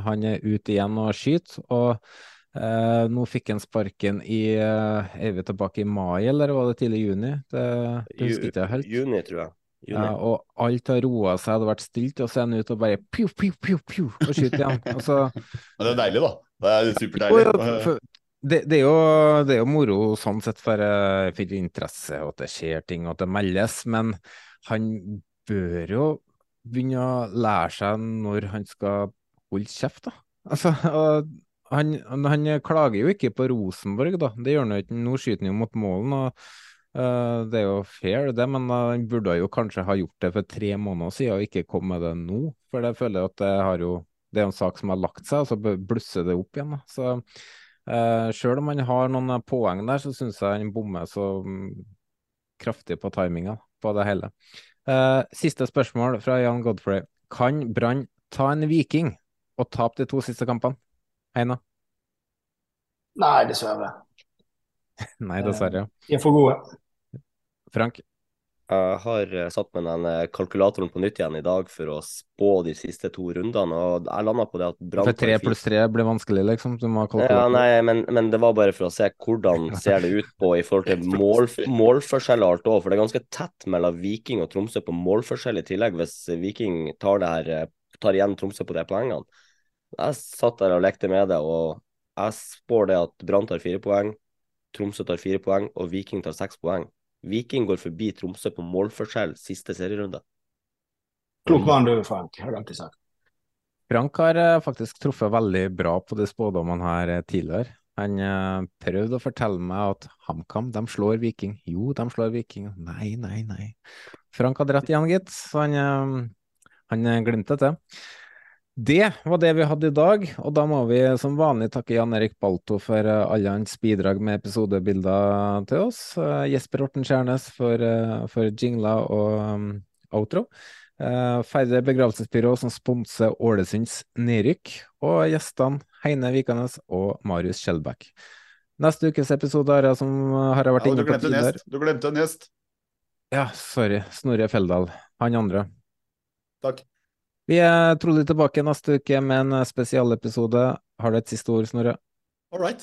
han er ute igjen og skyter. og Uh, nå fikk han sparken i uh, Er vi tilbake i mai, eller var det tidlig juni? Det, det husker ikke jeg helt. Juni, tror jeg. Juni. Ja, og alt har roa seg, det hadde vært stilt, og så er han ute og bare piu, piu, piu, piu, og skyter igjen. og Men det er deilig, da. Det er superdeilig. Det, det, er jo, det, er jo, moro sånn sett for, eh, for interesse, og at det skjer ting, og at det meldes, men han bør jo begynne å lære seg når han skal holde kjeft, da. Altså, og han, han, klager jo ikke på Rosenborg, da. Det gjør han jo ikke. Nå skyter han jo mot målen. og uh, Det er jo fair, det, men uh, han burde jo kanskje ha gjort det for tre måneder siden og ikke komme med det nå. For det føler jeg at det har jo det er en sak som har lagt seg, og så blusser det opp igjen. Da. Så uh, Selv om han har noen poeng der, så syns jeg han bommer så um, kraftig på timinga på det hele. Uh, siste spørsmål fra Jan Godfrey. Kan Brann ta en Viking og tape de to siste kampene? Heina? Nei, dessverre. Nei, dessverre. De er for gode. Frank? Jeg har eh, satt med den eh, kalkulatoren på nytt igjen i dag for å spå de siste to rundene, og jeg landa på det at Brann For tre pluss tre blir vanskelig, liksom? Du må Ja, nei, men, men, det var bare for å se hvordan ser det ut på i forhold til mål, målforskjell og alt òg, for det er ganske tett mellom Viking og Tromsø på målforskjell i tillegg, hvis Viking tar, det her, eh, tar igjen Tromsø på de poengene. Jeg satt der og lekte med det, og jeg spår det at Brann tar fire poeng, Tromsø tar fire poeng, og Viking tar seks poeng. Viking går forbi Tromsø på målforskjell siste serierunde. Klok mann du, Frank, har du alltid sagt. Frank har eh, faktisk truffet veldig bra på de spådommene her eh, tidligere. Han uh, prøvde å fortelle meg at HamKam de slår Viking. Jo, de slår Viking. Nei, nei, nei. Frank hadde rett igjen, gitt. Så han, han glimtet til. Det var det vi hadde i dag, og da må vi som vanlig takke Jan Erik Balto for eh, alle hans bidrag med episodebilder til oss. Uh, Jesper Horten Skjærnes for, uh, for jingler og um, outro. Uh, Færre begravelsesbyrå som sponser Ålesunds nedrykk. Og gjestene Heine Vikanes og Marius Skjelbæk. Neste ukes episode har jeg, som har jeg vært ja, inne på tidligere. Du glemte en gjest. Ja, sorry. Snorre Feldal. Han andre. Takk. Vi er trolig tilbake neste uke med en spesialepisode. Har du et siste ord, Snorre? All right.